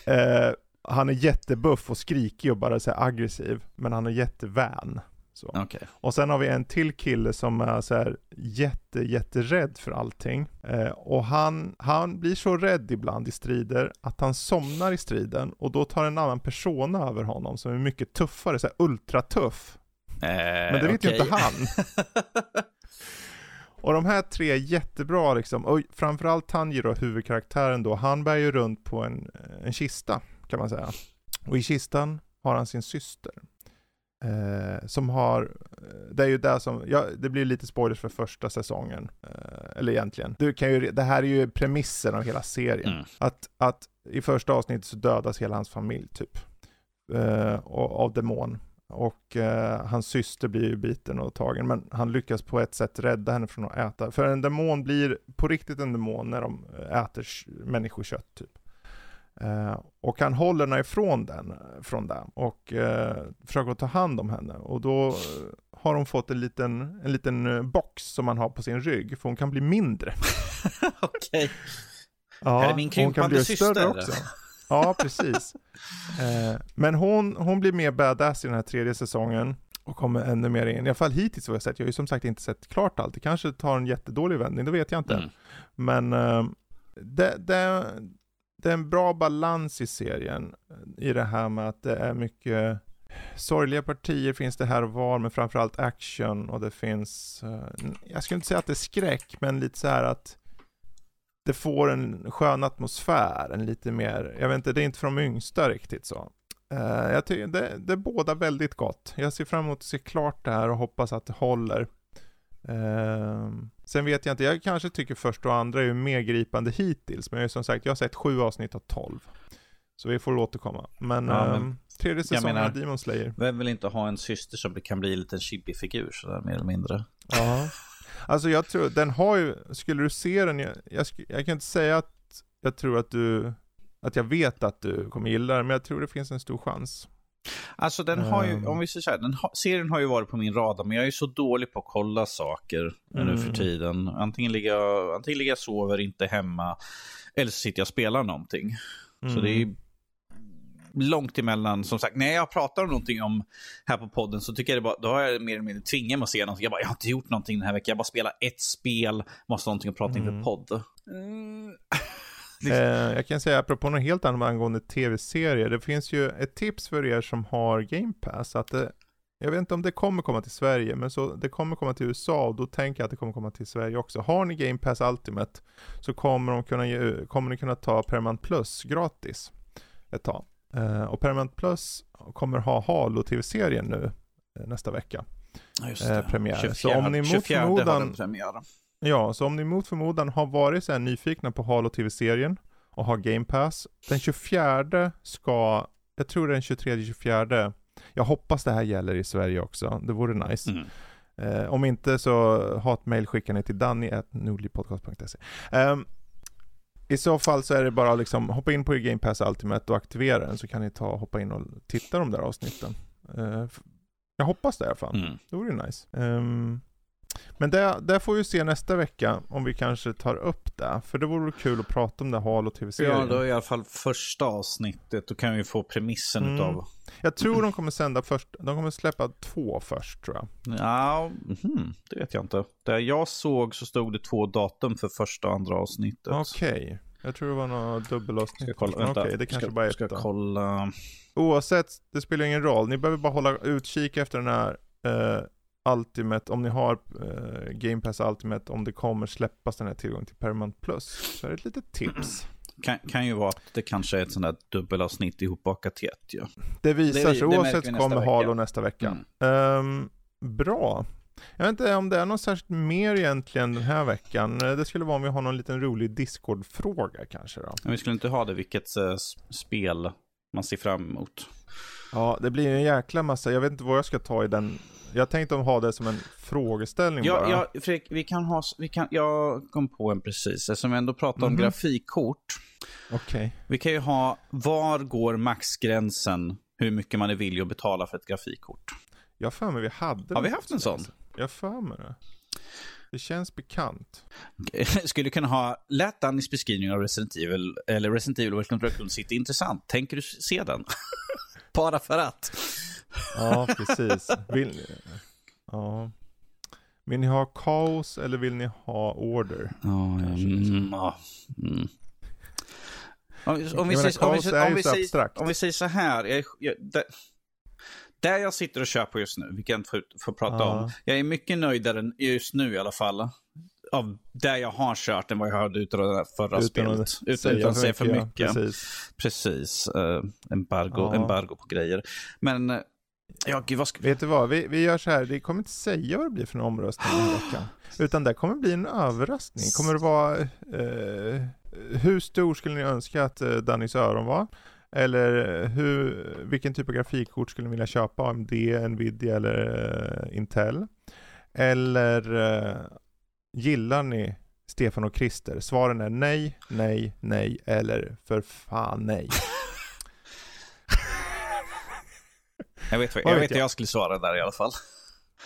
Speaker 1: Eh, han är jättebuff och skrikig och bara så aggressiv, men han är jättevän. Så.
Speaker 2: Okej.
Speaker 1: Och sen har vi en till kille som är så här jätte, jätterädd för allting. Eh, och han, han blir så rädd ibland i strider att han somnar i striden och då tar en annan persona över honom som är mycket tuffare, så här ultratuff. Men det vet ju inte han. Och de här tre är jättebra liksom, och framförallt Tanjiro, huvudkaraktären då, han bär ju runt på en, en kista kan man säga. Och i kistan har han sin syster. Eh, som har, eh, det är ju det som, ja, det blir lite spoilers för första säsongen. Eh, eller egentligen, du kan ju, det här är ju premissen av hela serien.
Speaker 2: Mm.
Speaker 1: Att, att i första avsnittet så dödas hela hans familj typ. Eh, och, av demon. Och eh, hans syster blir ju biten och tagen, men han lyckas på ett sätt rädda henne från att äta. För en demon blir på riktigt en demon när de äter sh- människokött typ. Eh, och han håller henne ifrån den, från det och eh, försöker ta hand om henne. Och då eh, har hon fått en liten, en liten eh, box som man har på sin rygg, för hon kan bli mindre.
Speaker 2: Okej.
Speaker 1: Ja,
Speaker 2: Är det min krympande syster?
Speaker 1: större också. Ja, precis. Eh, men hon, hon blir mer badass i den här tredje säsongen och kommer ännu mer in. I alla fall hittills vad jag sett. Jag har ju som sagt inte sett klart allt. Det kanske tar en jättedålig vändning, det vet jag inte.
Speaker 2: Mm.
Speaker 1: Men eh, det, det, det är en bra balans i serien i det här med att det är mycket sorgliga partier finns det här och var, men framförallt action och det finns, eh, jag skulle inte säga att det är skräck, men lite så här att det får en skön atmosfär, en lite mer, jag vet inte, det är inte för de yngsta riktigt så. Eh, jag tycker det, det båda väldigt gott. Jag ser fram emot att se klart det här och hoppas att det håller. Eh, sen vet jag inte, jag kanske tycker första och andra är ju mer gripande hittills, men jag är som sagt, jag har sett sju avsnitt av tolv. Så vi får återkomma. Men,
Speaker 2: Ja, men-
Speaker 1: ehm, tredje säsongen
Speaker 2: menar-
Speaker 1: av Demon Slayer.
Speaker 2: Vem vill inte ha en syster som kan bli en liten chibi-figur sådär mer eller mindre?
Speaker 1: Ja. Alltså jag tror, den har ju, skulle du se den, jag, jag, jag kan inte säga att jag tror att du, att jag vet att du kommer gilla den, men jag tror det finns en stor chans.
Speaker 2: Alltså den har ju,
Speaker 1: Ehm.
Speaker 2: om vi säger så här, den har, serien har ju varit på min radar, men jag är så dålig på att kolla saker nu
Speaker 1: Mm.
Speaker 2: för tiden. Antingen ligger, jag, antingen ligger jag sover, inte hemma, eller så sitter jag och spelar någonting. Så det är
Speaker 1: Mm.
Speaker 2: Långt emellan. Som sagt, när jag pratar om någonting om här på podden så tycker jag det bara, då har jag mer eller mindre tvingat mig att se någonting. Jag bara, jag har inte gjort någonting den här veckan. Jag bara spelar ett spel, måste ha någonting att prata
Speaker 1: Mm.
Speaker 2: inför podd. Mm.
Speaker 1: Eh, jag kan säga apropå något helt annat angående tv-serier. Det finns ju ett tips för er som har Game Pass. Att det, jag vet inte om det kommer komma till Sverige, men så det kommer komma till USA och då tänker jag att det kommer komma till Sverige också. Har ni Game Pass Ultimate så kommer, de kunna ge, kommer ni kunna ta Permanent Plus gratis ett tag. Eh, och Permanent Plus kommer ha Halo-tv-serien nu eh, nästa vecka.
Speaker 2: Ja,
Speaker 1: Eh, premiär. Så
Speaker 2: 24,
Speaker 1: om ni mot
Speaker 2: 24 har
Speaker 1: förmodan-
Speaker 2: den premiär.
Speaker 1: Ja, så om ni mot förmodan har varit så här nyfikna på Halo TV-serien och har Game Pass, den 24 ska, jag tror den 23-24, jag hoppas det här gäller i Sverige också, det vore nice.
Speaker 2: Mm.
Speaker 1: Eh, om inte så ha ett mail skickar ni till danny.nordlypodcast.se. Um, I så fall så är det bara liksom hoppa in på er Game Pass Ultimate och aktivera den så kan ni ta hoppa in och titta de där avsnitten. F- jag hoppas det i alla fall.
Speaker 2: Mm.
Speaker 1: Det vore ju nice. Ehm, men det, det får vi se nästa vecka om vi kanske tar upp det. För det vore kul att prata om det Halo TV-serien.
Speaker 2: Ja, då är i alla fall första avsnittet. Då kan vi få premissen
Speaker 1: Mm.
Speaker 2: utav...
Speaker 1: Jag tror de kommer sända först, de kommer släppa två först tror jag.
Speaker 2: Ja, mhm, det vet jag inte. Där jag såg så stod det två datum för första och andra avsnittet.
Speaker 1: Okej. Jag tror det var något dubbelavsnitt.
Speaker 2: Ska kolla, vänta.
Speaker 1: Okej, det kanske
Speaker 2: ska,
Speaker 1: bara är ett
Speaker 2: ska
Speaker 1: då.
Speaker 2: kolla.
Speaker 1: Oavsett, det spelar ingen roll. Ni behöver bara hålla utkik efter den här eh, Ultimate, om ni har eh, Game Pass Ultimate, om det kommer släppas den här tillgången till Paramount Plus. Så är det ett litet tips.
Speaker 2: Kan, kan ju vara att det kanske är ett sånt där dubbelavsnitt ihopbakat i ett ju.
Speaker 1: Det visar
Speaker 2: Det-
Speaker 1: sig,
Speaker 2: det
Speaker 1: oavsett
Speaker 2: vi nästa
Speaker 1: kommer
Speaker 2: vecka.
Speaker 1: Halo nästa vecka.
Speaker 2: Mm.
Speaker 1: Ehm, bra. Jag vet inte om det är något särskilt mer egentligen den här veckan. Eh, Det skulle vara om vi har någon liten rolig Discord-fråga kanske då.
Speaker 2: Men vi skulle inte ha det vilket s- spel man ser fram emot.
Speaker 1: Ja, det blir en jäkla massa. Jag vet inte vad jag ska ta i den. Jag tänkte ha det som en frågeställning
Speaker 2: Ja,
Speaker 1: bara.
Speaker 2: ja, Fredrik, vi kan ha, vi kan, jag kom på en precis, eftersom vi ändå pratar om
Speaker 1: Mhm.
Speaker 2: grafikkort.
Speaker 1: Okej.
Speaker 2: Vi kan ju ha, var går maxgränsen hur mycket man är villig att betala för ett grafikkort?
Speaker 1: Jag för mig vi hade
Speaker 2: Har vi haft en
Speaker 1: så
Speaker 2: sån?
Speaker 1: Jag för mig det. Det känns bekant.
Speaker 2: Skulle kunna ha, lät Dannys beskrivning av Resident Evil, eller Resident Evil Welcome to Raccoon City intressant? Tänker du se den? Bara för att.
Speaker 1: Ja, precis. Vill ni? Ja. Vill ni ha kaos eller vill ni ha order?
Speaker 2: Ja, mm, mm. Om, vi- om, vi
Speaker 1: Jag menar,
Speaker 2: säger, om, vi, vi
Speaker 1: så
Speaker 2: säger,
Speaker 1: abstrakt.
Speaker 2: om vi säger så här. Jag, jag, där, där jag sitter och kör på just nu, vi kan få, få prata
Speaker 1: Ja.
Speaker 2: om. Jag är mycket nöjdare just nu i alla fall. Av där jag har kört än vad jag hörde utav det där förra spelet. Utan, utan att säga för mycket.
Speaker 1: ja, Precis.
Speaker 2: Precis. Uh, embargo,
Speaker 1: Ja.
Speaker 2: embargo på grejer. Men, eh, ja gud vad ska
Speaker 1: Vet du vad, vi, vi gör så här, det kommer inte säga vad det blir för en omröstning den veckan. Utan det kommer bli en överraskning. Kommer det vara, eh, hur stor skulle ni önska att eh, Dannys öron var? Eller eh, hur, vilken typ av grafikkort skulle ni vilja köpa? AMD, Nvidia eller eh, Intel? Eller eh, gillar ni Stefan och Christer? Svaren är nej, nej, nej eller för fan nej.
Speaker 2: Jag vet vad jag,
Speaker 1: vet jag?
Speaker 2: jag skulle svara där i alla fall.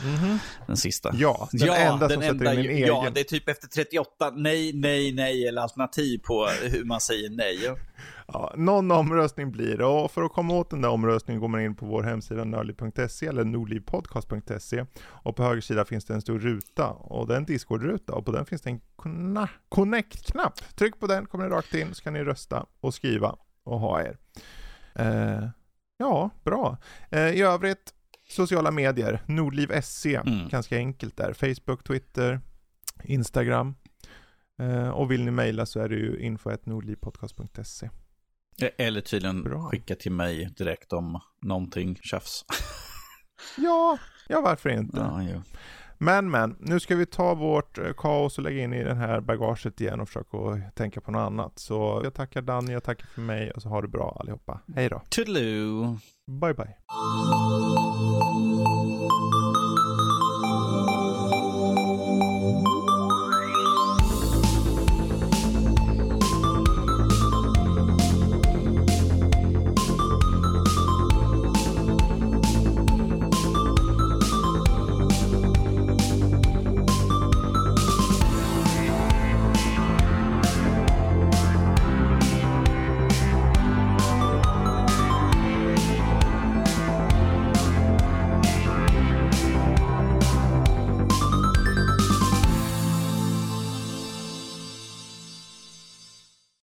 Speaker 1: Mhm.
Speaker 2: Den sista.
Speaker 1: Ja, den enda som sätter in min
Speaker 2: ja,
Speaker 1: egen.
Speaker 2: det är typ efter 38 nej, nej, nej eller alternativ på hur man säger nej.
Speaker 1: Ja, någon omröstning blir det och för att komma åt den där omröstningen går man in på vår hemsida nördliv.se eller nordlivpodcast.se och på höger sida finns det en stor ruta och det är en Discord-ruta och på den finns det en kna- connect-knapp. Tryck på den, kommer ni rakt in så kan ni rösta och skriva och ha er. Eh, ja, bra. Eh, I övrigt, sociala medier, Nordliv SC,
Speaker 2: Mm.
Speaker 1: ganska enkelt där. Facebook, Twitter, Instagram. Eh, och vill ni mejla så är det ju info.nordlivpodcast.se.
Speaker 2: Eller tydligen
Speaker 1: Bra.
Speaker 2: skicka till mig direkt om någonting tjafs.
Speaker 1: Ja, ja varför inte?
Speaker 2: Ja, jo.
Speaker 1: Men men, nu ska vi ta vårt eh, kaos och lägga in i det här bagaget igen och försöka tänka på något annat. Så jag tackar Danny, jag tackar för mig och så har det bra allihopa. Hej då.
Speaker 2: Toodaloo.
Speaker 1: Bye bye.